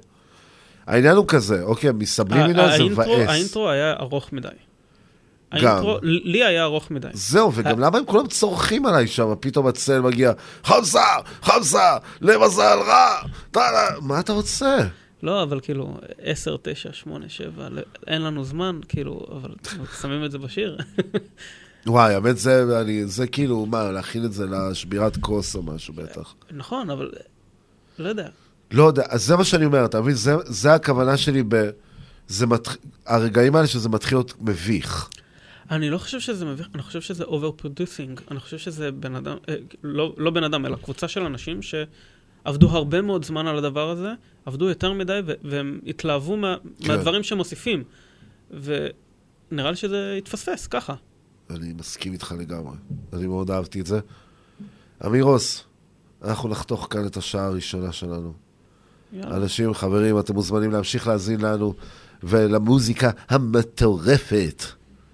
העניין הוא כזה, אוקיי, מסבלימינל זה האינטרו- מבאס. האינטרו היה ארוך מדי. האינטרו, לי היה ארוך מדי. זהו, וגם למה הם כולם צורכים עליי שם? פתאום הצל מגיע, חמסה, חמסה, למזל רע, טאלה, מה אתה רוצה? לא, אבל כאילו, 10, 9, 8, 7, אין לנו זמן, כאילו, אבל שמים את זה בשיר. וואי, האמת זה, אני, זה כאילו, מה, להכין את זה לשבירת כוס או משהו בטח. נכון, אבל לא יודע. לא יודע, אז זה מה שאני אומר, אתה מבין? זה, זה הכוונה שלי ב... זה מתח... הרגעים האלה שזה מתחיל להיות מביך. אני לא חושב שזה מביך, אני חושב שזה overproducing. אני חושב שזה בן אדם, אה, לא, לא בן אדם, אלא קבוצה של אנשים שעבדו הרבה מאוד זמן על הדבר הזה, עבדו יותר מדי, והם התלהבו מה, כן. מהדברים שמוסיפים. ונראה לי שזה התפספס, ככה. אני מסכים איתך לגמרי. אני מאוד אהבתי את זה. אמירוס, אנחנו נחתוך כאן את השעה הראשונה שלנו. יאללה. אנשים, חברים, אתם מוזמנים להמשיך להאזין לנו ולמוזיקה המטורפת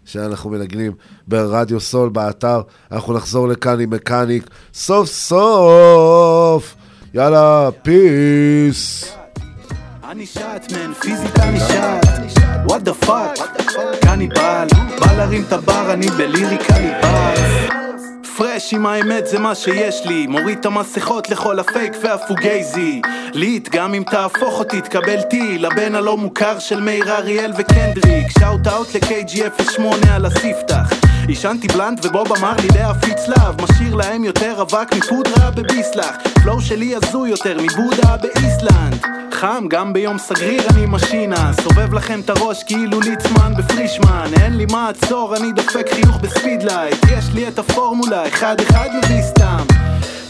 שאנחנו מנגנים ברדיו סול, באתר. אנחנו נחזור לכאן עם מקאניק סוף סוף. יאללה, peace. אני שט, man, פיזית אני שט. what the fuck, קניבל, בא להרים את הבר, אני בליריקה ליבל. fresh עם האמת זה מה שיש לי. מוריד את המסכות לכל ה fake וה fugazi ליט גם אם תהפוך אותי תקבל טיל. לבן הלא מוכר של מאיר אריאל וקנדריק. שאוט אאוט ל-KG08 על הספתח עישנתי בלנט ובוב אמר לי להפיץ להב משאיר להם יותר אבק מפודרה בביסלח. פלואו שלי הזוי יותר מבודה באיסלנד. חם גם ביום סגריר אני משינה סובב לכם את הראש כאילו ליצמן בפרישמן. אין לי מעצור אני דופק חיוך בספידלייט. יש לי את הפורמולה אחד אחד מביא סתם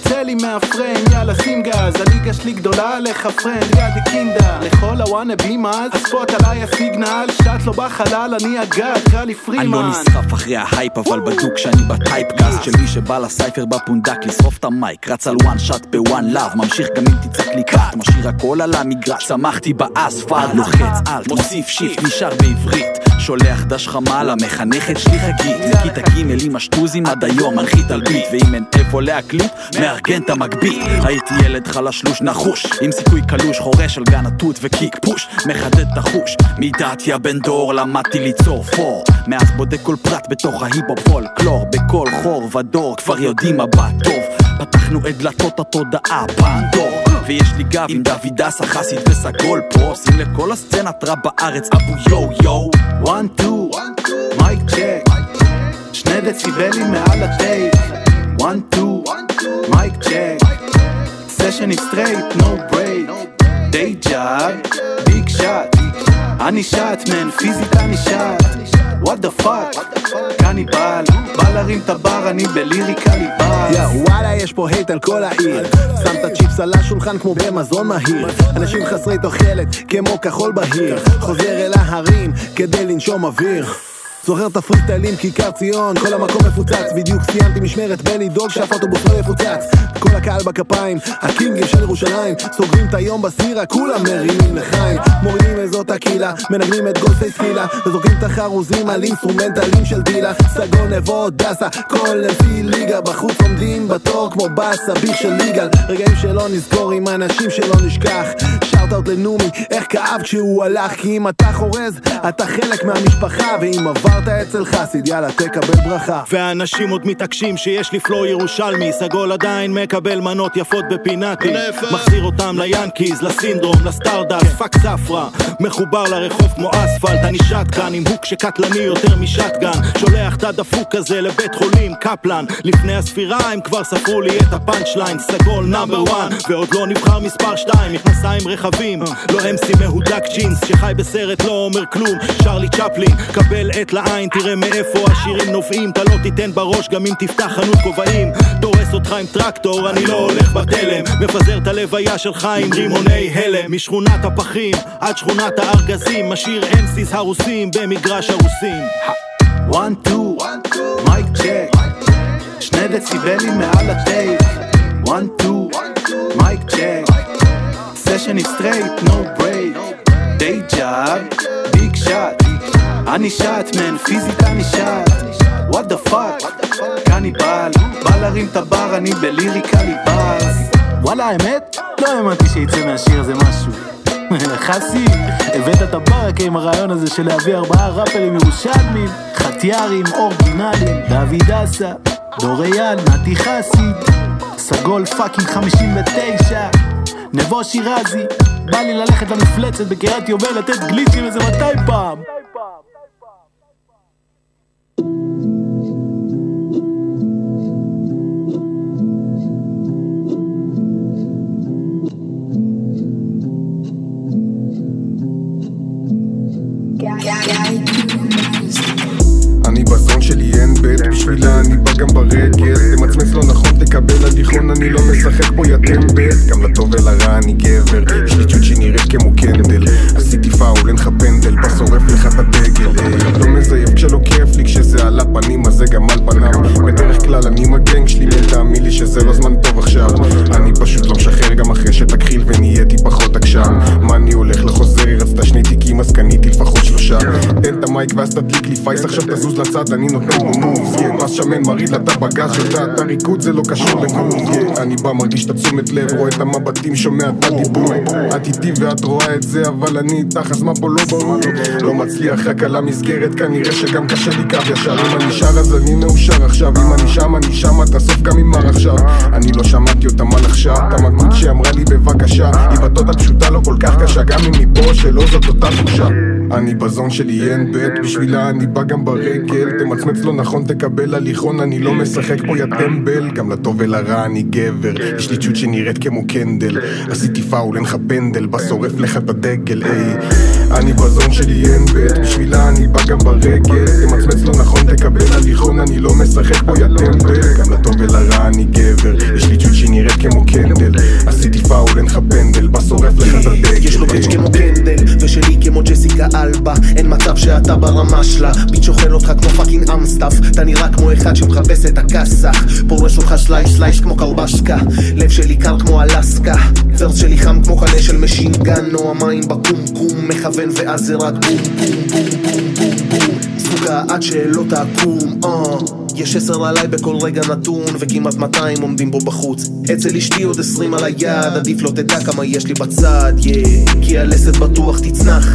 צא לי מהפריים, יאללה שים גז. הליגה שלי גדולה עליך friend, יד קינדה. לכל הוואנאבים אז, ה spot עליי ה signal. שט לו בחלל, אני הגת, קרא לי פרימן. אני לא נסחף אחרי ההייפ אבל בדוק שאני ב typecast של מי שבא ל cypher בפונדק לשרוף את ה mic. רץ על one shot ב one love ממשיך גם אם תצעק לי cut משאיר הכל על המגרש. צמחתי באספלט לוחץ alt מוסיף shift נשאר בעברית. שולח דש חמלה מחנכת שלי חגית מכיתה ג' עם השטוזים עד היום מנחית על ביט ואם אין איפה להקליט מארגן את המגבית הייתי ילד חלשלוש נחוש עם סיכוי קלוש חורש על גן התות וקיק פוש. מחדד את החוש מדעת יא בן דור למדתי ליצור פור. מאז בודק כל פרט בתוך ההיפ-הופ פולקלור בכל חור ודור כבר יודעים מה בא טוב. פתחנו את דלתות התודעה פנדור. ויש לי גב עם דוידס החסית וסגול פה. עושים לכל הסצנת ראפ בארץ אבו יו יו. וואן טו, מייק צ'ק שני דציבלים מעל הטייק וואן טו, מייק צ'ק is straight, no break. די ג'אב, ביג שאט אני שאט מן, פיזית אני שאט וואט דה פאק, קניבל בא להרים את הבר, אני בליריקה ליבאז יא וואלה יש פה הייט על כל העיר. שם את הצ'יפס על השולחן כמו במזון מהיר. אנשים חסרי תוחלת כמו כחול בהיר. חוזר אל ההרים כדי לנשום אוויר זוכר את הפריסטיילים כיכר ציון כל המקום מפוצץ. בדיוק סיימתי משמרת בלדאוג שאף אוטובוס לא יפוצץ. כל הקהל בכפיים הקינגים של ירושלים סוגרים את היום בסירה כולם מרימים לחיים. מורידים איזות הקהילה מנגנים את גולסי סקילה וזורקים את החרוזים על אינסטרומנטלים של דילה. סגול נבו דסה כל לפי ליגה בחוץ עומדים בתור כמו באסה ביך של ליגל רגעים שלא נזכור עם אנשים שלא נשכח. אאוט לנומי איך כאב כשהוא הלך כי אם אתה חורז אתה חלק מהמשפחה ואם עברת אצל חסיד יאללה תקבל ברכה. ואנשים עוד מתעקשים שיש לי flow ירושלמי. סגול עדיין מקבל מנות יפות בפינאטי. מחזיר אותם ליאנקיז, לסינדרום, לסטארדאפ. fuck ספרא מחובר לרחוב כמו אספלט. אני שטקן עם hook שקטלני יותר משטגן. שולח את הדפוק הזה לבית חולים קפלן. לפני הספירה הם כבר ספרו לי את ה punch line סגול number one. ועוד לא נבחר מספר שתיים. מכנסיים רחבים. לא MC מהודק ג'ינס. שחי בסרט לא אומר כלום. שרלי צ'פלין קבל עת לעין תראה מאיפה השירים נובעים. אתה לא תיתן בראש גם אם תפתח חנות כובעים. דורס אותך עם טרקטור אני לא הולך בתלם. מפזר את הלוויה שלך עם רימוני הלם. משכונת הפחים עד שכונת הארגזים משאיר MCs הרוסים במגרש הרוסים. וואן טו, מייק צ'ק שני דציבלים מעל ה take. וואן טו, מייק צ'ק סשן is straight, no break. די ג'אב, ביג שאט אני שאט מן, פיזית אני שאט וואט דה פאק, קניבל בא להרים את הבר, אני בליריקה ליבאז וואלה האמת? לא האמנתי שיצא מהשיר הזה משהו. חסי, הבאת את הברקה עם הרעיון הזה של להביא ארבעה ראפרים ירושלמים, חטיארים, אורגינלים, דוד אסה, דור אייל, נתי חסיד, סגול fucking 59, נבו שירזי, בא לי ללכת למפלצת בקריית יובל לתת גליצ'ים איזה 200 פעם. אני בית, בשבילה אני בא גם ברגל. תמצמץ לא נכון תקבל הליכון, אני לא משחק פה יא טמבל גם לטוב ולרע אני גבר, יש לי צ'וצ'י נראית כמו קנדל. עשיתי פאול, אין לך פנדל, בא שורף לך את הדגל. היי, לא מזייף כשלא כיף לי, כשזה על הפנים אז זה גם על פניו. בדרך כלל אני עם הגנג שלי, תאמין לי שזה לא זמן טוב עכשיו. אני פשוט לא משחרר גם אחרי שתכחיל ונהייתי פחות עקשן. מה אני הולך לחוזר, היא רצתה שני תיקים אז קניתי לפחות שלושה. תן את המייק ואז תדליק לי פייס עכשיו תזוז לצד אני נותן פה מוב yeah, מס שמן מרעיד לה את הבגז יודע את הריקוד זה לא קשור לגוף yeah, אני בא מרגיש את התשומת לב רואה את המבטים שומע את הדיבור. את איתי ואת רואה את זה אבל אני איתך אז מה פה לא ברור? לא מצליח רק על המסגרת כנראה שגם קשה לי קו ישר. אם אני שר אז אני מאושר עכשיו. אם אני שם אני שם תאסוף גם עם מר עכשיו. אני לא שמעתי לחשה את המגות שאמרה לי בבקשה. היא בתודה פשוטה לא כל כך קשה גם אם מפה שלא זאת אותה תחושה אני ב zone שלי אין בית בשבילה אני בא גם ברגל. תמצמץ לא נכון תקבל הליכון אני לא משחק פה יא טמבל. גם לטוב ולרע אני גבר. יש לי shawty שנראית כמו קנדל. עשיתי פאול אין לך פנדל בא שורף לך את הדגל היי אני ב zone שלי אין בית בשבילה אני בא גם ברגל. תמצמץ לא נכון תקבל הליכון אני לא משחק פה יא טמבל. גם לטוב ולרע אני גבר. יש לי shawty שנראית כמו קנדל. עשיתי פאול אין לך פנדל בא שורף לך את הדגל. יש לו bitch כמו קנדל ושלי כמו ג'סיקה אלבה. אין מצב שאתה ברמה שלה. ביט שוחל אותך כמו פאקינג אמסטאפ. אתה נראה כמו אחד שמחפש את הכסח פורש אותך slash slash כמו קרבשקה לב שלי קר כמו אלסקה. ו verse שלי חם כמו חלה של machine gun או המים בקומקום מכוון ואז זה רק בום בום בום בום בום בום. סוגה עד שלא תקום אה יש עשר עליי בכל רגע נתון וכמעט 200 עומדים בו בחוץ. אצל אשתי עוד 20 על היד עדיף לא תדע כמה יש לי בצד yeah. כי הלסת בטוח תצנח.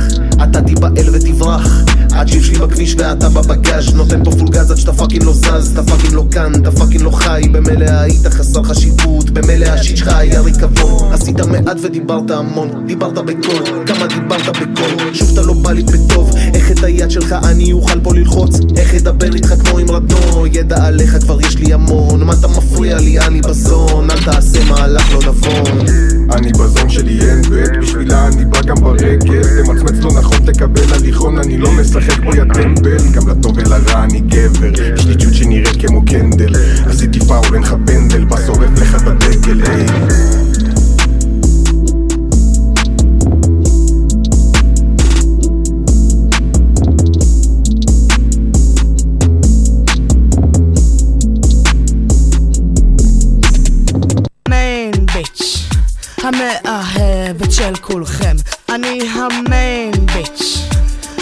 אתה תיבהל ותברח. הג'יפ שלי בכביש ואתה בבגאז' נותן פה פול גז עד שאתה fucking לא זז אתה fucking לא כאן, אתה fucking לא חי. במילא היית חסר חשיבות במילא ה shit שלך היה ריקבון. עשית מעט ודיברת המון דיברת בקול. כמה דיברת בקול? שוב אתה לא בא לי בטוב. איך את היד שלך אני אוכל פה ללחוץ? איך אדבר איתך כמו עם רדון ידע עליך כבר יש לי המון. מה אתה מפריע לי? אני בזון. אל תעשה מהלך לא נבון. אני בזון שלי אין בית, בשבילה אני בא גם ברגל תמצמץ לא נכון תקבל הליכון, אני לא משחק בו יא טמבל. גם לטוב ולרע אני גבר, יש לי צ'וצ'י נראית כמו קנדל. עשיתי פאול אין לך פנדל, בא שורף לך את הדגל, היי המאהבת של כולכם. אני המיין ביץ'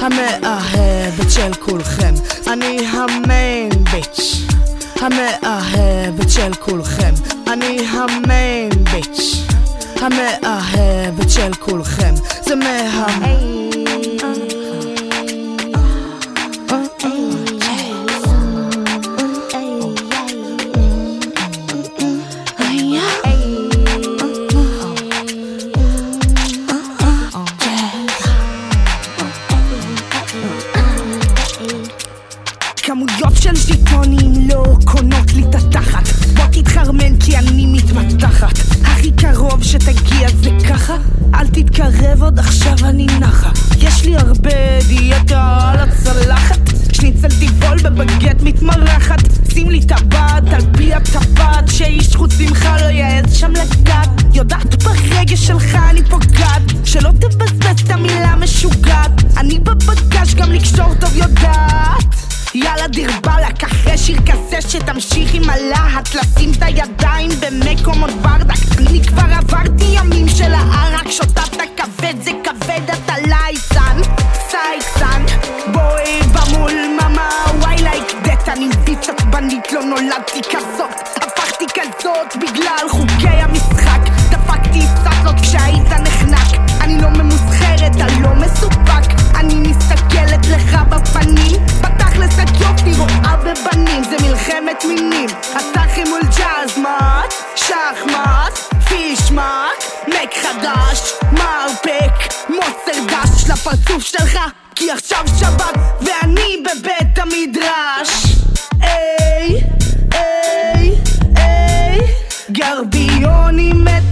המאהבת של כולכם. אני המיין ביץ' המאהבת של כולכם. אני המיין ביץ' המאהבת של כולכם. זה מה... בוא תתחרמן כי אני מתמתחת. הכי קרוב שתגיע זה ככה. אל תתקרב עוד עכשיו אני נחה. יש לי הרבה דיאטה על הצלחת. שניצל טיבול בבגט מתמרחת שים לי טבעת על פי הטבעת שאיש חוץ ממך לא יעז שם לגעת. יודעת ברגש שלך אני פוגעת. שלא תבזבז את המילה משוגעת. אני בבגש גם לקשור טוב יודעת יאללה דיר באלק, אחרי שיר כזה שתמשיך עם הלהט לשים את הידיים במקומות ברדק אני כבר עברתי ימים של הערק שותה את הכבד זה כבד אתה לייצן סייקסן בואי במול ממה וואי לייק דט אני ביץ' עצבנית לא נולדתי כזאת הפכתי כזאת בגלל חוקי המשחק. דפקתי סאטלות כשהיית נחנק. אני לא ממוסחרת, אני לא מסופק. אני מסתכלת לך בפנים יופי רואה בבנים זה מלחמת מינים. הסאחי מול ג'אז מאט שחמט פישמט מק חדש מרפק מוסר דש לפרצוף שלך כי עכשיו שבת ואני בבית המדרש. היי היי גרביונים מתוחים בלי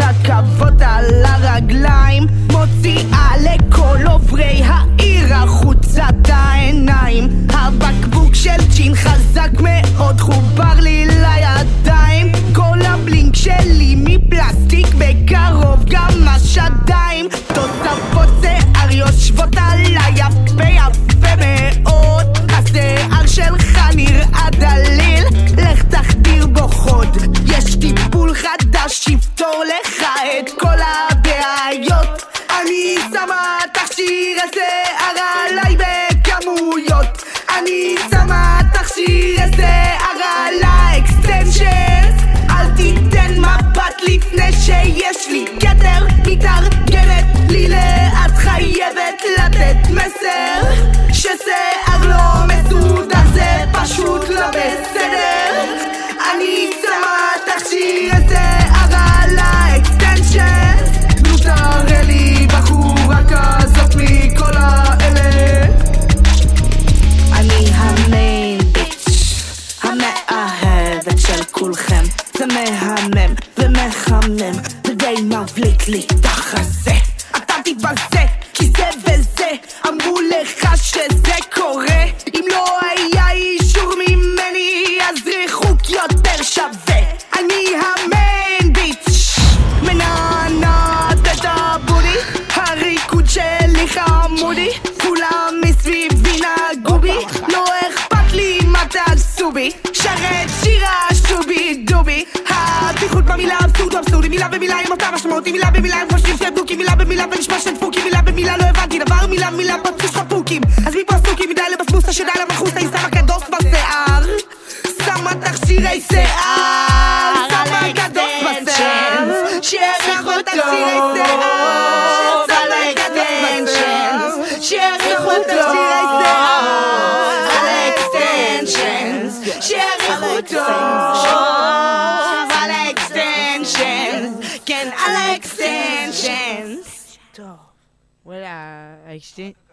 רכבות על הרגליים מוציאה לכל עוברי העיר החוצה את העיניים. הבקבוק של ג'ין חזק מאוד חובר לי לידיים. כל הבלינק שלי מפלסטיק בקרוב גם השדיים תוספות שיער יושבות עליי יפה יפה מאוד. השיער שלך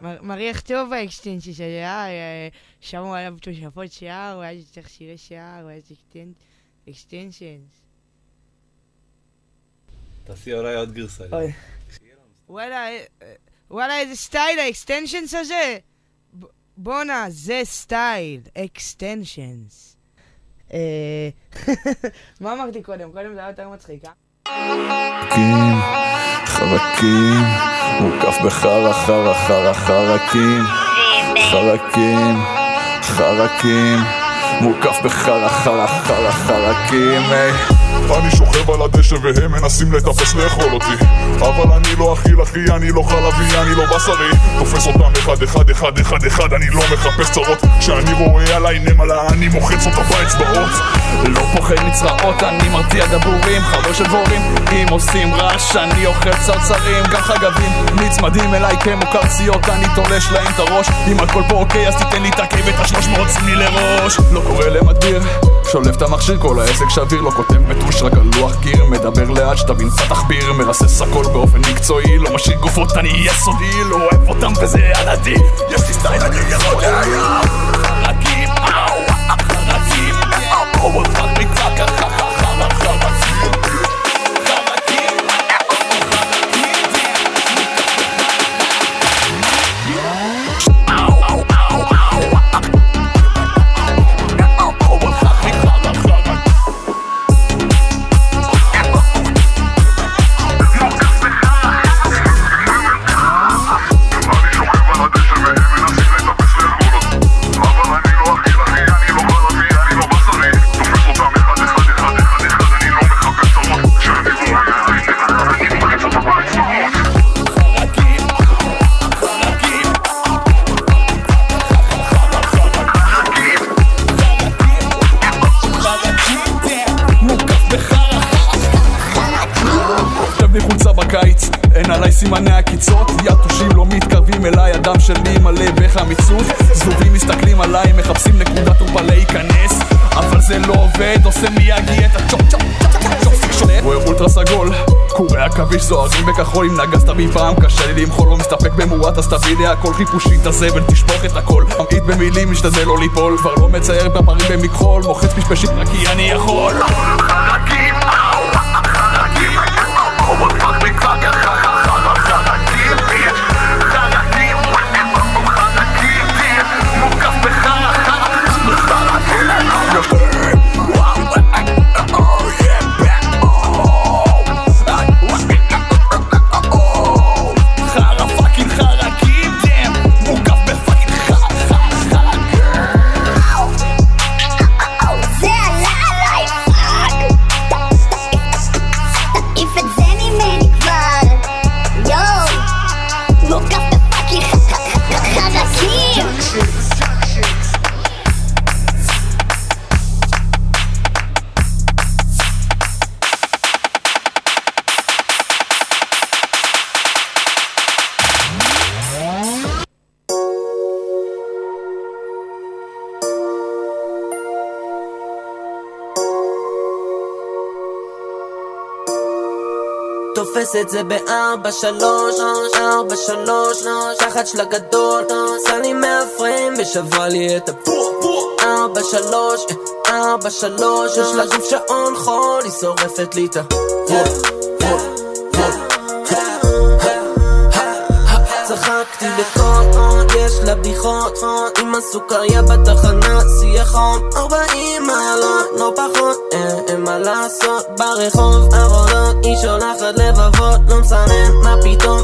מריח טוב ה extension שלי, אה? אה, שמו עליו תושבות שיער, הוא היה צריך שירי שיער, הוא היה צריך extension. תעשי אולי עוד גרסה. וואלה, אה, וואלה, איזה סטייל ה extensions הזה? בואנה, זה סטייל, extensions. מה אמרתי קודם? קודם זה היה יותר מצחיק, אה? חרקים, חרקים, מוקף בחרא חרא חרא חרקים, חרקים, חרקים, מוקף בחרא חרא חרא חרקים, היי. אני שוכב על הדשא והם מנסים לטפס לאכול אותי. אבל אני לא אכיל אחי, אני לא חלבי, אני לא בשרי. תופס אותם אחד אחד אחד אחד אחד, אני לא מחפש צרות. כשאני רואה עליי נמלה, אני מוחץ אותה באצבעות. לא פוחד מצרעות, אני מרתיע דבורים, חבוש של דבורים. אם עושים רעש, אני אוכל צרצרים, גם חגבים. נצמדים אליי כמו קרציות, אני תולש להם את הראש. אם הכל פה אוקיי, אז תיתן לי את הכאב השלוש מאות ציני לראש. לא קורא למדביר, שולף את המכשיר, כל העסק שביר, לא כותב מטוש, רק על לוח גיר מדבר לאט, שתבין קצת תחביר, מרסס הכל באופן מקצועי לא משאיר גופות, אני אהיה סודי, לא אוהב אותם וזה הדדי יש לי סטייל, אני יודע חרקים, אאו, חרקים, אאו, סימני עקיצות יתושים לא מתקרבים אליי, הדם שלי מלא בחמיצות זבובים מסתכלים עליי, מחפשים נקודה טובה להיכנס. אבל זה לא עובד, עושה מיאגי את הצ'ופ צ'ופ צ'ופסיק שולט רואה אולטרה סגול, קורי עכביש זוהרים בכחול אם נגסת בי פעם קשה לי למחול לא מסתפק במועט אז תביא לי הכל חיפושי את הזבל תשפוך את הכל. ממעיט במילים משתדל לא ליפול כבר לא מצייר בפרים במכחול מוחץ פשפשים רק כי אני יכול. חרקים, תופס את זה בארבע שלוש, ארבע שלוש, תחת של הגדול, עשה לי מהפריים ושברה לי את הפור, ארבע שלוש, ארבע שלוש, יש לה גוף שעון חול, היא שורפת לי את ה... צחקתי בקול, יש לה בדיחות עם הסוכריה בתחנה, שיא החום 40 מעלות, לא פחות, אין, אין מה לעשות. ברחוב, ארונות, היא שולחת לבבות, לא מסנן, מה פתאום,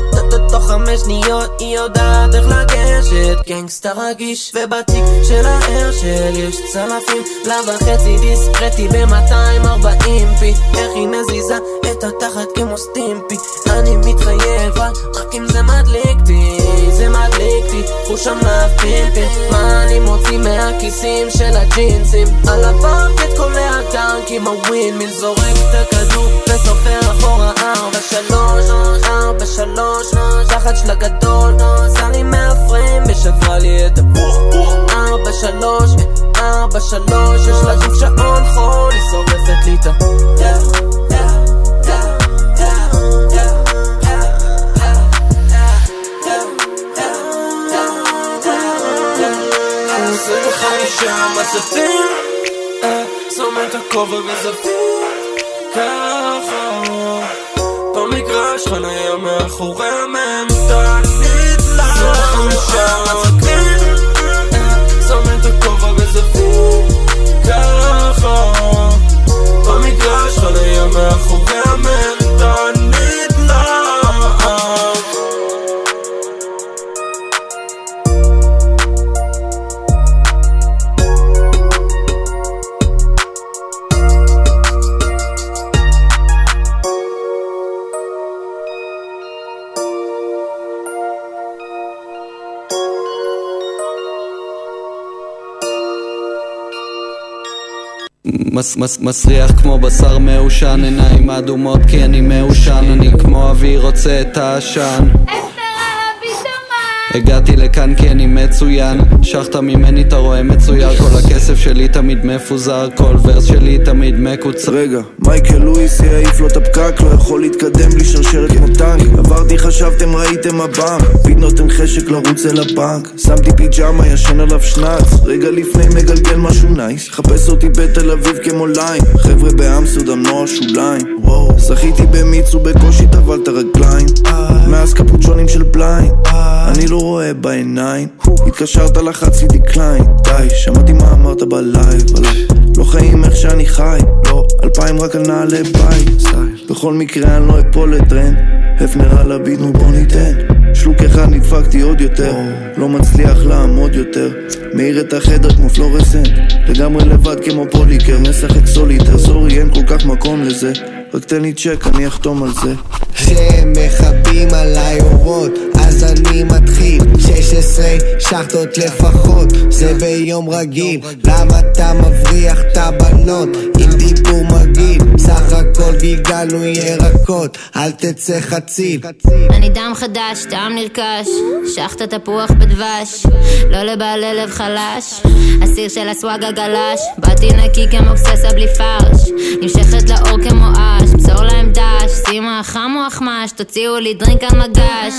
תוך חמש שניות היא יודעת איך לגשת. גנגסטה רגיש, ובתיק של ההרשל יש צלפים, לה וחצי דיסקרטי ב-240 פי. איך היא מזיזה את התחת כמו סטימפי. אני מתחייב רק אם זה מדליק אותי, זה מדליק אותי חוש המאפינפין מה אני מוציא מהכיסים של הג'ינסים? על הפרקט קולע טנק עם הווינמיל זורק את הכדור וסופר אחורה ארבע שלוש ארבע שלוש תחת של הגדול. עשה לי מהפריים ושברה לי את הבוח ארבע שלוש ארבע שלוש יש לה גוף שעון חול היא שורפת לי את ה... בחמישה מצבים שם את הכובע בזווית ככה. שכן היה מאחורי הממתה נדלק חמישה מצחיקים שם את הכובע בזווית ככה. במגרש היה מאחורי הממתה מס, מס, מסריח כמו בשר מעושן, עיניים אדומות כי אני מעושן, אני כמו אבי רוצה את העשן. הגעתי לכאן כי אני מצוין. שחת ממני אתה רואה מצויר. כל הכסף שלי תמיד מפוזר. כל verse שלי תמיד מקוצר. רגע, מייקל לואיס יעיף לו את הפקק לא יכול להתקדם בלי שרשרת כמו טנק. עברתי חשבתם ראיתם הבנק. ביט נותן חשק לרוץ אל הבנק. שמתי פיג'מה ישן עליו שנץ. רגע לפני מגלגל משהו nice. חפש אותי בתל אביב כמו ליים חבר'ה באמסטרדם נוער שוליים וואו. זכיתי במיץ ובקושי טבל את הרגליים מאז קפוצ'ונים של blind. אני לא רואה בעיניים. התקשרת לחצי decline. די, שמעתי מה אמרת בלייב. עליי לא חיים איך שאני חי. לא, אלפיים רק על נעלי בית. בכל מקרה אני לא אפול לטרנד הפנר על הביט נו בוא ניתן. שלוק אחד נדפקתי עוד יותר. לא מצליח לעמוד יותר. מאיר את החדר כמו פלורסנט. לגמרי לבד כמו פוליקר משחק סוליטר sorry אין כל כך מקום לזה. רק תן לי צ'ק אני אחתום על זה. כשהם מכבים עליי אורות אז אני מתחיל. 16 שחטות לפחות זה ביום רגיל. למה אתה מבריח את הבנות דיבור מגעיל. סך הכל גלגלנו ירקות. אל תצא חציל אני דם חדש, טעם נרכש, שחת תפוח בדבש, לא לבעלי לב חלש, הסיר של הסוואג הגלש, באתי נקי כמו קססה בלי פרש, נמשכת לאור כמו עש, מסור להם דש, שימה חם או אחמש, תוציאו לי drink על מגש,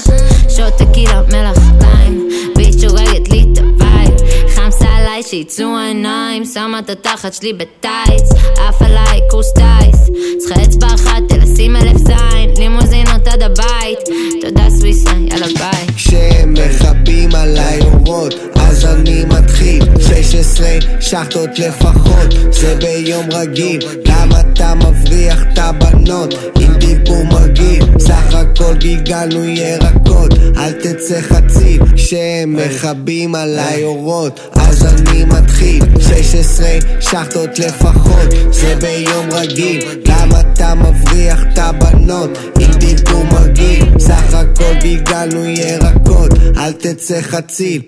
shot טקילה, מלח, lime, bitch שהורגת לי את ה vibe, חמסה עליי שיצאו העיניים, שמה את התחת שלי בטייץ, עף עליי קורס טייס, צריכה אצבע אחת תלשים אלף זין, לימוזינות עד הבית, תודה סוויסה, יאללה ביי. כשהם מכבים עליי אורות אז אני מתחיל. 16 שחטות לפחות זה ביום רגיל. למה אתה מבריח את הבנות עם דיבור מגעיל? סך הכל גלגלנו ירקות אל תצא חציל כשהם מכבים עליי אורות אז אני מתחיל. 16 שחטות לפחות זה ביום רגיל. למה אתה מבריח את הבנות? עם דיבור מגעיל. סך הכל גלגלנו ירקות. אל תצא חציל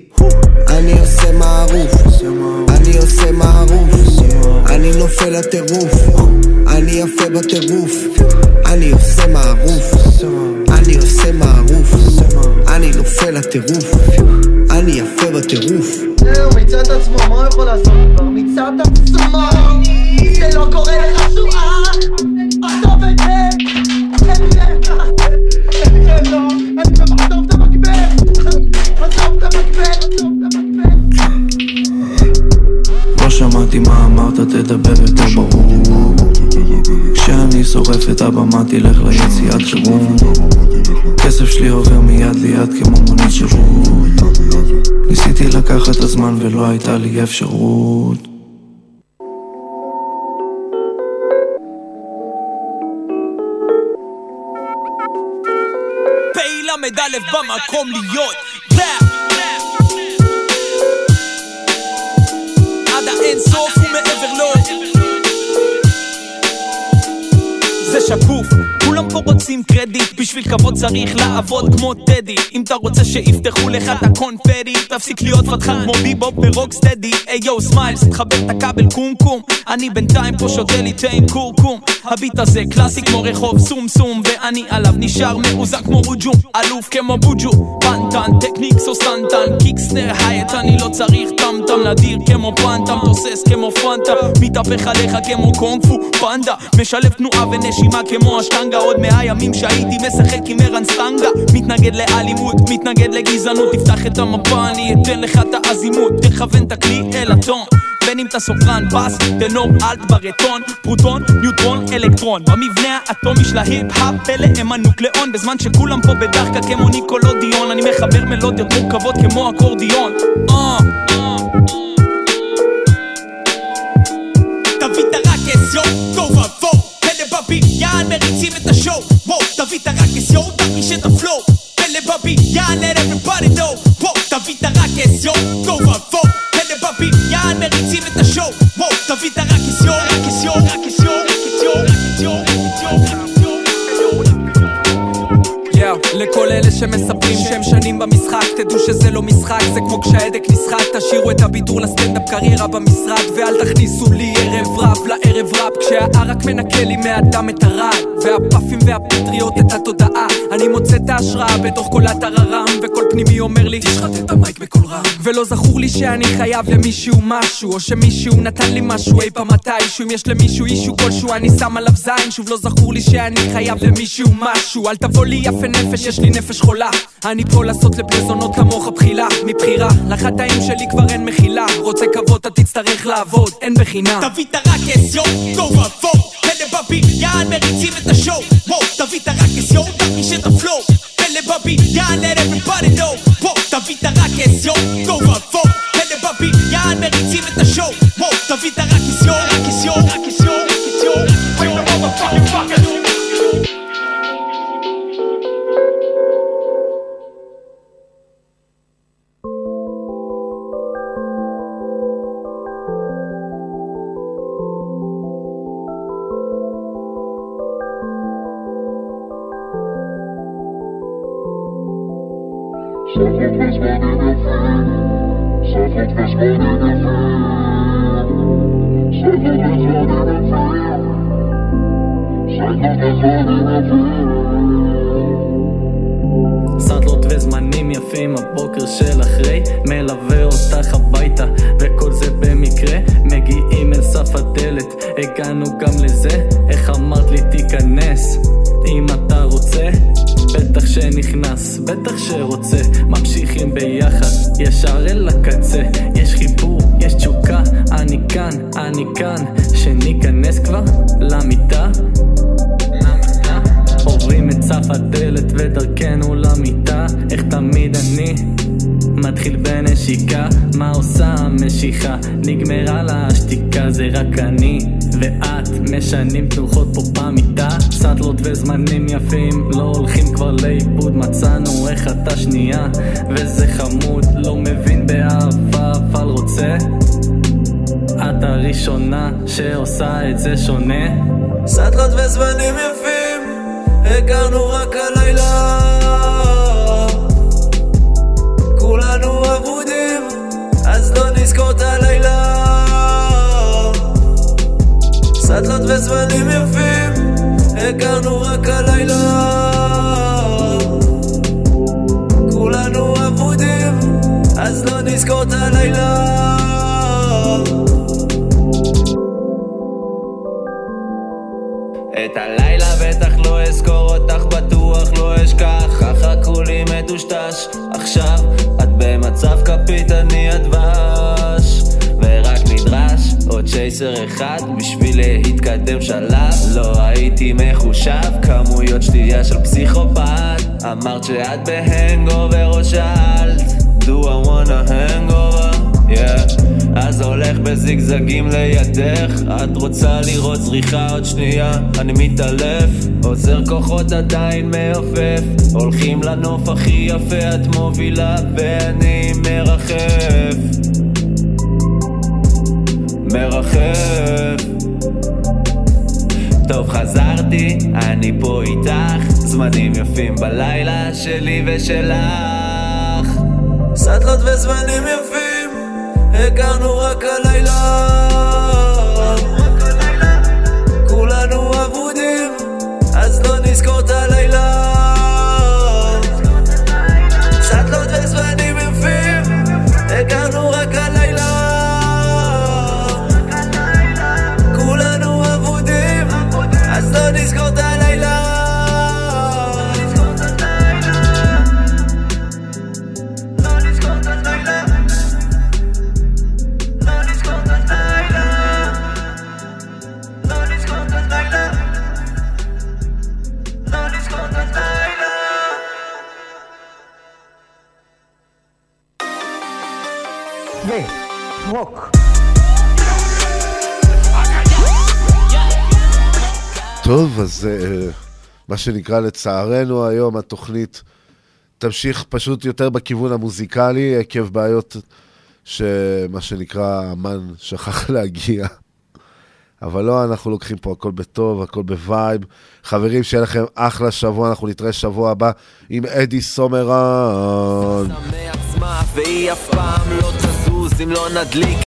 אני עושה מערוף. אני עושה מערוף. אני נופל לטירוף. אני יפה בטירוף. אני עושה מערוף. אני עושה מערוף. אני נופל לטירוף אני יפה בטירוף. זהו, מיצה את עצמו, מה הוא יכול לעשות? כבר? מיצה את עצמו. זה לא קורה לך שואה. עזוב את זה. אין לי אין לי לא. אני עזוב את המקבל עזוב את המקבל לא שמעתי מה אמרת, תדבר יותר ברור. כשאני שורף את הבמה תלך ליציאת חירום כסף שלי עובר מיד ליד כמו מונית שירות. ניסיתי לקחת הזמן ולא הייתה לי אפשרות. ל"א במקום להיות. עד האין סוף ומעבר לו. זה שקוף כולם פה רוצים קרדיט, בשביל כבוד צריך לעבוד כמו טדי. אם אתה רוצה שיפתחו לך את הקונפטי תפסיק להיות פתחן כמו ביבופ ורוקסטדי. היי יו סמיילס, תחבר את הכבל קומקום אני בינתיים פה שותה לי תה עם קורקום. הביט הזה קלאסי כמו רחוב סום סום ואני עליו נשאר מאוזן כמו רוג'ום אלוף כמו בוג'ו. פנטן, טקניקס או סטנטן kick snare hat אני לא צריך טמטם. נדיר כמו פנטם תוסס כמו פנטה. מתהפך עליך כמו קונג פו פנדה. משלב תנועה ונשימה כמו אשטנגה רגע עוד מאה ימים שהייתי משחק עם ערן סטנגה. מתנגד לאלימות, מתנגד לגזענות. תפתח את המפה, אני אתן לך את האזימוט. תכוון את הכלי אל הטון. בין אם אתה סופרן, בס, טנור, אלט, ברטון, פרוטון, ניוטרון, אלקטרון. במבנה האטומי של ההיפ-הופ אלה הם הנוקלאון. בזמן שכולם פה בדחקה כמו ניקלודיאון. אני מחבר מלודיות מורכבות כמו אקורדיון. אה, פלא בבניין מריצים את השואו וואו, תביא את הרקס, יואו, תרגיש את הפלואו פלא בבניין, let everybody know. וואו, תביא את הרקס, יואו, תוהו ובוהו פלא בבניין מריצים את השואו וואו, תביא את הרקס, יואו, רקס, יואו, רקס, יואו, רקס, יואו, רקס, יואו, רקס, יואו, רקס, לכל אלה שמספרים שהם שנים במשחק תדעו שזה לא משחק, זה כמו כשההדק נסחט. תשאירו את הבידור לסטנדאפ קריירה במשרד ואל תכניסו לי ערב רב לערב רב. כשהערק מנקה לי מהדם את הרעל והפאפים והפטריות את התודעה. אני מוצא את ההשראה בתוך כל הטררם וכל פנימי אומר לי תשחט את המייק בקול רם. ולא זכור לי שאני חייב למישהו משהו או שמישהו נתן לי משהו אי פעם מתישהו. אם יש למישהו אישו כלשהו אני שם עליו זין. שוב לא זכור לי שאני חייב למישהו משהו. אל תבוא לי יפה נפש יש לי נפש חולה. אני פה לעשות לבני זונות כמוך בחילה מבחירה לחטאים שלי כבר אין מחילה. רוצה כבוד אתה תצטרך לעבוד אין בחינם תביא את הרקס, יואו, תוהו ובוהו פלא בבניין מריצים את השואו. וואו, תביא את הרקס, יואו, תרגיש את הפלואו פלא בבניין, let everybody know. וואו, תביא את הרקס, יואו, תוהו ובוהו פלא בבניין מריצים את השואו אני מתעלף עוזר כוחות עדיין מעופף. הולכים לנוף הכי יפה את מובילה ואני מרחף. מרחף. טוב חזרתי, אני פה איתך. זמנים יפים בלילה שלי ושלך. סאטלות וזמנים יפים, הכרנו מה שנקרא לצערנו היום התוכנית תמשיך פשוט יותר בכיוון המוזיקלי עקב בעיות שמה שנקרא אמן שכח להגיע. אבל לא, אנחנו לוקחים פה הכל בטוב, הכל ב vibe. חברים, שיהיה לכם אחלה שבוע, אנחנו נתראה שבוע הבא עם אדי סומרן.